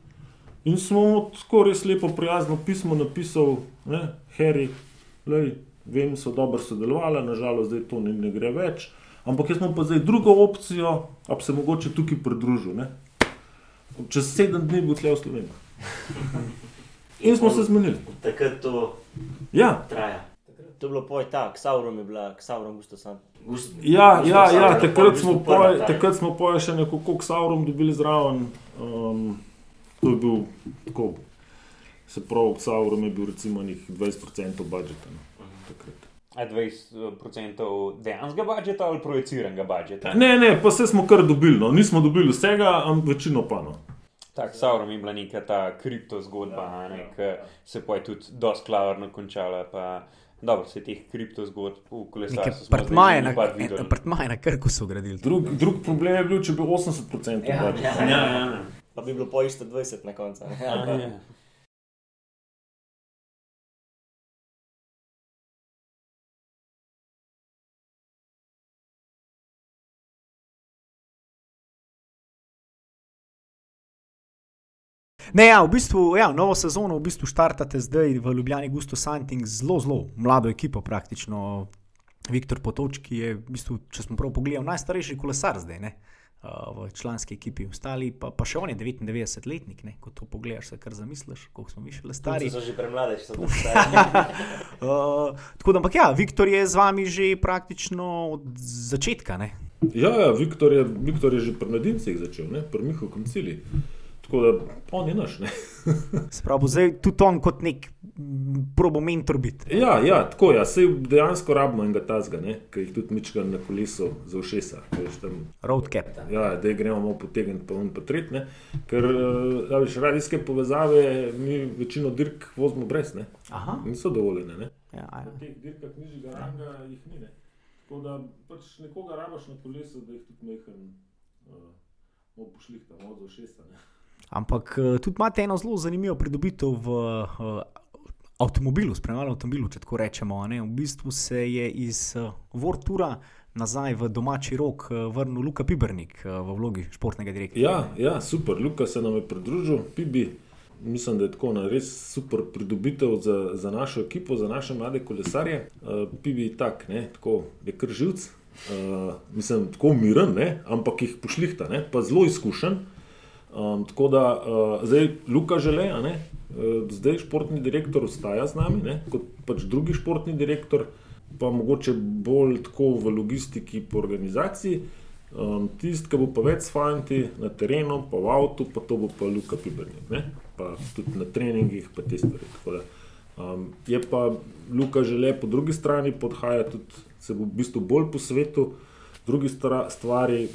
Speaker 3: In smo mu tako res lepo prijazno pismo napisal, ne, Harry, lej, vem, so dobro sodelovali, nažalost zdaj to ne, ne gre več, ampak jaz imam pa zdaj drugo opcijo, a bi se mogoče tukaj pridružil. Ne. Čez sedem dni bo tle v Sloveniji. In smo se zmenili.
Speaker 4: Takrat to
Speaker 3: Ja,
Speaker 4: traja. To je bilo poj tak, Sauron je bila, Sauron gusto sam. Gust,
Speaker 3: ja, ja, ja
Speaker 4: Sauron,
Speaker 3: takrat,
Speaker 4: v
Speaker 3: smo poj,
Speaker 4: ta.
Speaker 3: takrat smo poj še nekako k Saurom dobili zraven. Um, to je bil tako. Se pravi, k Saurom je bil recimo nekih 20% budžeta. No, takrat.
Speaker 2: 20% dejanskega budžeta ali projiciranega budžeta?
Speaker 3: Ne, ne, pa vse smo kar dobili, no. nismo dobili vsega, ampak večino pa no.
Speaker 2: Tako, Sauron je bila neka ta kripto zgodba, ja, ne, ki se pa je tudi dosti klavrno končala. Pa, dobro, se teh kripto zgodb v kolesarstvu
Speaker 1: Prtmaje
Speaker 2: nekaj videli.
Speaker 1: na, prtmaje na krku so gradili.
Speaker 3: Drug, drug problem je bil, če bi 80%
Speaker 4: Ja,
Speaker 3: budžeta.
Speaker 4: ja.
Speaker 2: Ja, ja,
Speaker 4: Pa bi bilo po isto 20 na koncu. pa-
Speaker 2: ja.
Speaker 1: Ne, ja, v bistvu, ja, novo sezono v bistvu štartate zdaj v Ljubljani Gusto Santing z zelo, zelo mlado ekipo praktično. Viktor Potočki je, v bistvu, če smo prav pogledali, najstarejši kolesar zdaj ne, uh, v članski ekipi. Ostali pa, pa še on je 99-letnik, ne, ko to pogledaš, se kar zamisliš, koliko smo mi še le stari.
Speaker 4: Punce so že premlade, če so tako stari.
Speaker 1: Uh, tako da, ampak ja, Viktor je z vami že praktično od začetka. Ne?
Speaker 3: Ja, ja Viktor, je, Viktor je že pri mladincih začel, ne? pri Mihu koncili. Tako da on je naš.
Speaker 1: Spravo zdaj tudi on kot nek probo mentor biti.
Speaker 3: Ja, ja, tako je. Ja. Sej dejansko rabimo enega tazga, ki jih tudi mička na kolesu za ušesa.
Speaker 1: Roadcap.
Speaker 3: Ja, da gremo malo potegniti, pa on pa tret, ne. Ker eh, ja, veš, radijske povezave mi večino dirk vozimo brez, ne.
Speaker 1: Aha,
Speaker 3: Niso dovoljene, ne.
Speaker 1: ja, ja.
Speaker 3: Na teh dirkah nižjega ranga jih ni, ne. Tako da pač nekoga rabaš na kolesu, da jih tudi mehen uh, malo pošlihta, malo za ušesa, ne.
Speaker 1: Ampak eh, tudi imate eno zelo zanimivo pridobitev v uh, avtomobilu, spremljalnem avtomobilu, če tako rečemo. V bistvu se je iz uh, Vortura nazaj v domači rok uh, vrnil Luka Pibernik uh, v vlogi športnega direktorja.
Speaker 3: Ja, ja, super, Luka se nam je pridružil, Pibi. Mislim, da je tako na res super pridobitev za, za našo ekipo, za naše mlade kolesarje. Uh, Pibi je tak, ne, tako je kar živc, uh, mislim, tako miren, ne, ampak jih pošlihta, ne, pa zelo izkušen. Um, tako da uh, zdaj Luka žele, uh, zdaj športni direktor ostaja z nami, ne, kot pač drugi športni direktor, pa mogoče bolj tako v logistiki, po organizaciji. Um, Tisti, ki bo pa več s fanti na terenu, pa v avtu, pa to bo pa Luka Pibernik, ne? pa tudi na treningih, pa te stvari. Tako Da, um, je pa Luka žele po drugi strani podhaja, tudi se bo v bistvu bolj po svetu, drugi stvari,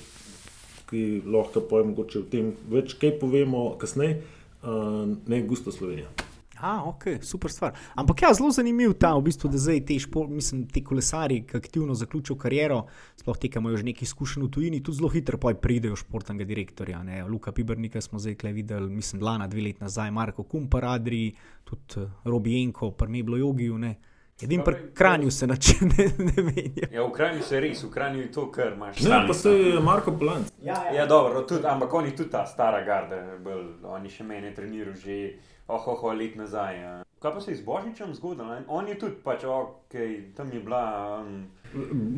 Speaker 3: ki lahko pojem, mogoče o tem več kaj povemo kasneje, uh, ne Gusto Slovenija.
Speaker 1: A, ok, super stvar. Ampak ja, zelo zanimiv ta, v bistvu, da zdaj te, špor, mislim, te kolesari, ki aktivno zaključijo kariero, sploh te, ki imajo že nekaj izkušenj v tujini, tudi zelo hitro pridejo športnega direktorja. Ne. Luka Pibernika smo zdaj videli, mislim, lana dve leti nazaj, Marko Kumpar, Adri, tudi eh, Robi Enko, Prmeblo Jogiju. Ne. Edin pri Kranju se način ne, ne menja.
Speaker 2: Ja, v Kranju se res, v Kranju je to, kar imaš.
Speaker 3: Ne, pa se je Marko Polanc.
Speaker 2: Ja, dobro, tudi, ampak oni tudi ta stara garda, bolj, oni še mene trenirajo že oh, oh, oh, let nazaj. Ja. Kaj pa se je z Božičem zgodilo? ne? On je tudi, pač, ok, tam je bila. Um,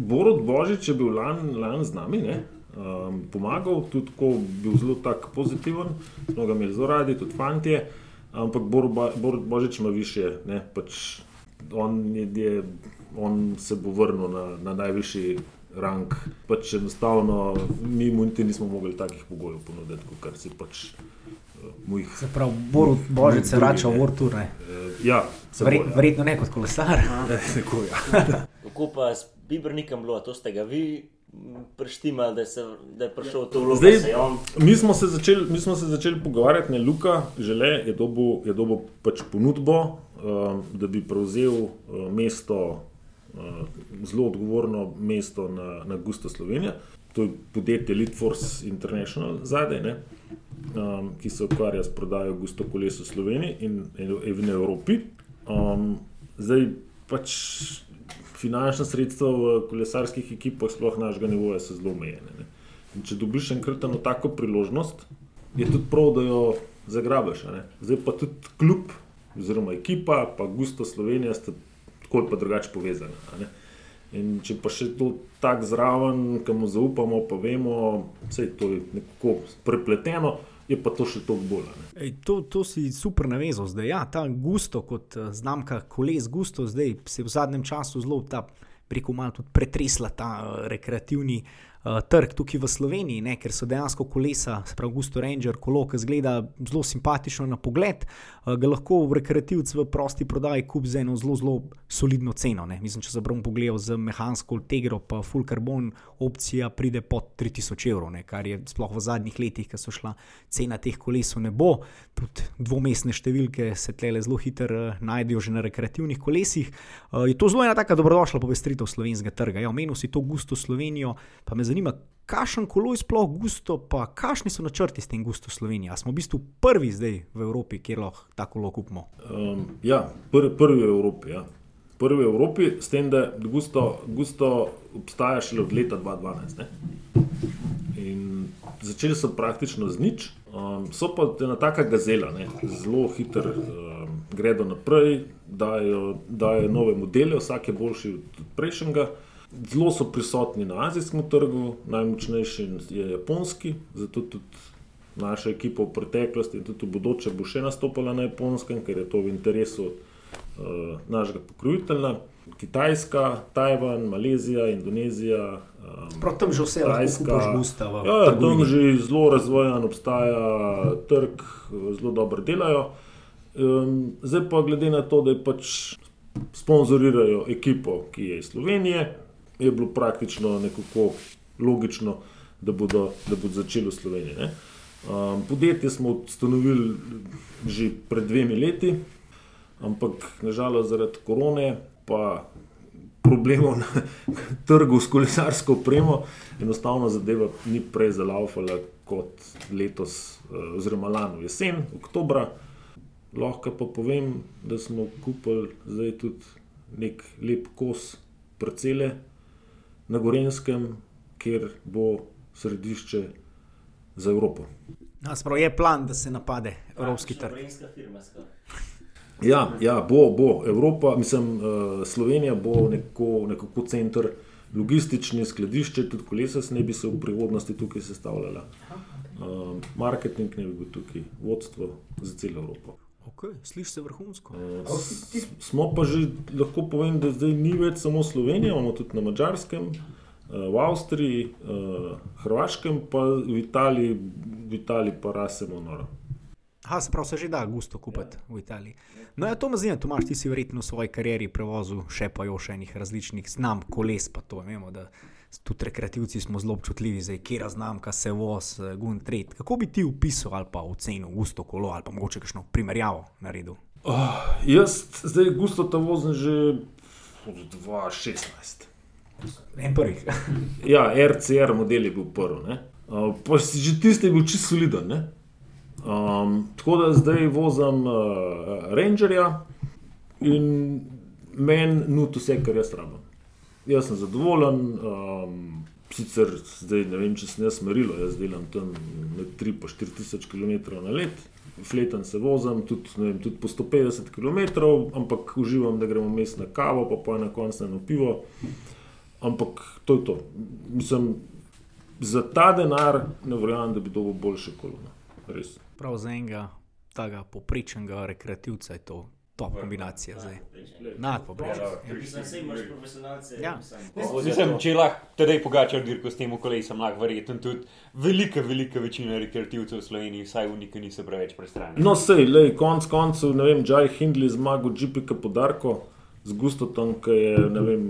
Speaker 3: Borod Božič je bil lan, lan z nami, ne? um, pomagal, tudi ko bil zelo tak pozitiven, smo ga imeli zelo radi, tudi fanti. Ampak Borod Božič ima više, ne? pač on, je, je, on se bo vrnil na, na najvišji rang. Pač enostavno mi mu niti nismo mogli takih pogojev ponuditi, kot si pač uh, jih.
Speaker 1: Se pravi, Borut Božič se vrača v
Speaker 3: ne.
Speaker 1: Vortur. ne.
Speaker 3: Uh, ja,
Speaker 1: Verje,
Speaker 3: bo, ja.
Speaker 1: verjetno ne kot kolesar.
Speaker 3: Tako, ja.
Speaker 4: Kako pa s Bibernikom bilo, to ste ga vi m, preštimali, da, se, da je prišel to vlogo,
Speaker 3: Zdaj-
Speaker 4: on
Speaker 3: Mi smo se začeli, mi smo se začeli pogovarjati, ne Luka, žele je dobil, je dobil pač ponudbo, da bi prevzel uh, mesto, uh, zelo odgovorno mesto na, na Gusto Slovenija. To je podjetje Litforce International zadaj, ne, um, ki se ukvarja s prodajo Gusto koles v Sloveniji in, in, v Evropi. Um, zdaj pač finančna sredstva v kolesarskih ekipah, sploh našega nivoja, so zelo omejene. če dobiš enkrat eno tako priložnost, je tudi prav, da jo zagrabiš. Zdaj pa tudi klub, oziroma ekipa, pa Gusto Slovenija sta tako ali drugače povezana. In če pa še to tako zraven, ki mu zaupamo, pa vemo, da je to nekako prepleteno, je pa to še toliko bolj.
Speaker 1: Ej, to, to si super navezal. Zdaj, ja, ta Gusto kot eh, znamka koles Gusto zdaj se je v zadnjem času zelo ta. Preko malo tudi pretresla ta uh, rekreativni uh, trg tukaj v Sloveniji, ne, ker so dejansko kolesa, se pravi, Gusto Ranger, kolo, ki zgleda zelo simpatično na pogled, uh, ga lahko rekreativc v prosti prodaji kup za eno zelo, zelo solidno ceno. Ne. Mislim, če se bom pogledal z mehansko Tegro, pa Full Carbon opcija pride pod 3000 evrov, ne, kar je sploh v zadnjih letih, ki so šla cena teh koles v nebo. Tudi dvomestne številke se tlele zelo hitro uh, najdejo že na rekreativnih kolesih. Uh, je to zelo ena taka dobrodošla povestritev slovenskega trga. Ja, omenil si to Gusto Slovenijo, pa me zanima, kakšen kolo je sploh Gusto, pa kakšni so načrti s tem Gusto Slovenijo. Smo v bistvu prvi zdaj v Evropi, kjer lahko tako kolo kupimo.
Speaker 3: Um, ja, pr, prvi v Evropi. Ja. Prvi v Evropi, s tem, da Gusto, Gusto obstaja šele od leta 2012. Ne? In začeli so praktično z nič, um, so pa ena taka gazela, ne? zelo hitro um, gredo naprej, dajo, dajo nove modele, vsak je boljši od prejšnjega. Zelo so prisotni na azijskem trgu, najmočnejši je japonski, zato tudi naša ekipa v preteklosti in tudi v bodoče bo še nastopala na japonskem, ker je to v interesu uh, našega pokrovitelja. Kitajska, Tajvan, Malezija, Indonezija. Um,
Speaker 1: Prav tam že vse
Speaker 3: Tajska.
Speaker 1: gusta.
Speaker 3: Ja, tam že zelo razvojen obstaja trg, zelo dobro delajo. Um, zdaj pa glede na to, da pač sponzorirajo ekipo, ki je iz Slovenije, je bilo praktično nekako logično, da bodo, da bodo začeli v Sloveniji. ne. Um, podjetje smo ustanovili že pred dvemi leti, ampak nažalost zaradi korone pa problemov na trgu s kolesarsko opremo, enostavno zadeva ni prej zalaufala kot letos, eh, oziroma lani jesen, oktobra. Lahko pa povem, da smo kupili zdaj tudi nek lep kos parcele na Gorenskem, kjer bo središče za Evropo.
Speaker 1: Ja, sprav, je plan, da se napade evropski trg.
Speaker 3: Ja, ja bo, bo. Evropa, mislim, uh, Slovenija bo neko, nekako center logistični skladišče, tudi kolesa ne bi se v prihodnosti tukaj sestavljala. Uh, marketing ne bi bil tukaj, vodstvo za celo Evropo.
Speaker 1: Okay, Slišiš se vrhunsko.
Speaker 3: S- smo pa že lahko povem, da zdaj ni več samo Slovenija, imamo tudi na Mačarskem, uh, v Avstriji, uh, Hrvaškem, pa v Italiji, v Italiji pa rasemo noro.
Speaker 1: Aha, se pravi, se že da gusto kupiti v Italiji. No, ja, to me zanima, Tomaš, ti si verjetno v svoji karieri prevozil še pa još enih različnih znamk, koles pa to. Vemo, da tudi rekreativci smo zelo občutljivi, zdaj kera znamka se voz, eh, gun tret. Kako bi ti opisal ali pa ocenil gusto kolo ali pa mogoče kakšno primerjavo naredil?
Speaker 3: Oh, jaz zdaj gusto ta vozim že od 2016.
Speaker 1: En prvih.
Speaker 3: Ja, RCR model je bil prvi. ne. Uh, pa si že tisti je bil čisto soliden. ne. Um, tako da zdaj vozim uh, Rangerja in meni nudi vse, kar jaz rabim. Jaz sem zadovoljen, um, sicer zdaj ne vem, če sem jaz merilo, jaz delam tam med 3 in 4 tisoč km na let, fleten se vozim, tudi, vem, tudi po 150 km, ampak uživam, da gremo mes na kavo, pa pa na koncu na pivo. Ampak to je to. Mislim, za ta denar ne verjamem, da bi dobil boljše kolo. Res.
Speaker 1: Prav za enega tega poprečnega rekreativca je to top kombinacija zdaj. Nadpoprečen.
Speaker 4: Mislim, saj imaš profesionalce.
Speaker 1: Ja.
Speaker 4: mislim,
Speaker 2: če lahko tedaj pogačal dirko s tem kolesom, lahko verjetno tudi velika, velika večina rekreativcev v Sloveniji, vsaj unika, niso preveč prestrani.
Speaker 3: No, sej, lej, konc koncev, ne vem, Jai Hindley zmagal GPK podarko z Gustotom, ki je, ne vem,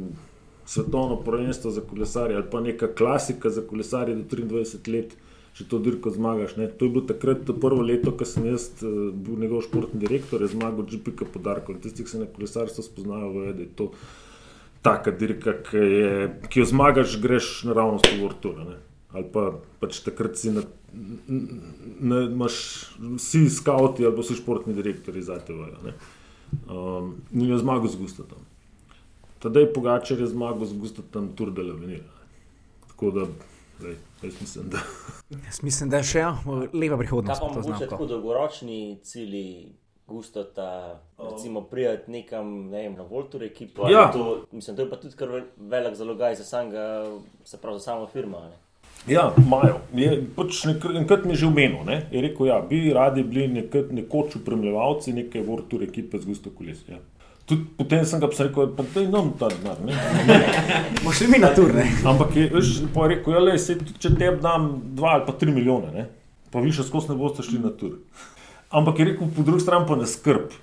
Speaker 3: svetovno prvenstvo za kolesarje ali pa neka klasika za kolesarje do 23 let. Če to dirko zmagaš. Ne? To je bilo takrat prvo leto, ko sem jaz eh, bil njegov športni direktor, je zmagal GPK podarko. Tisti, ki se na kolesarstvo spoznajo, vejo, da je to taka dirka, ki, je, ki jo zmagaš, greš naravnost v vrtule. Ali pa pač takrat si na, na, imaš vsi skauti ali pa vsi športni direktori za te vajo. Um, in je zmagal z Gustavom. Tadej Pogačar je zmagal z Gustavom Tour de l'Avenir. Tako da, lej, jaz mislim, da.
Speaker 1: Jaz mislim, da je še ja, lepa
Speaker 4: Kaj
Speaker 1: prihodnost.
Speaker 4: pa
Speaker 1: pod to
Speaker 4: mogoče tako dolgoročni cilji, gustota, recimo prijeti nekam ne vem, na Voltur ekipo?
Speaker 3: Ja.
Speaker 4: To, mislim, to je pa tudi kar ve- velik zalogaj za samega, se pravi za samo firmo. a Ne?
Speaker 3: Ja, imajo. Je, pač Enkrat mi je že omenil, ne? je rekel, ja, bi radi bili nekrat nekoč upremljevalci neke vrtur ekipe z gusto koles. Ja. Tudi potem sem ga rekel, pa da nam ta denar. ne."
Speaker 1: Boš še mi na tur?
Speaker 3: Ampak je, veš, pa je rekel, ja, lej, sej, če tebi dam 2 ali pa 3 milijone, ne? pa vi še skozi ne boste šli na tur. Ampak je rekel, po drugi strani pa ne skrb.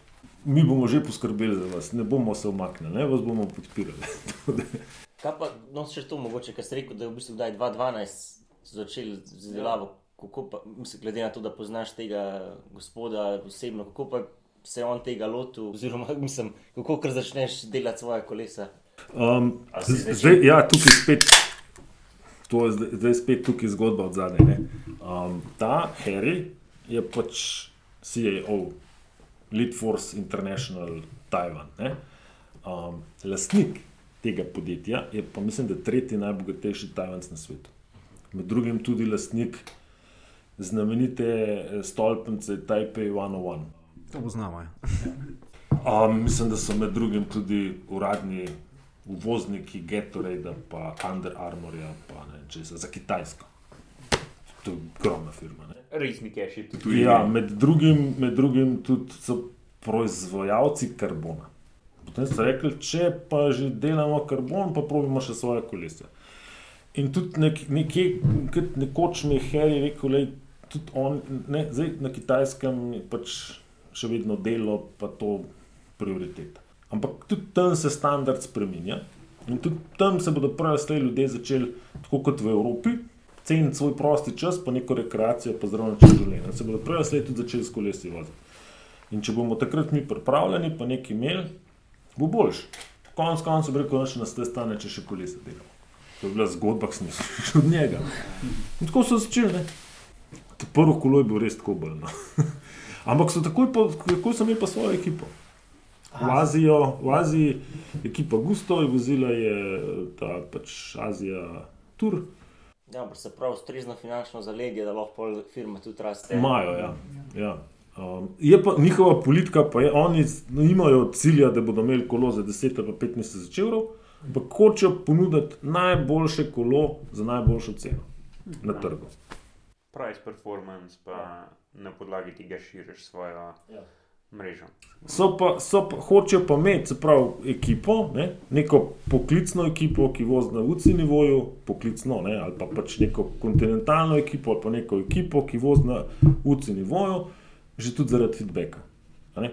Speaker 3: Mi bomo že poskrbeli za vas, ne bomo se umaknili, ne vas bomo podpirali.
Speaker 4: Kaj pa, no, še to mogoče, ker ste rekel, da je v bistvu kdaj 2012 začeli z izdelavo. Kako pa, mislim, glede na to, da poznaš tega gospoda osebno, kako pa se je on tega lotil, oziroma mislim, kako kar začneš delati svoje kolesa.
Speaker 3: Um, zdaj, ja, tukaj spet, to je zdaj, zdaj spet tukaj zgodba od zadaj. Um, ta Harry je pač CEO, Lead Force International Taiwan. Ne? Um, lastnik tega podjetja je pa mislim, da tretji najbogatejši Tajvanc na svetu. Med drugim tudi lastnik znamenite eh, stolpnice Taipei 101.
Speaker 1: To poznamo. Ja.
Speaker 3: Um, mislim, da so med drugim tudi uradni uvozniki Gatorade, pa Under Armourja, pa ne vem česa, za Kitajsko. To je ogromna firma. Ne?
Speaker 2: Resni keši tudi.
Speaker 3: Ja, med drugim, med drugim tudi so proizvajalci karbona. Potem so rekli, če pa že delamo karbon, pa probimo še svoje kolesa. In tudi nek, nekje, kot nekoč mi je Harry rekel, da tudi on, ne, zdaj na kitajskem je pač še vedno delo, pa to prioriteta. Ampak tudi tam se standard spremenja in tudi tam se bodo prvi slej ljudje začeli, tako kot v Evropi, ceniti svoj prosti čas, pa neko rekreacijo, pa zdrav način življenja. Se bodo prvi slej tudi začeli s kolesi voziti. In če bomo takrat mi pripravljeni, pa nekaj imeli, bo boljš. Konec koncev bi rekel, da nas te stane, če še kolesa delamo. To je bila zgodba, ki sem jo slišal od njega. In tako so začeli. Prvo kolo je bilo res tako obrno. Ampak so takoj, pa, takoj so imeli pa svojo ekipo. V, Azijo, v Aziji ekipa Gusto je vozila, je ta pač Azija Tur.
Speaker 4: Ja, ampak se pravi, ustrezno finančno zaledje, da lahko pol firma tudi raste.
Speaker 3: Imajo, ja. ja. Um, je pa njihova politika, pa je, oni nimajo cilja, da bodo imeli kolo za 10 ali pa 15 tisoč evrov, ampak hočejo ponuditi najboljše kolo za najboljšo ceno na trgu.
Speaker 2: Price performance, pa na podlagi tega širiš svojo
Speaker 3: Ja.
Speaker 2: mrežo.
Speaker 3: So pa, so pa, hočejo pa imeti, se pravi, ekipo, ne? neko poklicno ekipo, ki vozi na UCI nivoju, poklicno, ne? ali pa pač neko kontinentalno ekipo, ali pa neko ekipo, ki vozi na UCI nivoju, že tudi zaradi feedbacka. a ne.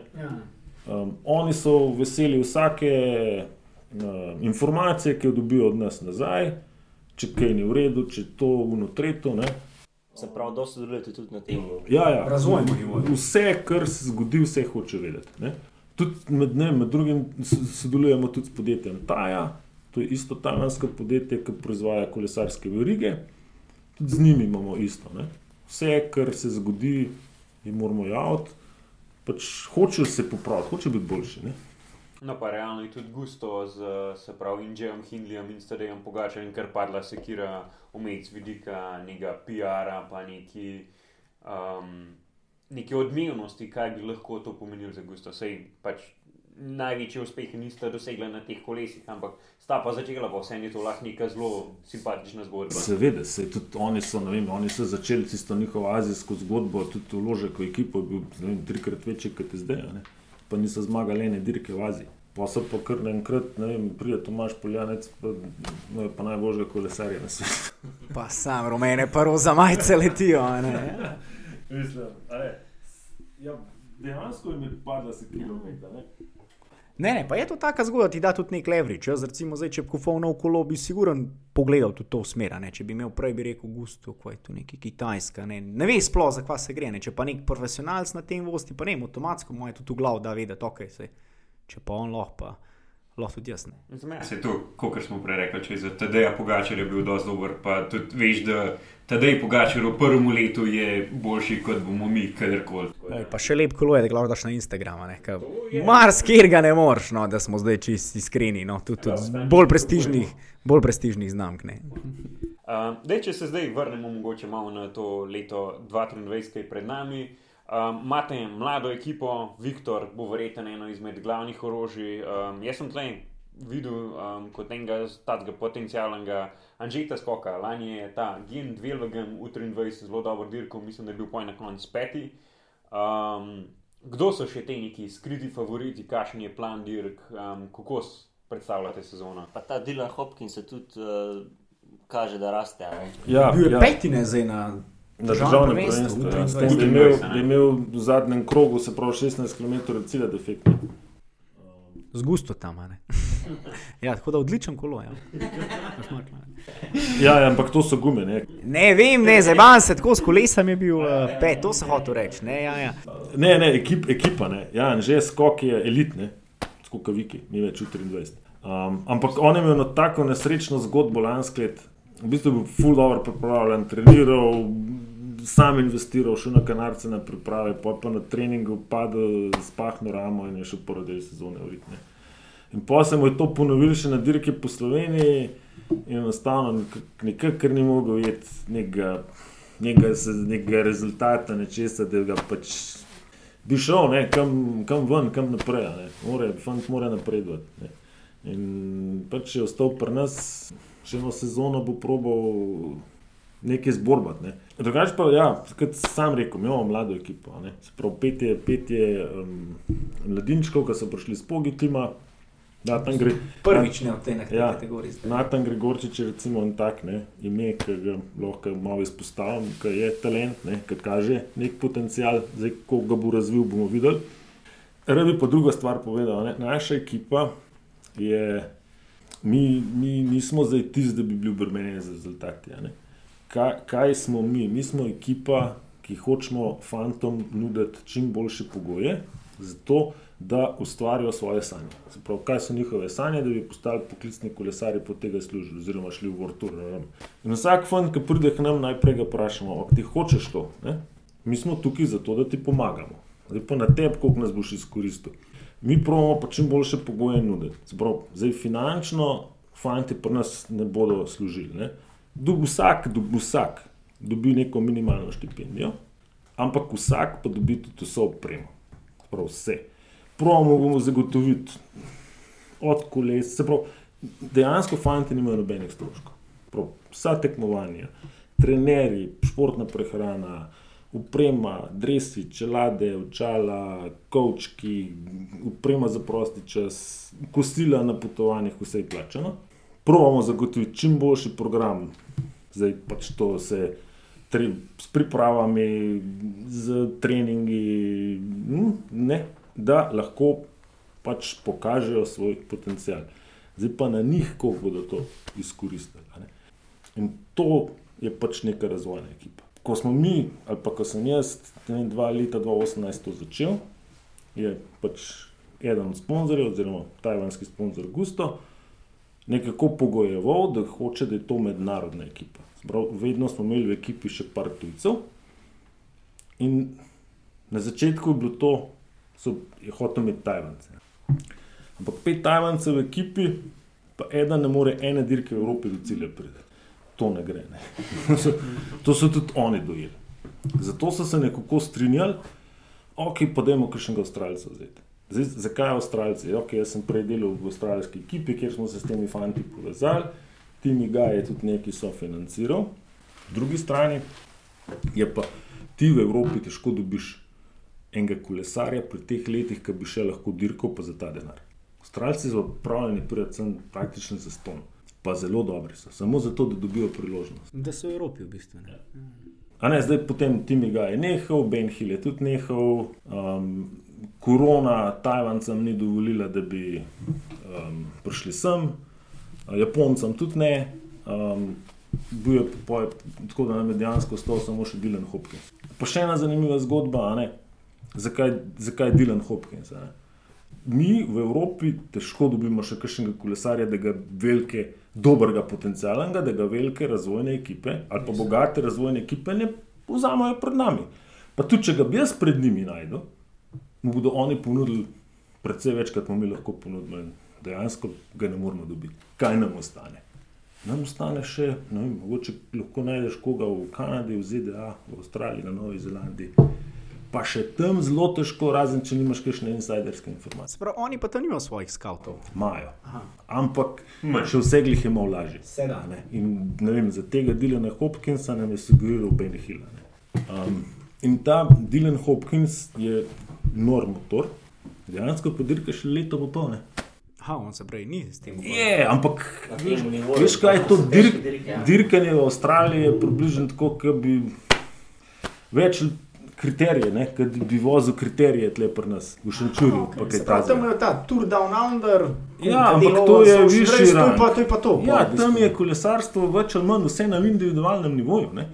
Speaker 3: Um, oni so veseli vsake uh, informacije, ki jo dobijo od nas nazaj, če kaj ni v redu, če to unotreto.
Speaker 4: Se pravi, da sodelujete tudi na tem.
Speaker 3: Ja, ja.
Speaker 1: Razvojno nivoju.
Speaker 3: Vse, kar se zgodi, vse hoče vedeti. Ne? Tudi med, ne, med drugim sodelujemo tudi s podjetjem Taja, to je isto tajvansko podjetje, ki proizvaja kolesarske verige. Tudi z njimi imamo isto. Ne? Vse, kar se zgodi, jim moramo javiti. Pač hočejo se popraviti, hočejo biti boljši. Ne?
Speaker 2: No, pa realno je tudi gusto z se pravi Indijom, Hindlijem in Stadejem Pogačarjem, ker padla sekira z vidika nekega PR-a, pa neki, um, neke odmevnosti, kaj bi lahko to pomenilo za gusto. Sej pač največje uspehe niste dosegli na teh kolesih, ampak sta pa začela, pa vse je to lahko neka zelo simpatična zgodba.
Speaker 3: Seveda, se tudi oni so, vem, oni so začeli tisto njihovo azijsko zgodbo, tudi vložek v ekipo je bil vem, trikrat večji kot je zdaj, ne. Pa niso zmagali ene dirke v Aziji. Pa so pa kar naenkrat, ne vem, pride Tomaš Poljanec, pa, no, je pa najboljšega kolesarja na svetu.
Speaker 1: Pa sam rumene prvo za majce letijo.
Speaker 3: Mislim, ja, dejansko jim je padla se kilometra. Ne?
Speaker 1: Ne, ne, pa je to taka zgodba, ti da tudi nek leverage. Jaz, recimo, zdaj, če bi kupoval nov kolo, bi siguren pogledal tudi to smer. Če bi imel prej, bi rekel, gusto, kaj je tu neki kitajska. Ne, ne ve sploh, za kva se gre. Ne? Če pa nek profesionalc na tem vosti, pa ne, avtomatsko mu je tudi v glavu, da ve, da ok, se, če pa on lahko, lahko tudi jaz.
Speaker 2: Se je to, kot smo prej rekli, če je za TD-ja Pogačar je bil dosti dober, pa tudi veš, da TD Pogačar v prvem letu je boljši, kot bomo mi kadarkoli.
Speaker 1: Ej, pa še lep kolo je, da ga daš na Instagram. Mars, kjer ga ne moreš, no, da smo zdaj čisti iskreni. No, tudi, tudi z bolj prestižnih, bolj prestižnih znamk. Ne.
Speaker 2: Uh, dej, če se zdaj vrnemo mogoče malo na to leto 2023, ki je pred nami. Um, imate mlado ekipo, Viktor bo verjetno eno izmed glavnih orožij. Um, jaz sem tleh videl um, kot enega takega potencialnega Anžeta skoka. Lani je ta Gen Dvelvegen v 23 zelo dobro dirkal, mislim, da je bil poj na koncu peti. Um, kdo so še te neki skriti favoriti, kakšen je plan dirk, um, kako predstavljate sezono?
Speaker 4: Pa ta Dylan Hopkins se tudi uh, kaže, da raste. a ne?
Speaker 3: Ja,
Speaker 1: Bil je
Speaker 3: ja.
Speaker 1: peti ne zdaj na
Speaker 3: Na
Speaker 1: državnem prvenstvu.
Speaker 3: Ja. S tem, da je
Speaker 1: 23.
Speaker 3: imel, da je imel v zadnjem krogu, se pravi 16 km cilja defektni.
Speaker 1: Z gusto tam. a ne. ja, tako da odličen kolo. Ja.
Speaker 3: Ja, ja, ampak to so gume. Ne,
Speaker 1: Ne vem, ne, zdaj se tako s kolesami je bil uh, pet, to sem hotel reči. Ne, ja, ja.
Speaker 3: ne, ne ekip, ekipa. Ne. Ja, že skok je elitni, skok Viki, ni več v 23. Um, ampak on je imel eno tako nesrečno zgodbo lansko let. V bistvu je bil full dobro pripravljen, treniral, sam investiral, šel na kanarce na priprave, pa pa na treningu padel z pahno ramo in je šel prvi del sezone v ritme. In pa se mu je to ponovilo še na dirki po Sloveniji in enostavno nikakor ni mogel jeti nekega, nekega, nekega rezultata, nečesa, da ga pač bi šel, ne, kam, kam ven, kam naprej. Ne. More, fant mora napredovati. Ne. In pač je ostal pri nas, še eno sezono bo probal nekaj zborbati. Ne. Drugač pa, ja, kot sam rekel, imamo mlado ekipo. pravi, pet je, pet je um, mladinčkov, ki so prišli s Pogitima. Da, tam gre.
Speaker 1: Prvič ne v tej na tej
Speaker 3: Ja.
Speaker 1: kategoriji. zdaj.
Speaker 3: Natan Gregorčič je recimo en tak ne, ime, ki ga lahko malo izpostavim, ki je talent, ne, ki kaže nek potencial, zdaj ko ga bo razvil, bomo videli. Rad bi pa druga stvar povedal. Ne, naša ekipa je, mi, mi nismo zdaj tisti, da bi bili obremenjeni z rezultati. a ne. Kaj, kaj smo mi? Mi smo ekipa, ki hočemo fantom nuditi čim boljše pogoje, zato da ustvarijo svoje sanje. Se Pravi, kaj so njihove sanje, da bi postali poklicni kolesari, po tega služili, oziroma šli v Vortur. In vsak fant, ki pride k nam, najprej ga vprašamo, ali ti hočeš to. Ne? Mi smo tukaj zato, da ti pomagamo. Zdaj pa na tebi, koliko nas boš izkoristil. Mi pravimo pa čim boljše pogoje nuditi. Zdaj finančno fanti pri nas ne bodo služili. Ne? Dobi vsak, dobi vsak, dobi neko minimalno štipendijo, ampak vsak pa dobi tudi vso opremo. Prav vse. Pravimo bomo zagotoviti od koles, se pravi, dejansko fanti nimajo nobenih stroškov. Prav, vsa tekmovanja, trenerji, športna prehrana, uprema, dresi, čelade, očala, kovčki, uprema za prosti čas, kosila na potovanjih, vse je plačano. Pravimo zagotoviti čim boljši program, zdaj pač to se. Tri, s pripravami, z treningi, hm, ne, da lahko pač pokažejo svoj potencial. Zdaj pa na njih, kako bodo to izkoristili. ne. In to je pač neka razvojna ekipa. Ko smo mi, ali pa ko sem jaz, ne dva leta 2018 to začel, je pač eden od sponzorjev, oziroma tajvanski sponzor Gusto, nekako pogojeval, da hoče, da je to mednarodna ekipa. Sprav, vedno smo imeli v ekipi še par tujcev. In na začetku je bilo to, so, je hotel imeti Tajvance. Ampak pet Tajvancev v ekipi, pa eden ne more ene dirke v Evropi do cilja priti. To ne gre. Ne. To, so, to so tudi oni dojeli. Zato so se nekako strinjali, ok, pa dajmo kakšnega Avstralca vzeti. Zdaj, zakaj Avstralci? Okay, jaz sem prej delal v avstralski ekipi, kjer smo se s temi fanti povezali, Timi ga je tudi nekaj sofinanciral. Po drugi strani je pa ti v Evropi težko dobiš enega kolesarja pri teh letih, ki bi še lahko dirkal pa za ta denar. Avstralci so pripravljeni priti sem praktično za ston, pa zelo dobri so, samo zato, da dobijo priložnost.
Speaker 1: Da so v Evropi v bistvu. Ne?
Speaker 3: A ne, zdaj potem Timi ga je nehal, Ben Hill je tudi nehal, um, korona Tajvancem ni dovolila, da bi um, prišli sem, Japoncem tudi ne. Um, bil je poj, tako, da nam je dejansko ostal samo še Dylan Hopkins. Pa še ena zanimiva zgodba, zakaj, zakaj Dylan Hopkins. Mi v Evropi težko dobimo še kakšnega kolesarja, da ga velike, dobrega potencialnega, da ga velike razvojne ekipe ali pa bogate razvojne ekipe ne vzamajo pred nami. Pa tudi, če ga bi jaz pred njimi najdel, mu bodo oni ponudili precej več, kot bomo mi lahko ponudili. Dejansko ga ne moramo dobiti. Kaj nam ostane? Nam ostane še, ne vem, mogoče lahko najdeš koga v Kanadi, v ZDA, v Avstraliji, na Novi Zelandiji. pa še tam zelo težko, razen če nimaš kakšne insiderske informacije.
Speaker 1: Sprav, oni pa tam nimajo svojih skavtov.
Speaker 3: Imajo. Ampak še vse glih je malo lažje. Ne. In ne vem, za tega Dilana Hopkinsa nam je sugeriral Ben Hill. Um, in ta Dilan Hopkins je nor motor, dejansko podirka še leto bo to. Ne.
Speaker 1: Ha, on se prej ni s tem. ukvarjal.
Speaker 3: Je, ampak
Speaker 4: nivoju
Speaker 3: veš, kaj je to dirk,
Speaker 4: dirk, ja.
Speaker 3: dirkanje v Avstraliji, je približno tako, kot bi več kriterije, ne, kot bi vozil kriterije tle pri nas, v Šenčurju, pa kaj
Speaker 1: Se pravi, tam
Speaker 3: ta
Speaker 1: je ta Tour Down Under.
Speaker 3: Ja, ampak to je višji rang.
Speaker 1: pa- To je pa to.
Speaker 3: Ja,
Speaker 1: v
Speaker 3: tam je kolesarstvo več ali manj vse na individualnem nivoju. Ne?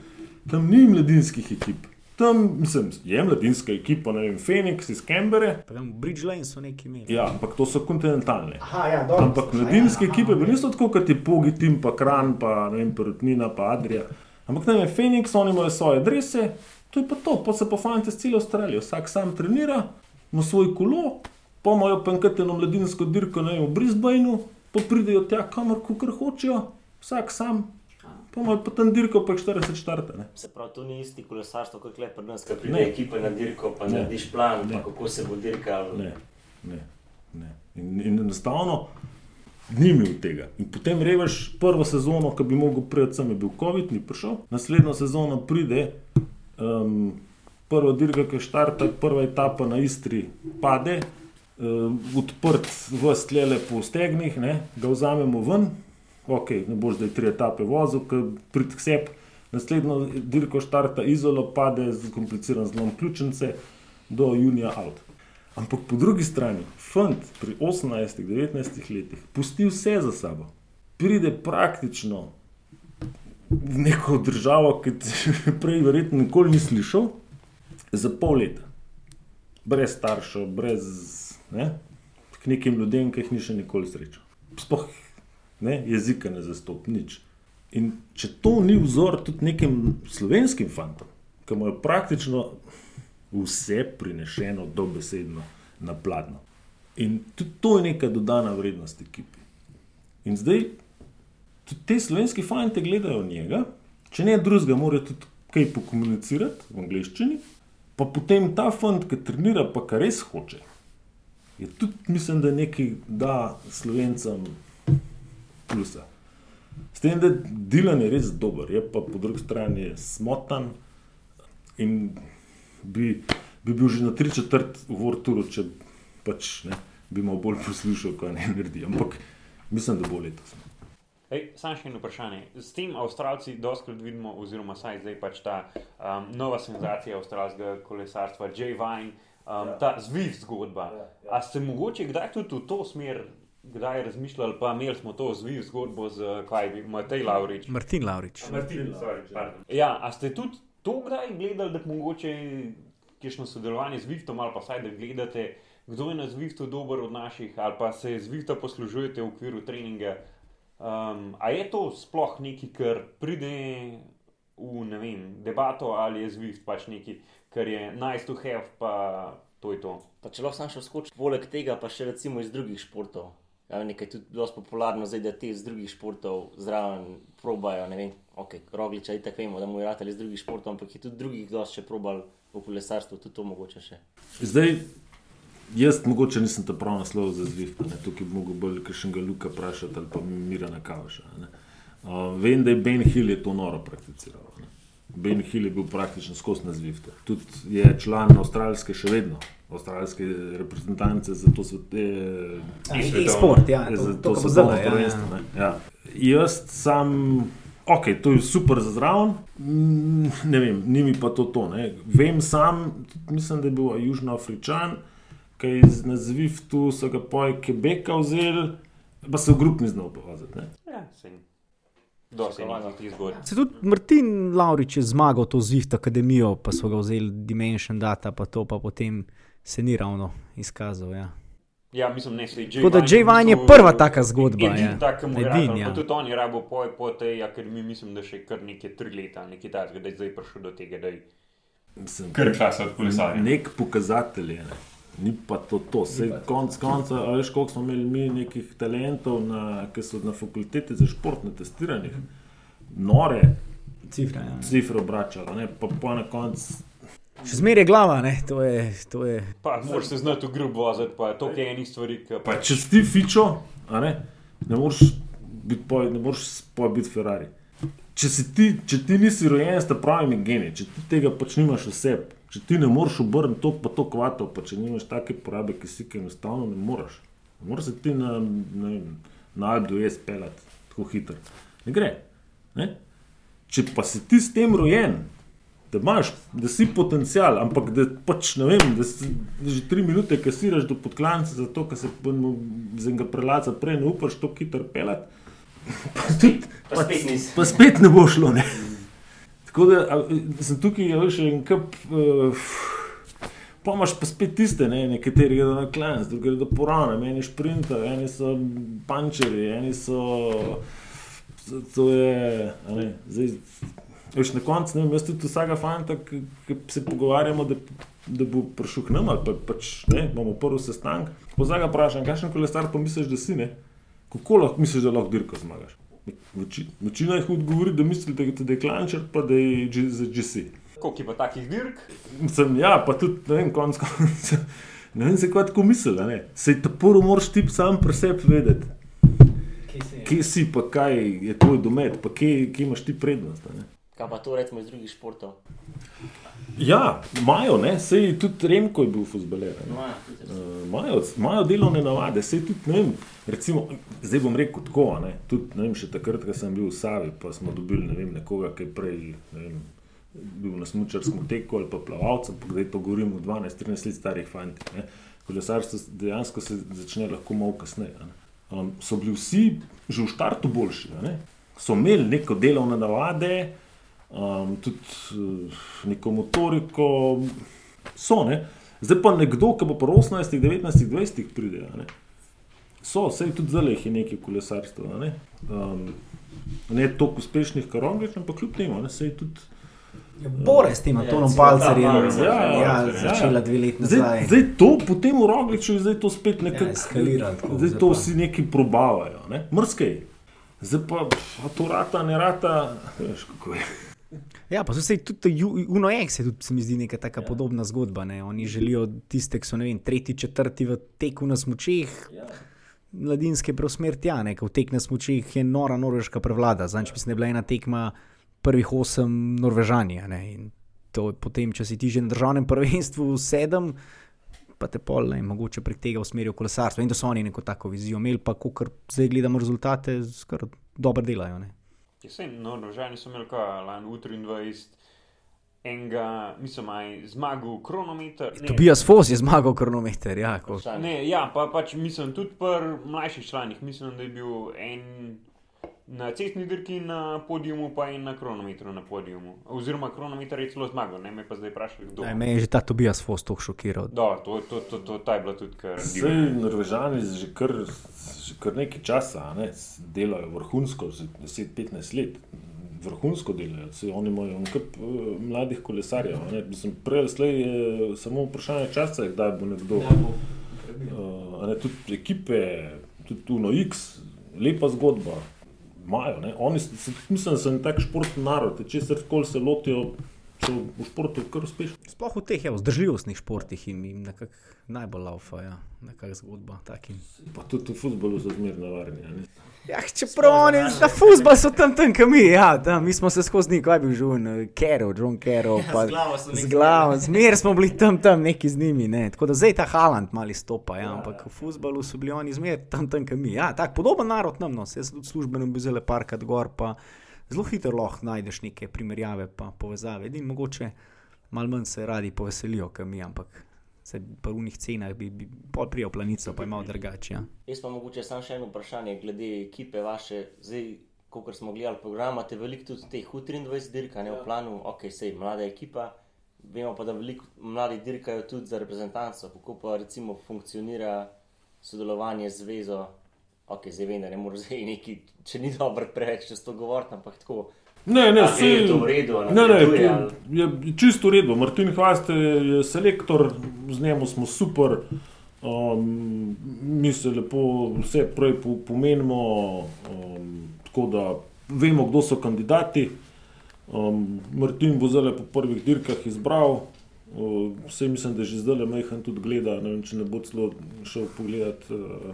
Speaker 3: Tam ni mladinskih ekip. Tam mislim, je mladinska ekipa, ne vem, Phoenix iz Canberra.
Speaker 1: Bridge Lane so neki imeli.
Speaker 3: Ja, ampak to so kontinentalne.
Speaker 1: Aha, ja, dobro.
Speaker 3: Ampak mladinske ekipe pa niso tako, kot je Pogi, Tim, pa Kran, pa ne vem, Perutnina, pa Adrija. Ampak tam je Phoenix, oni imajo svoje adrese, to je pa to, pa se pa fante z celo Avstralijo, vsak sam trenira, ima svoj kolo, pa imajo pa enkrat eno mladinsko dirko, ne vem, v Brisbaneu, pa pridejo tja kamor, kar hočejo, vsak sam, pa imajo pa tam dirko, pa jih 40 štarte. Ne.
Speaker 4: Se pravi, to ni isti kolesarstvo kot le pri nas, ki
Speaker 3: Ne.
Speaker 4: pride ekipa na dirko, pa
Speaker 3: Ne.
Speaker 4: narediš plan,
Speaker 3: Ne.
Speaker 4: pa kako se bo dirkal.
Speaker 3: Ne, ne, ne. In, in enostavno ni imel tega. In potem reveš prvo sezono, ki bi mogel priti, sem je bil COVID, ni prišel. Naslednjo sezono pride, um, prva dirka, ki štarta, prva etapa na Istri, pade, um, odprt v stlele po stegnih, ne, ga vzamemo ven, ok, ne boš zdaj tri etape vozil, ker prid k sebi. Naslednjo dirko štarta izolo, pade z kompliciran zlom ključnice do junija out. Ampak po drugi strani, fant pri 18-19 letih pusti vse za sabo, pride praktično v neko državo, ki ti prej verjetno nikoli ni slišal, za pol leta. Brez staršev, brez ne, k nekim ljudem, ki jih ni še nikoli srečal. Sploh ne, jezika ne zastop, nič. In če to ni vzor tudi nekim slovenskim fantom, ki imajo praktično vse prinešeno dobesedno na pladno. In tudi to je neka dodana vrednost ekipi. In zdaj tudi te slovenski fanti gledajo njega, če ne drugega, mora tudi kaj pokomunicirati v angleščini, pa potem ta fant, ki trenira, pa kar res hoče. Je tudi, mislim, da nekaj da slovencem plusa. S tem, da Dilan je res dober, je pa po drugi strani smotan in bi, bi bil že na tri četrt v Vorturu, če pač ne, bi malo bolj poslušal, kaj ne naredi. Ampak mislim, da bo letos.
Speaker 2: Ej, Sam še eno vprašanje. S tem Avstralci doskrat vidimo, oziroma saj zdaj pač ta um, nova senzacija avstralskega kolesarstva, J. Vine, um, ja. ta Zvift zgodba. Ja, ja. A ste mogoče kdaj tudi v to smer, kdaj razmišljali, pa imeli smo to Zvift zgodbo z kaj Matej Laurič.
Speaker 1: Martin Laurič.
Speaker 2: Martin, sorry, pardon. ja, a ste tudi to kdaj gledali, da mogoče kakšno sodelovanje z Zwiftom ali pa saj da gledate, kdo je na Zwiftu dober od naših, ali pa se Zwifta poslužujete v okviru treninga. Um, a je to sploh nekaj, kar pride v ne vem, debato, ali je Zwift pač nekaj, kar je nice to have, pa to je to.
Speaker 4: Pa če lahko sam še skočim, poleg tega pa še recimo iz drugih športov. Ja, nekaj tudi dosti popularno, zdaj, da te iz drugih športov zraven probajo. Ne vem, okay, rogliča je tako vemo, da mu je ratelj iz drugih športov, ampak je tudi drugih dosti še probal v kolesarstvu, tudi to mogoče še.
Speaker 3: Zdaj, jaz mogoče nisem ta prav naslov za Zwift, ne. tukaj bi mogel bolj kakšnega Luka vprašati ali pa Mirana Kavaša. ne. Uh, vem, da je Ben Hill je to noro prakticiral. Ne. Ben Hill je bil praktično skozi na Zwiftu. Tudi je član avstralske, še vedno, avstralske reprezentance za to svete.
Speaker 1: E-sport, ja, to,
Speaker 3: za
Speaker 1: to, to
Speaker 3: svetovno
Speaker 1: ja,
Speaker 3: prvenstvo,
Speaker 1: ja.
Speaker 3: Ja. Jaz sam, ok, to je super za zraven, mm, ne vem, ni mi pa to to. Ne. Vem sam, mislim, da je bil Južnoafričan, ki je iz- na Zwiftu so ga poje Quebeca vzeli, pa se v grup ni znal povaziti. ne.
Speaker 2: Ja, se zgodb.
Speaker 1: Se tudi Martin Laurič je zmagal to Zwift akademijo, pa so ga vzeli Dimension Data, pa to pa potem se ni ravno izkazal. Ja.
Speaker 2: Ja, mislim, ne je
Speaker 1: Tako da J. Vine je prva taka zgodba,
Speaker 2: Edin
Speaker 1: ja. Edin,
Speaker 2: rado,
Speaker 1: ja.
Speaker 2: pa tudi on je rabo poje po tej akademiji, mislim, da še kar nekaj tri leta, nekaj takega, da je zdaj prišel do tega, da je
Speaker 3: Mislim,
Speaker 2: kar časa od kolesarja.
Speaker 3: Nek pokazatelj je. Ne. Ni pa to, to. Sej konc konca, a veš, koliko smo imeli mi nekih talentov, na, ki so na fakulteti za športne testiranje, nore
Speaker 1: Cifra, ja.
Speaker 3: cifre obračali, ne, pa, pa na koncu
Speaker 1: Še zmeraj je glava, ne? to je. To je...
Speaker 2: Pa, moraš se znati v grub voziti, pa to je enih stvari, ki
Speaker 3: Pa če si ti fičo, a ne, ne moreš biti, po, ne moreš po biti Ferrari. Če, si ti, če ti nisi rojen s pravimi geni, če ti tega pač nimaš v sebi, če ti ne moreš obrniti to pa to kvato, pa če nimaš take porabe, ki si ki enostavno ne moreš. Ne moreš se ti na, ne vem, na Aldu je speljati tako hitro. Ne gre. Ne? Če pa si ti s tem rojen, da imaš, da si potencial, ampak da pač ne vem, da si da že tri minute kasiraš do podklanca, zato ker se z enega prelaca prej ne upaš to hitro pelati. Pa, tudi,
Speaker 4: Pa spet nisi.
Speaker 3: pa spet ne bo šlo. Ne? Tako da a, sem tukaj ja, še en kup. Uh, Pa imaš pa spet tiste, ne? nekateri gredo na klans, drugi gredo po rane, eni šprinter, eni so pančeri, eni so. to- je. ne, Zdaj, veš, na koncu, ne vem, jaz tudi vsakega fanta, ki se pogovarjamo, da, da bo prišel k nam, ali pa pač ne, imamo prvi sestanek. Pozaj ga vprašam, kakšen kolesar pa misliš, da si ne? Kako lahko misliš, da lahko dirko zmagaš? Veči- Večina jih odgovori, da misli, da je, da je klančer, pa da je za GC.
Speaker 2: Koliko je pa takih dirk?
Speaker 3: Sem, ja, pa tudi, ne vem, konc koncev. Ne vem, zakaj tako misliš. Sej ta prvo moraš ti sam pri sebi vedeti, kje si, pa kaj je tvoj domet, pa kje, kje imaš ti prednost. a Ne?
Speaker 4: Kaj pa to recimo iz drugih športov?
Speaker 3: Ja, imajo, ne, sej tudi Remko je bil fuzbaler. Imajo imajo delovne navade, sej tudi ne vem. Recimo, zdaj bom rekel tako, ne, tudi ne vem, še takrat, ko sem bil v Savi, pa smo dobili ne vem, nekoga, ki je prej ne vem, bil na smučarskem teku ali pa plavalcem, pa zdaj to govorim o 12-13 let starih fantih. ne. Kolesarstvo dejansko se začne lahko malo kasneje. Um, so bili vsi že v štartu boljši, ne. so imeli neko delovne navade, um, tudi uh, neko motoriko, so ne. Zdaj pa nekdo, ki bo po 18, 19, 20 pride. a Ne? So, vse tudi zdaj jih je nekaj kolesarstva. a Ne, um, ne toliko uspešnih, kot Roglič, ampak kljub temu, ne, sej tudi.
Speaker 1: Bore s tem
Speaker 4: Ja,
Speaker 1: Antonom Palcerjem.
Speaker 4: Palcer,
Speaker 1: Ja,
Speaker 3: ja,
Speaker 1: ja,
Speaker 3: ja.
Speaker 1: začela dve leti
Speaker 3: Zdaj,
Speaker 1: nazaj.
Speaker 3: zdaj to, potem v Rogliču je zdaj to spet nekako.
Speaker 1: Ja, eskalira tako,
Speaker 3: zdaj
Speaker 1: zdaj
Speaker 3: to
Speaker 1: pa.
Speaker 3: vsi neki probavajo, ne? mrskej. Zdaj pa, a to rata, ne rata, veš kako je.
Speaker 1: Ja, pa so se tudi Uno X, je tudi, se mi zdi, neka taka ja. podobna zgodba. Ne? Oni želijo tiste, ki so ne vem, tretji, četrti v teku na smočeh,
Speaker 4: Ja.
Speaker 1: mladinske preusmeriti tja, ne? ker v tek na smočeh je nora norveška prevlada. Zanj, mislim, da je bila ena tekma prvih osem Norvežani. a ne, in To je potem, če si ti že na državnem prvenstvu sedem, pa te pol, ne, mogoče prek tega usmerijo kolesarstvo. In da so oni neko tako vizijo imeli, pa ko zdaj gledamo rezultate, skar dobro delajo. Ne.
Speaker 2: Vse, no, Rožani so imeli kaj, lani U23, enega, mislim, aj zmagal kronometer. Ne,
Speaker 1: Tobias Fos je zmagal kronometer. Ja, ko.
Speaker 2: Ne, ja, pa pač mislim tudi pri mlajših članih, mislim, da je bil en na cestni dirki na podiumu, pa en na kronometru na podiumu. Oziroma, kronometer je celo zmagal, ne me pa zdaj vprašali, kdo.
Speaker 1: Ne, me je že ta Tobias Fos tako šokiral.
Speaker 2: Da, to, to, to, to, ta je bila tudi kar
Speaker 3: Zdaj. Norvežani že kar, že kar nekaj časa a ne, delajo vrhunsko, že 10-15 let. Vrhunsko delajo, Saj oni imajo en kup uh, mladih kolesarjev. a ne. Mislim, Prej je samo vprašanje časa, kdaj bo nekdo. Uh, a ne, tudi ekipe, tudi Uno X, lepa zgodba. Imajo, ne. Oni, s- s- mislim, da so en tak športni narod, če se koli se lotijo, so v športu kar uspešni.
Speaker 1: Sploh v teh ja, vzdržljivostnih športih jim, jim najbolj laufa, ja, nekakšna zgodba. Takim.
Speaker 3: Pa tudi v futbolu so zmerno varni.
Speaker 1: Ja, čeprav oni, na fusbal so tam, tam, kam mi, ja, tam, mi smo se skozi njih, kaj je bil žun, Kero, John Kero,
Speaker 4: Ja,
Speaker 1: pa
Speaker 4: z glavo
Speaker 1: z glavo, zmer smo bili tam, tam neki z njimi, ne. Tako da zdaj ta Haland mali stopa, ja, ampak v fusbalu so bili oni zmer tam, tam, kam mi. Ja, tak podoben narod nam, no, se jaz službeno bil zelo parkrat gor, pa zelo hitro lahko najdeš neke primerjave, pa povezave. Edin mogoče malo manj se radi poveselijo, kam mi, ampak se po unih cenah bi, bi pol prijel planico, pa je malo drugače, ja.
Speaker 4: Jaz pa mogoče samo še eno vprašanje glede ekipe vaše. Zdaj, kot smo gledali program, imate veliko tudi teh U23 dirka, ne v planu, ok, sej mlada ekipa. Vemo pa, da veliko mladi dirkajo tudi za reprezentanco. Kako pa recimo funkcionira sodelovanje z zvezo? Ok, zdaj vem, da ne moreš zdaj neki, če ni dobro preveč čez to govoriti, ampak tako.
Speaker 3: Ne, ne, vse
Speaker 4: je v redu,
Speaker 3: Ne, ne, to
Speaker 4: ali-
Speaker 3: je čisto v redu. Martin Hvast je selektor, z njim smo super. Um, mi se lepo vse prej po- pomenimo, um, tako da vemo, kdo so kandidati. Um, Martin bo zdaj po prvih dirkah izbral Uh, vse mislim, da že zdaj le majhen tudi gleda. Ne vem, če ne bo celo šel pogledat uh,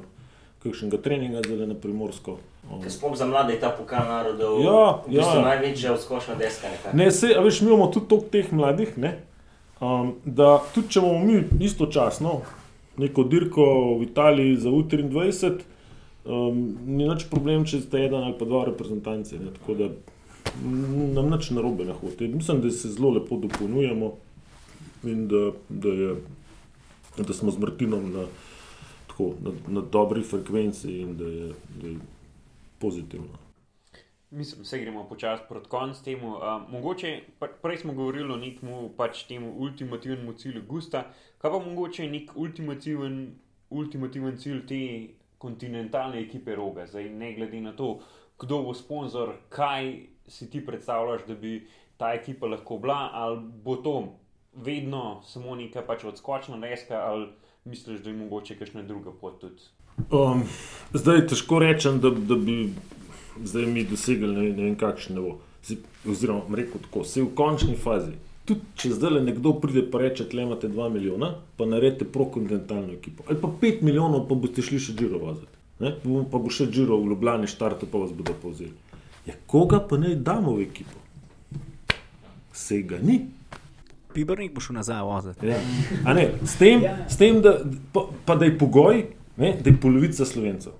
Speaker 3: kakšnega treninga, zdaj na primorsko. Um,
Speaker 4: Sploh za mlade je ta pokal narodov.
Speaker 3: Ja,
Speaker 4: v bistvu
Speaker 3: ja.
Speaker 4: največja odskočna deska. nekako.
Speaker 3: Ne, se, veš, mi imamo tudi toliko teh mladih, ne, um, da tudi če imamo mi istočasno neko dirko v Italiji za U23, um, ni več problem, če ste eden ali pa dva reprezentanci. Ne, tako da nam nič narobe ne hodi. Mislim, da se zelo lepo dopolnjujemo in da, da, je, da smo z Martinom na, tako, na, na dobri frekvenci in da je, da je pozitivno.
Speaker 2: Mislim, da gremo počasi proti koncu temu. Uh, mogoče, prej smo govorili o nekem pač temu ultimativnemu cilju Gusta, kaj pa mogoče nek ultimativen, ultimativen cilj te kontinentalne ekipe Roga, zdaj ne glede na to, kdo bo sponzor, kaj si ti predstavljaš, da bi ta ekipa lahko bila, ali bo to vedno samo neka pač odskočna deska, ali misliš, da je mogoče kakšna druga pot tudi.
Speaker 3: Um, zdaj težko rečem, da, da bi zdaj mi dosegli ne, ne vem kakšen nivo. Oziroma, rekel tako, se v končni fazi. Tudi če zdaj nekdo pride in reče, da imate 2 milijona, pa naredite prokontinentalno ekipo. Ali pa 5 milijonov, pa boste šli še Džiro voziti. Ne? Pa bo- še Džiro v Ljubljani štartu, pa vas bodo povzeli. Ja, koga pa naj damo v ekipo? Se ga ni.
Speaker 1: Pibernik bo šel nazaj voziti.
Speaker 3: Ja. A Ne, s tem, s tem da, pa, pa da je pogoj, ne, da je polovica slovencev.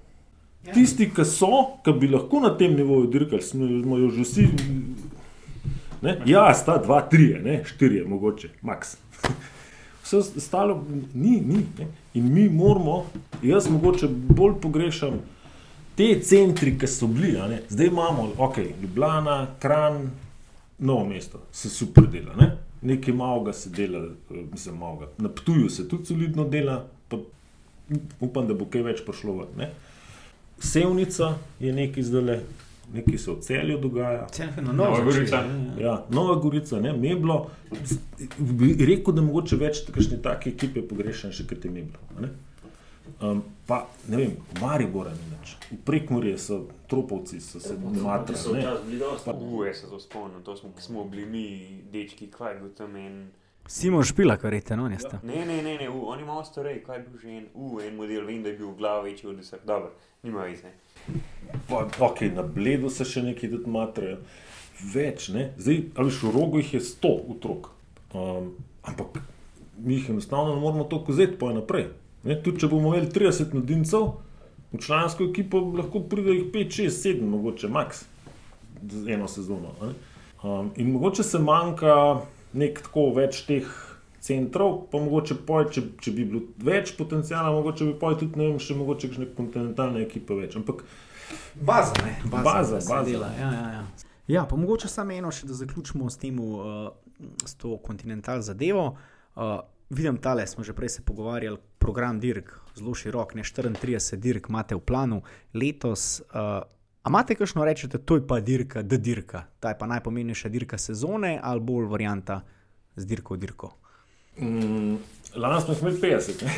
Speaker 3: Tisti, ki so, ki bi lahko na tem nivoju dirkali, smo jo že vsi. Ne? Ja, sta dva, tri, ne, štiri, mogoče, max. Vse ostalo ni, ni. Ne? In mi moramo, jaz mogoče bolj pogrešam te centri, ki so bili. ne. Zdaj imamo, ok, Ljubljana, Kran, novo mesto, se super dela. Ne? Nekaj malega se dela, mislim, malega. Na Ptuju se tudi solidno dela, pa upam, da bo kaj več prišlo ven. ne. Sevnica je nekaj zdaj, nekaj se v celju dogaja.
Speaker 2: Nova Gorica.
Speaker 3: Ja, Nova Gorica, ne, Meblo. Rekel, da mogoče več kakšne take ekipe pogrešam, še kot je Meblo. a ne. Um, pa ne vem, v Mariboru ni več, v Prekmurje so tropovci, so se
Speaker 4: Ti
Speaker 3: matrali.
Speaker 4: so
Speaker 3: ne.
Speaker 4: včasih bili dosti.
Speaker 2: Uf, jaz se to spomnim, to smo, ko smo bili mi, dečki, kaj je bil tam en.
Speaker 1: Simon Špila, kar rečete, no, niste.
Speaker 2: Ne, ne, ne, ne uh, on je malo starej, kaj je bil že en, uh, en model, vem, da je bil v glavi večji od vseh, dobro, nima veze.
Speaker 3: Pa, okay, na bledu se še nekaj tudi matrajo. Več, ne? zdaj, ali v rogu jih je 100 otrok. Um, ampak mi jih enostavno ne moramo toliko vzeti, pa je naprej. Ne? Tudi če bomo imeli 30 mladincev, v člansko ekipo lahko pride jih 5, 6, 7, mogoče max z eno sezono. ne. Um, in mogoče se manjka nek tako več teh centrov, pa mogoče poj, če, če bi bilo več potencijala, mogoče bi poj tudi ne vem, še mogoče kakšne kontinentalne ekipe več. Ampak
Speaker 1: Baza, ne?
Speaker 3: Baza,
Speaker 1: se
Speaker 3: baza.
Speaker 1: Dela. Ja, ja, ja. ja, pa mogoče samo eno, še da zaključimo s tem, uh, s to kontinental zadevo. Uh, vidim, tale smo že prej se pogovarjali, program Dirk, zelo širok, ne 34 dirk imate v planu letos. Uh, a imate kakšno rečete, to je pa dirka, da dirka, ta je pa najpomembnejša dirka sezone ali bolj varianta z dirko v dirko?
Speaker 3: Mm, Lani smo imeli 50. ne.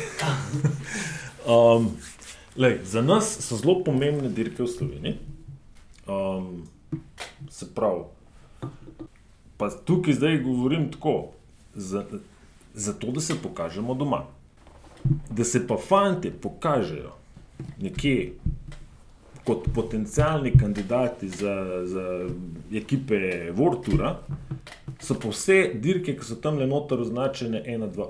Speaker 3: um, lej, za nas so zelo pomembne dirke v Sloveniji. Um, se pravi, pa tukaj zdaj govorim tako, za, zato da se pokažemo doma. Da se pa fanti pokažejo nekje kot potencijalni kandidati za, za ekipe Vortura, so pa vse dirke, ki so tam le noter označene 1-2.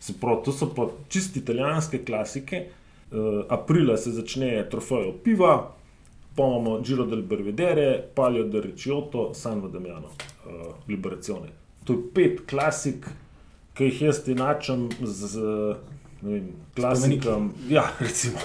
Speaker 3: Se pravi, to so pa čisti italijanske klasike. Uh, aprila se začne trofejo piva, pa imamo Giro del Belvedere, Palio del Ricciotto, San Damiano, uh, Liberazione. To je pet klasik, ki jih jaz enačam z, z vem, klasikom. Ja, recimo.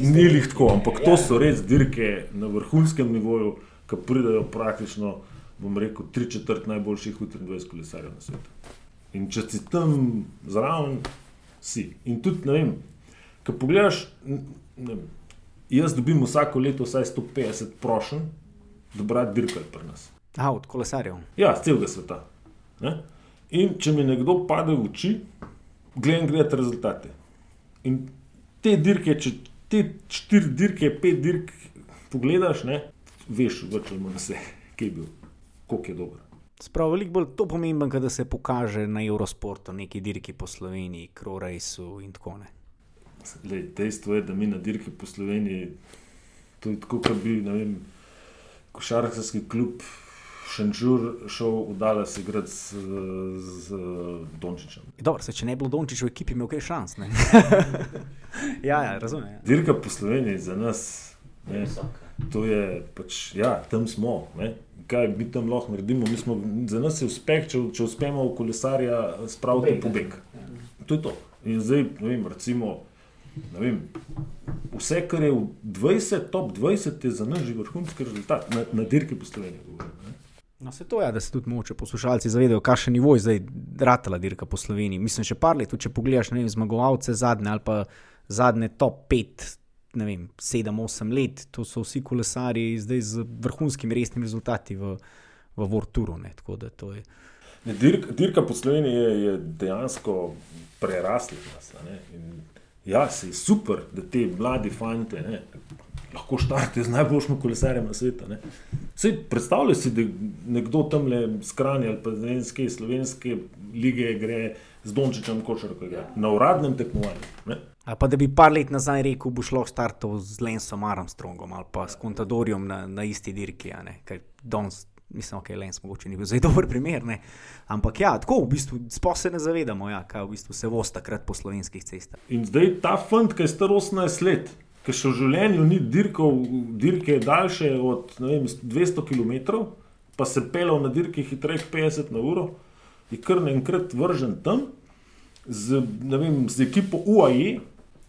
Speaker 3: Ni jih tako, ampak to so res dirke na vrhunskem nivoju, ki pridejo praktično, bom rekel, tri četrt najboljših U23 kolesarjev na svetu. In če si tam zraven, si. In tudi, ne vem, ko pogledaš, ne, vem, jaz dobim vsako leto vsaj 150 prošenj, da brati dirkaj pri nas.
Speaker 1: A, od kolesarjev.
Speaker 3: Ja, z celega sveta. Ne? In če mi nekdo pade v oči, gledam gledati rezultate. In te dirke, če te štiri dirke, pet dirk pogledaš, ne, veš, več ali manj vse, kje je bil, koliko je dober.
Speaker 1: Spravo, veliko bolj to pomembno, da se pokaže na Eurosportu, neki dirki po Sloveniji, Krorejsu in tako naprej.
Speaker 3: Lej, dejstvo je, da mi na dirki po Sloveniji, to je tako, kot bi vem, košarkarski klub Šenčur šel v Dallas igrati z, z Dončičem.
Speaker 1: Dobro, se, če ne bi bilo Dončiča v ekipi, imel kaj šans. ja, ja, razumem. Ja.
Speaker 3: Dirka po Sloveniji za nas, ne, to je pač, ja, tam smo. Ne. Kaj mi tam lahko naredimo? Smo, za nas je uspeh, če, če uspemo v kolesarja spraviti pobeg. To je to. In zdaj, ne vem, recimo. Vem, vse, kar je v 20, top 20, je za nas že vrhunski rezultat, na, na dirki po Sloveniji.
Speaker 1: No, se to je, da se tudi moče poslušalci zavedajo, kakšen nivo je zdaj ratela dirka po Sloveniji. Mislim, še par let, če pogledaš vem, zmagovalce zadnje ali pa zadnje top 5, ne vem, 7-8 let, to so vsi kolesari zdaj z vrhunskimi resnimi rezultati v, v Vorturu.
Speaker 3: Dirka, dirka po Sloveniji je, je dejansko prerasla nas. Ja, se je super, da te mladi fante ne, lahko štarte z najboljšim kolesarjem na svetu. Predstavljaj si, da nekdo tam le skrani ali pa z enske slovenske lige gre z Dončičem košarko na uradnem tekmovanju.
Speaker 1: A pa da bi par let nazaj rekel, bo šlo startov z Lensom Armstrongom ali pa s Contadorjem na, na isti dirki. Mislim, da okay, je Lens mogoče ni bil zelo dober primer. Ne? Ampak ja, tako v bistvu se ne zavedamo, ja, kaj v bistvu se vozi takrat po slovenskih cestah.
Speaker 3: In zdaj ta fant, ki je star 18 let, ki še v življenju ni dirkal, dirke daljše od vem, 200 km, pa se pelal na dirki hitreje 50 na uro, je kar naenkrat vržen tam z, vem, z ekipo UAE.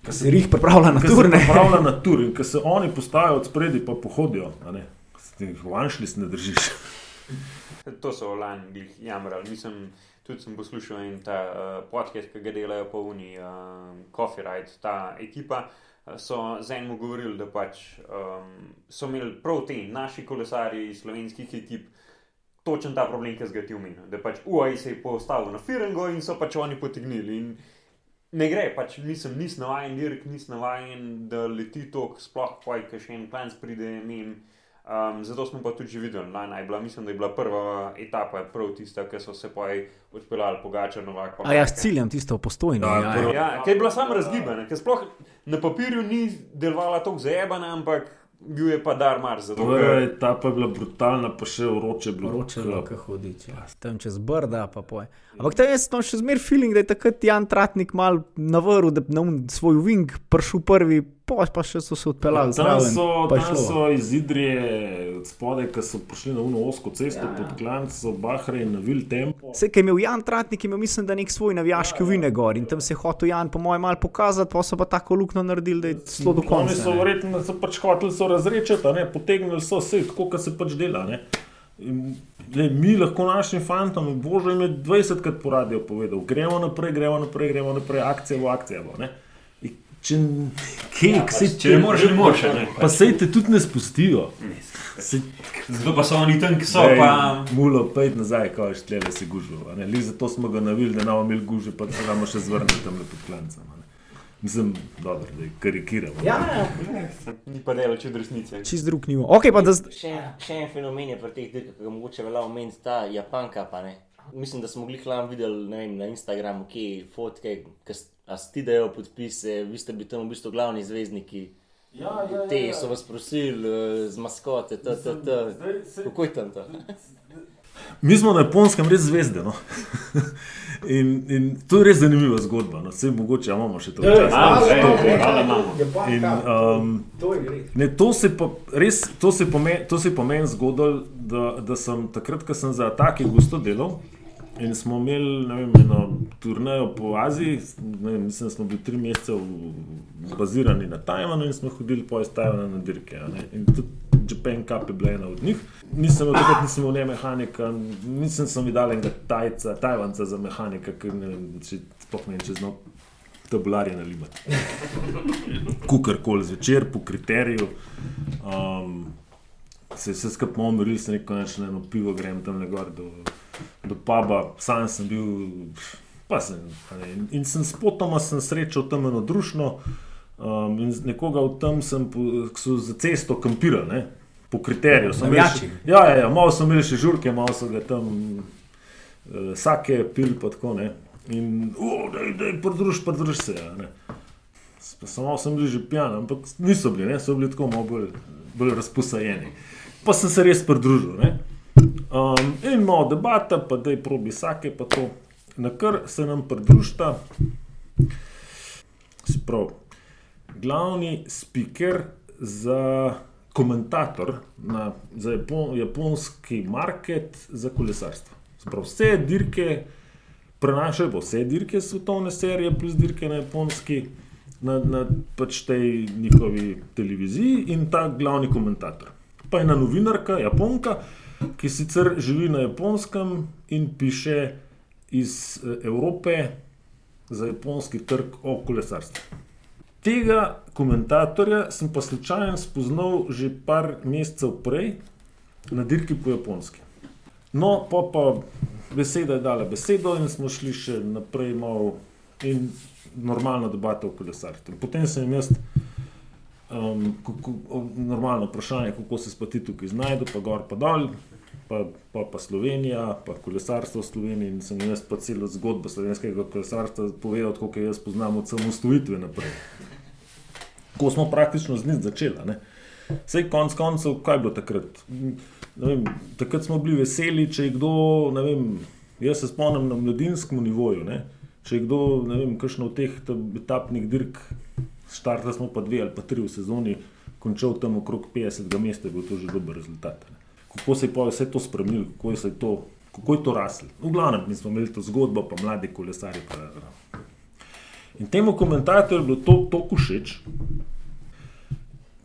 Speaker 1: Ki se jih pripravlja na tur.
Speaker 3: Pripravlja na tur in ki se oni postavijo od spredi, pa pohodijo. Vanšli se ne držiš.
Speaker 2: To so lani bili jamrali. Mislim, tudi sem poslušal in ta uh, podcast, ki ga delajo po Uni, uh, Coffee Ride, ta ekipa. So z enim govorili, da pač, um, so imeli prav ti naši kolesari iz slovenskih ekip točen ta problem, ki ga ti omenil. Da pač UAE se je postavil na Firengo in so pač oni potegnili. In ne gre, pač nisem, nisem navaden, dirk, nisem navaden, da leti tok, sploh poj, ki še en klanc pride mem. Um, zato smo pa tudi videli, da naj bila, mislim, da je bila prva etapa prav tista, ki so se poj odpeljali pogača novak.
Speaker 1: A ja, s ciljem tisto postojno.
Speaker 2: Ja, ja, ja, ki je bila samo razgibana, ker sploh na papirju ni delovala tako zajebana, ampak bil je pa dar mar za to.
Speaker 3: Torej, ta pa je bila brutalna, pa še vroče bilo.
Speaker 1: Vroče bilo, kako hodič. Ja. Tam čez brda, pa poje. Ampak tam jaz imam še zmer feeling, da je takrat Jan Tratnik mal navrl, da na svoj wing prišel prvi, pa še so se odpeljali.
Speaker 3: Ja, tam so, tam so iz Idrije, spodaj, ki so prišli na uno osko cesto, ja, ja. pod klanc, so Bahre in na Vil Tempo.
Speaker 1: Vse, ki je imel Jan Tratnik, imel mislim, da nek svoj navijaški ja, vine gor in tam se je hotel Jan, po mojem, mal pokazati, pa so pa tako lukno naredili, da je zelo do konca.
Speaker 3: Oni so verjetno, da so pač hoteli so razrečeti, potegnili so vse, tako kot se pač dela. Ne? Le, mi lahko našim fantom, božje, jim je 20 krat po radiju povedal, gremo naprej, gremo naprej, gremo naprej, akcija bo akcija. Bo, če, kek, ja,
Speaker 2: se, če ne moreš, ne moreš.
Speaker 3: Pa se te tudi ne spustijo.
Speaker 2: Zato pa so oni tam, ki so. Pa...
Speaker 3: Mulo, pejt nazaj, ko je štlele se gužvo. Zato smo ga navili, da nam imeli gužve, pa da nam še zvrnili tam pod klancem. Mislim, dobro, da karikiramo.
Speaker 1: Ja, ja.
Speaker 2: Ni pa delo, če resnice.
Speaker 1: Čist drug nivo. Okay, da...
Speaker 4: še, še en fenomen je pri teh dirkah, ki ga mogoče velja omeniti, ta Japanka. Mislim, da smo jih lahko videli vem, na Instagramu, ki fotke, ki stidejo podpise, vi ste bili tam v bistvu glavni zvezdniki.
Speaker 3: Ja, ja, ja,
Speaker 4: Te so vas prosili uh, z maskote, t, t, t. kako je tam to?
Speaker 3: Mi smo na japonskem res zvezde. No? In, in to je res zanimiva zgodba. No. Vse mogoče ja, imamo še to
Speaker 2: čas.
Speaker 3: To se pa res, to se pomeni, to se pomeni zgodilo, da, da sem takrat, ko sem za take gusto delal. In smo imeli vem, eno turnajo po Aziji, vem, mislim, da smo bili tri mesece bazirani na Tajvanu in smo hodili po Tajvanu na dirke. In tudi Japan Cup je bila ena od njih. Nisem imel takrat, nisem imel ne mehanika, nisem sem videl enega tajca, tajvanca za mehanika, ker ne vem, če sploh ne vem, če znam tabularje nalimati. Kukorkoli zvečer, po kriteriju. Um, se vse skupaj malo umiril, sem rekel, da če eno pivo grem tam na gor do, do puba, sam sem bil, pa sem. In, in sem spotoma sem srečal tam eno družno um, in nekoga v tem sem, ki so za cesto kampirali. po kriteriju.
Speaker 1: Navijači.
Speaker 3: še- Ja, ja, ja, malo so imeli še žurke, malo so ga tam uh, sake pil, pa tako ne. In, da je pridruž, pridruž se. Ja, ne. Samo sem bil že pijan, ampak niso bili, ne, so bili tako malo bolj, bolj razposajeni. Pa sem se res pridružil. Ne. Um, in malo debata, pa da je probi sake, pa to. Na kar se nam pridružita, se pravi, glavni speaker za komentator na, za Japon, japonski market za kolesarstvo. Se pravi, vse dirke prenašajo, pa vse dirke svetovne serije, plus dirke na japonski, na, na pač tej njihovi televiziji in ta glavni komentator. Pa ena novinarka, japonka, ki sicer živi na japonskem in piše iz eh, Evrope za japonski trg o kolesarstvu. Tega komentatorja sem pa slučajno spoznal že par mesecev prej na dirki po japonski. No, pa pa beseda je dala besedo in smo šli še naprej malo in normalno debato o kolesarstvu. Potem sem jaz um, kako, normalno vprašanje, kako se pa ti tukaj znajdu, pa gor pa dol. Pa, pa, pa Slovenija, pa kolesarstvo v Sloveniji, in sem jaz pa celo zgodbo slovenskega kolesarstva povedal, kako jaz poznam od samostojitve naprej ko smo praktično z njim začeli. Sej konc koncev, kaj je bilo takrat? Ne Vem, takrat smo bili veseli, če je kdo, ne vem, jaz se spomnim na mladinskem nivoju. Ne? Če je kdo, ne vem, kakšno od teh ta- etapnih dirk, štartali smo pa dve ali pa tri v sezoni, končal tam okrog 50 mesta, je bil to že dober rezultat. Ne? Kako se je pa vse to spremenilo, kako je, to, kako je to raslo. V glavnem, mi smo imeli to zgodbo, pa mladi kolesari. Pa, In temu komentatorju je bilo to tako všeč,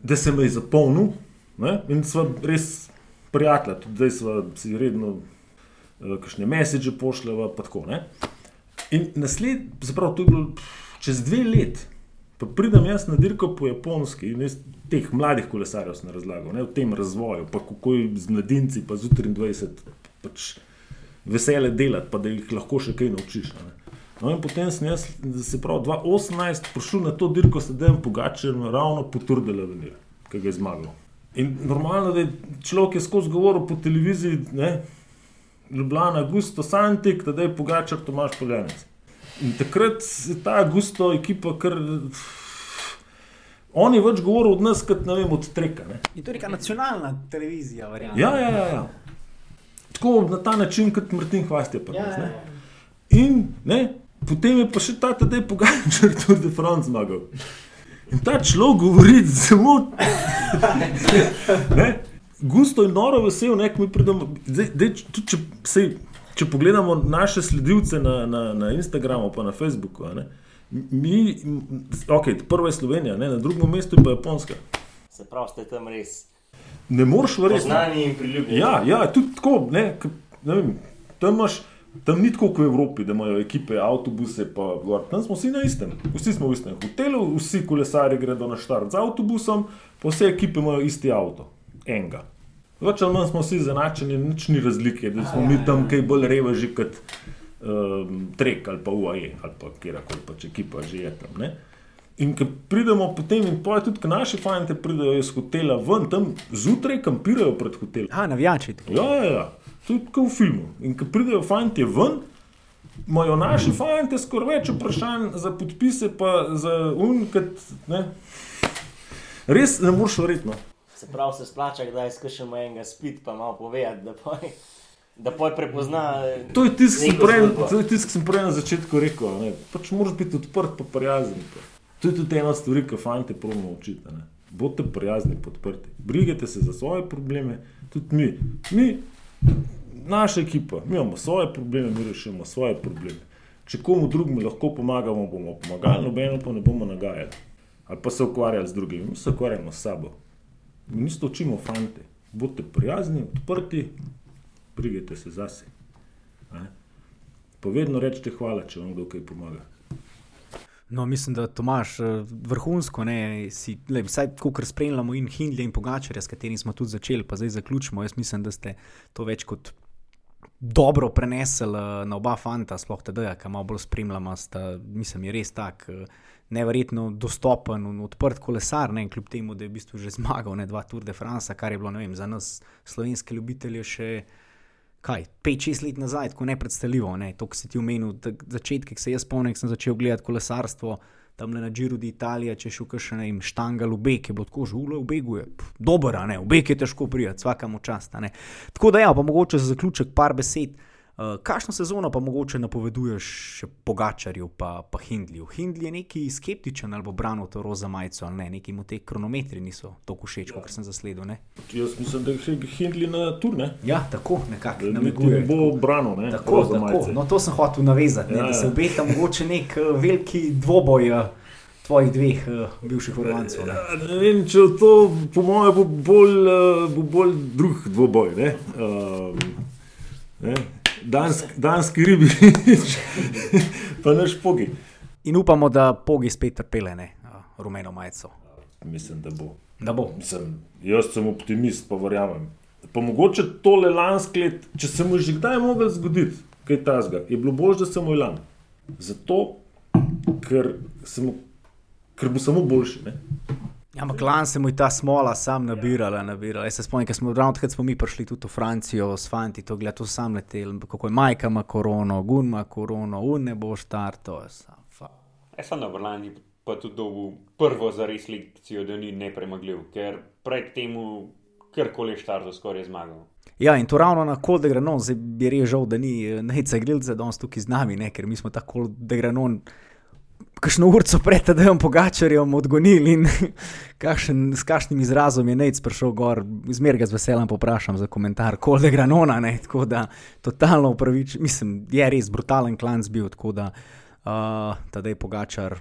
Speaker 3: da se me je zapolnil ne? in smo res prijatelja, tudi zdaj smo si redno uh, kakšne mesiče pošljava, pa tako. Ne? In naslednji, zapravo to je bilo čez dve let, pa pridem jaz na dirko po japonski in jaz teh mladih kolesarjev sem razlagal, ne, o tem razvoju, pa kako je z mladinci, pa z 23, pač vesele delati, pa da jih lahko še kaj naučiš. Ne. No, in potem sem jaz, se pravi, 2018 prišel na to dirko, sedaj Pogačer, ravno potrdila venir, ki ga je zmagal. In normalno, da je človek je skozi govoril po televiziji, ne, Ljubljana, Gusto, Santik, da je Pogačar, Tomaš Poljanec. In takrat je ta Gusto ekipa, kar. On je več govoril od nas, kot ne vem, od treka. Ne.
Speaker 1: In to je neka nacionalna televizija, verjamem.
Speaker 3: Ja, ja, ja, ja. Tako na ta način, kot Martin Hvast je pa.
Speaker 1: Ja,
Speaker 3: nas,
Speaker 1: ja,
Speaker 3: ne.
Speaker 1: ja.
Speaker 3: In ne, potem je pa še ta tedaj Pogačar Tour de France zmagal. In ta človek govori ne, Gusto in noro vesel, ne, ko mi pridemo. Zdaj, dej, tudi, če, če pogledamo naše sledilce na, na, na Instagramu, pa na Facebooku, ne, mi, ok, prva je Slovenija, ne, na drugem mestu je pa Japonska.
Speaker 4: Se pravi, ste tam res
Speaker 3: Ne moreš verjeti.
Speaker 4: poznani in priljubljeni.
Speaker 3: Ja, ja, tudi tako. Ne, k, ne vem, tam, imaš, tam ni tako kot v Evropi, da imajo ekipe, avtobuse. Pa, gor. tam smo vsi na istem. Vsi smo v istem hotelu, vsi kolesari gredo na štart z avtobusom, pa vse ekipe imajo isti avto, enega. Več ali manj smo vsi zanačeni, nič ni razlike, da smo mi tam kaj bolj reveži kot um, Trek ali pa UAE ali pa kjerkoli pač ekipa že je tam. Ne? In ko pridemo potem, in poje tudi, ko naši fanti pridejo iz hotela ven, tam zjutraj kampirajo pred hotelom.
Speaker 1: A, navijači. tako.
Speaker 3: Ja, ja, ja. tudi kot v filmu. In ko pridejo fanti ven, imajo naši fanti skoraj več vprašanj za podpise, pa za unikat. Res ne moreš verjetno.
Speaker 4: Se pravi, se splača, da je skušamo enega spit, pa malo povedati, da poj, da poj prepozna.
Speaker 3: To je tisto, ki sem prej- sem prej na začetku rekel. ne. Pač moraš biti odprt, pa prijazen. Pa. To je tudi ena stvar, ki fanti pravimo učiti. ne. Bodite prijazni, podprti. Brigajte se za svoje probleme, tudi mi. mi naša ekipa, mi imamo svoje probleme, mi rešujemo svoje probleme. Če komu drugemu lahko pomagamo, bomo pomagali, nobeno pa ne bomo nagajali. Ali pa se ukvarjali z drugimi, mi se ukvarjamo s sabo. Mi isto učimo fante. Bodite prijazni, odprti, brigajte se zase. a. Pa vedno rečete hvala, če vam kdo kaj pomaga.
Speaker 1: No, mislim, da Tomaš eh, vrhunsko, ne, si, le, vsaj kot spremljamo in Hindley in Pogačarja, s katerim smo tudi začeli, pa zdaj zaključimo. Jaz mislim, da ste to več kot dobro prenesel uh, na oba fanta, sploh tedaj, ki malo bolj spremljamo, sta, mislim, je res tak. Uh, Neverjetno dostopen in odprt kolesar, ne, kljub temu, da je v bistvu že zmagal, ne dva Tour de France, kar je bilo vem, za nas, slovenske ljubitelje, še kaj, 5-6 let nazaj, tako nepredstavljivo. Ne. To, kar si ti omenil, začetki, ki se jaz spomnim, sem začel gledati kolesarstvo, tam le na Džiru di Italija, če še ne, štangal v Beg, je bilo tako žule, v Begu je dober, ne, v Beg je težko prijeti, vsakamo čast. Tako da ja, pa mogoče za zaključek par besed. Uh, kakšno sezono pa mogoče napoveduješ še Pogačarju pa, pa Hindliju? Hindli je neki skeptičen ali bo branil to roza majico ali ne, neki mu te kronometri niso tako všeč, kot sem zasledil. Ne?
Speaker 3: Jaz mislim, da je Hindli na turne.
Speaker 1: Ja, tako nekako.
Speaker 3: Ne bo branil, ne?
Speaker 1: Tako, tako. No, to sem hotel navezati, ja, ne, da se ja. obeta mogoče nek uh, veliki dvoboj. Uh, Tvojih dveh uh, bivših urbancev.
Speaker 3: Ne? Ja, ne vem, če to, po mojem, bo bolj, uh, bo bolj drug dvoboj. Ne? Uh, ne? Dansk, danski ribi, pa naš pogi.
Speaker 1: In upamo, da pogi spet trpele, ne, rumeno majico.
Speaker 3: Mislim, da bo.
Speaker 1: Da bo.
Speaker 3: Mislim, jaz sem optimist, pa verjamem. Pa mogoče tole lansko let, če se mu že kdaj mogel zgoditi, kaj tasga, je bilo bolj, da sem mu lan. Zato, ker, sem, ker bo samo boljši. Ne?
Speaker 1: Ja, ampak lan se mu je ta smola sam nabirala. nabirala. Jaz se spomnim, ker smo ravno takrat smo mi prišli tudi v Francijo s fanti, to gledali, to sam letel, kako je majka ima korono, gun ima korono, un ne bo štarto.
Speaker 2: Jaz sem na Vrlandi pa tudi dobil prvo za res lekcijo, da ni nepremagljiv, ker pred temu karkoli štarto skoraj zmagal.
Speaker 1: Ja, in to ravno na kol de granon, zdaj bi režal, da ni eh, najce grilce danes tukaj z nami, ne? ker mi smo tako de granon kakšno urco pred tem pogačarjem odgonili in kakšen, s kakšnim izrazom je Nec prišel gor, zmeraj ga z veseljem poprašam za komentar, kol de granona, ne? tako da totalno upravičujem, mislim, je res brutalen klan zbil, tako da uh, tadej pogačar.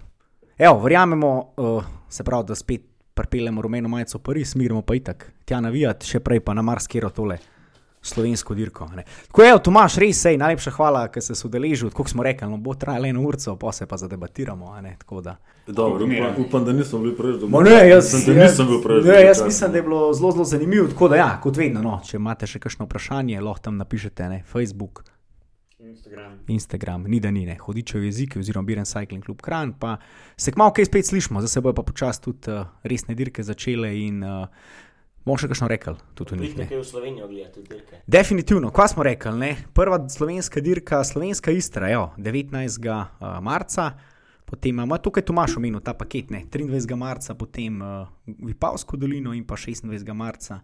Speaker 1: Evo, verjamemo, uh, se pravi, da spet pripeljemo rumeno majico v Pariz, smirimo pa itak, tja navijati, še prej pa na marsikero tole slovensko dirko. Ne. Tako je, Tomaš, res sej, najlepša hvala, ker si se udeležil. Kot smo rekli, no, bo trajalo eno uro, pa se pa zadebatiramo. Da.
Speaker 3: Dobro, upam, upam, da nisem bil preveč
Speaker 1: dolg. Ne, jaz, jaz, nisem bil preveč dolg. Jaz mislim, da je bilo zelo, zelo zanimivo. Tako da, ja, kot vedno, no, če imate še kakšno vprašanje, lahko tam napišete na Facebook.
Speaker 2: Instagram.
Speaker 1: Instagram, ni da ni, ne. hodičev jezik, oziroma Biren Cycling Club Kran. Pa se kmalo kaj spet slišimo, zdaj se bojo pa počasi tudi uh, resne dirke začele in uh, Bomo še kakšno rekel, tudi
Speaker 4: nekaj. Nekaj v Slovenijo gledati, tudi dirke.
Speaker 1: Definitivno, kva smo rekli, ne? prva slovenska dirka, slovenska istra, jo, 19. Uh, marca, potem imamo tukaj Tomaš omenil ta paket, ne? 23. marca, potem uh, Vipavsko dolino in pa 26. marca.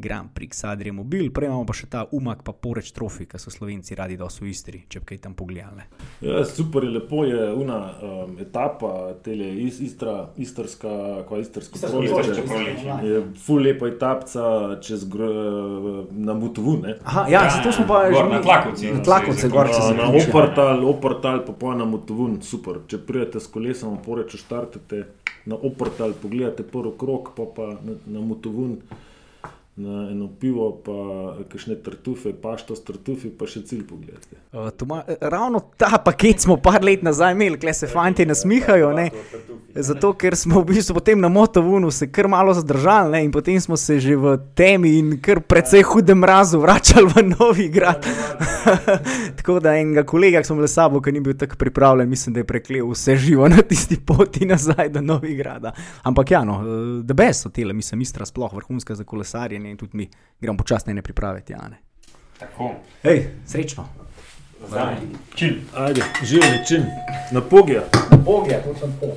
Speaker 1: Grand Prix, Adrija Mobil, prej imamo pa še ta umak, pa poreč trofi, ki so slovenci radi, da so v Istri, če kaj tam pogledali.
Speaker 3: Ja, super je, lepo je una um, etapa, tele is, istra, istrska, kva istrska
Speaker 2: proliče.
Speaker 3: Je ful lepa etapca čez gr, na Mutovun.
Speaker 1: Aha, ja, ja, zato smo pa
Speaker 2: že na Tlakovci.
Speaker 1: Na Tlakovci, gor
Speaker 3: čez na Oportal, Oportal, pa pa na Mutovun, super. Če prijete s kolesom, poreč štartete na Oportal, pogledate prvi krok, pa pa na, na Mutovun na eno pivo, pa kakšne tartufe, pašto s tartufi, pa še cilj pogledati.
Speaker 1: Uh, ma, ravno ta paket smo par let nazaj imeli, kle se fanti nasmihajo. Ne? Zato, ker smo v bistvu potem na motovunu se kar malo zadržali ne? in potem smo se že v temi in kar precej hudem mrazu vračali v novi grad. tako da enega kolega, ki smo bili sabo, ki ni bil tako pripravljen, mislim, da je preklel vse živo na tisti poti nazaj do novi grada. Ampak ja, no, da bes so tele, mislim, istra sploh vrhunska za kolesarjenje in tudi mi gremo počasne ne pripraviti. Ja, ne.
Speaker 2: Tako.
Speaker 1: Hej, srečno.
Speaker 2: Zdaj, čim.
Speaker 3: Ajde, živeli čim. Na pogija.
Speaker 1: Na pogija, to sem pol.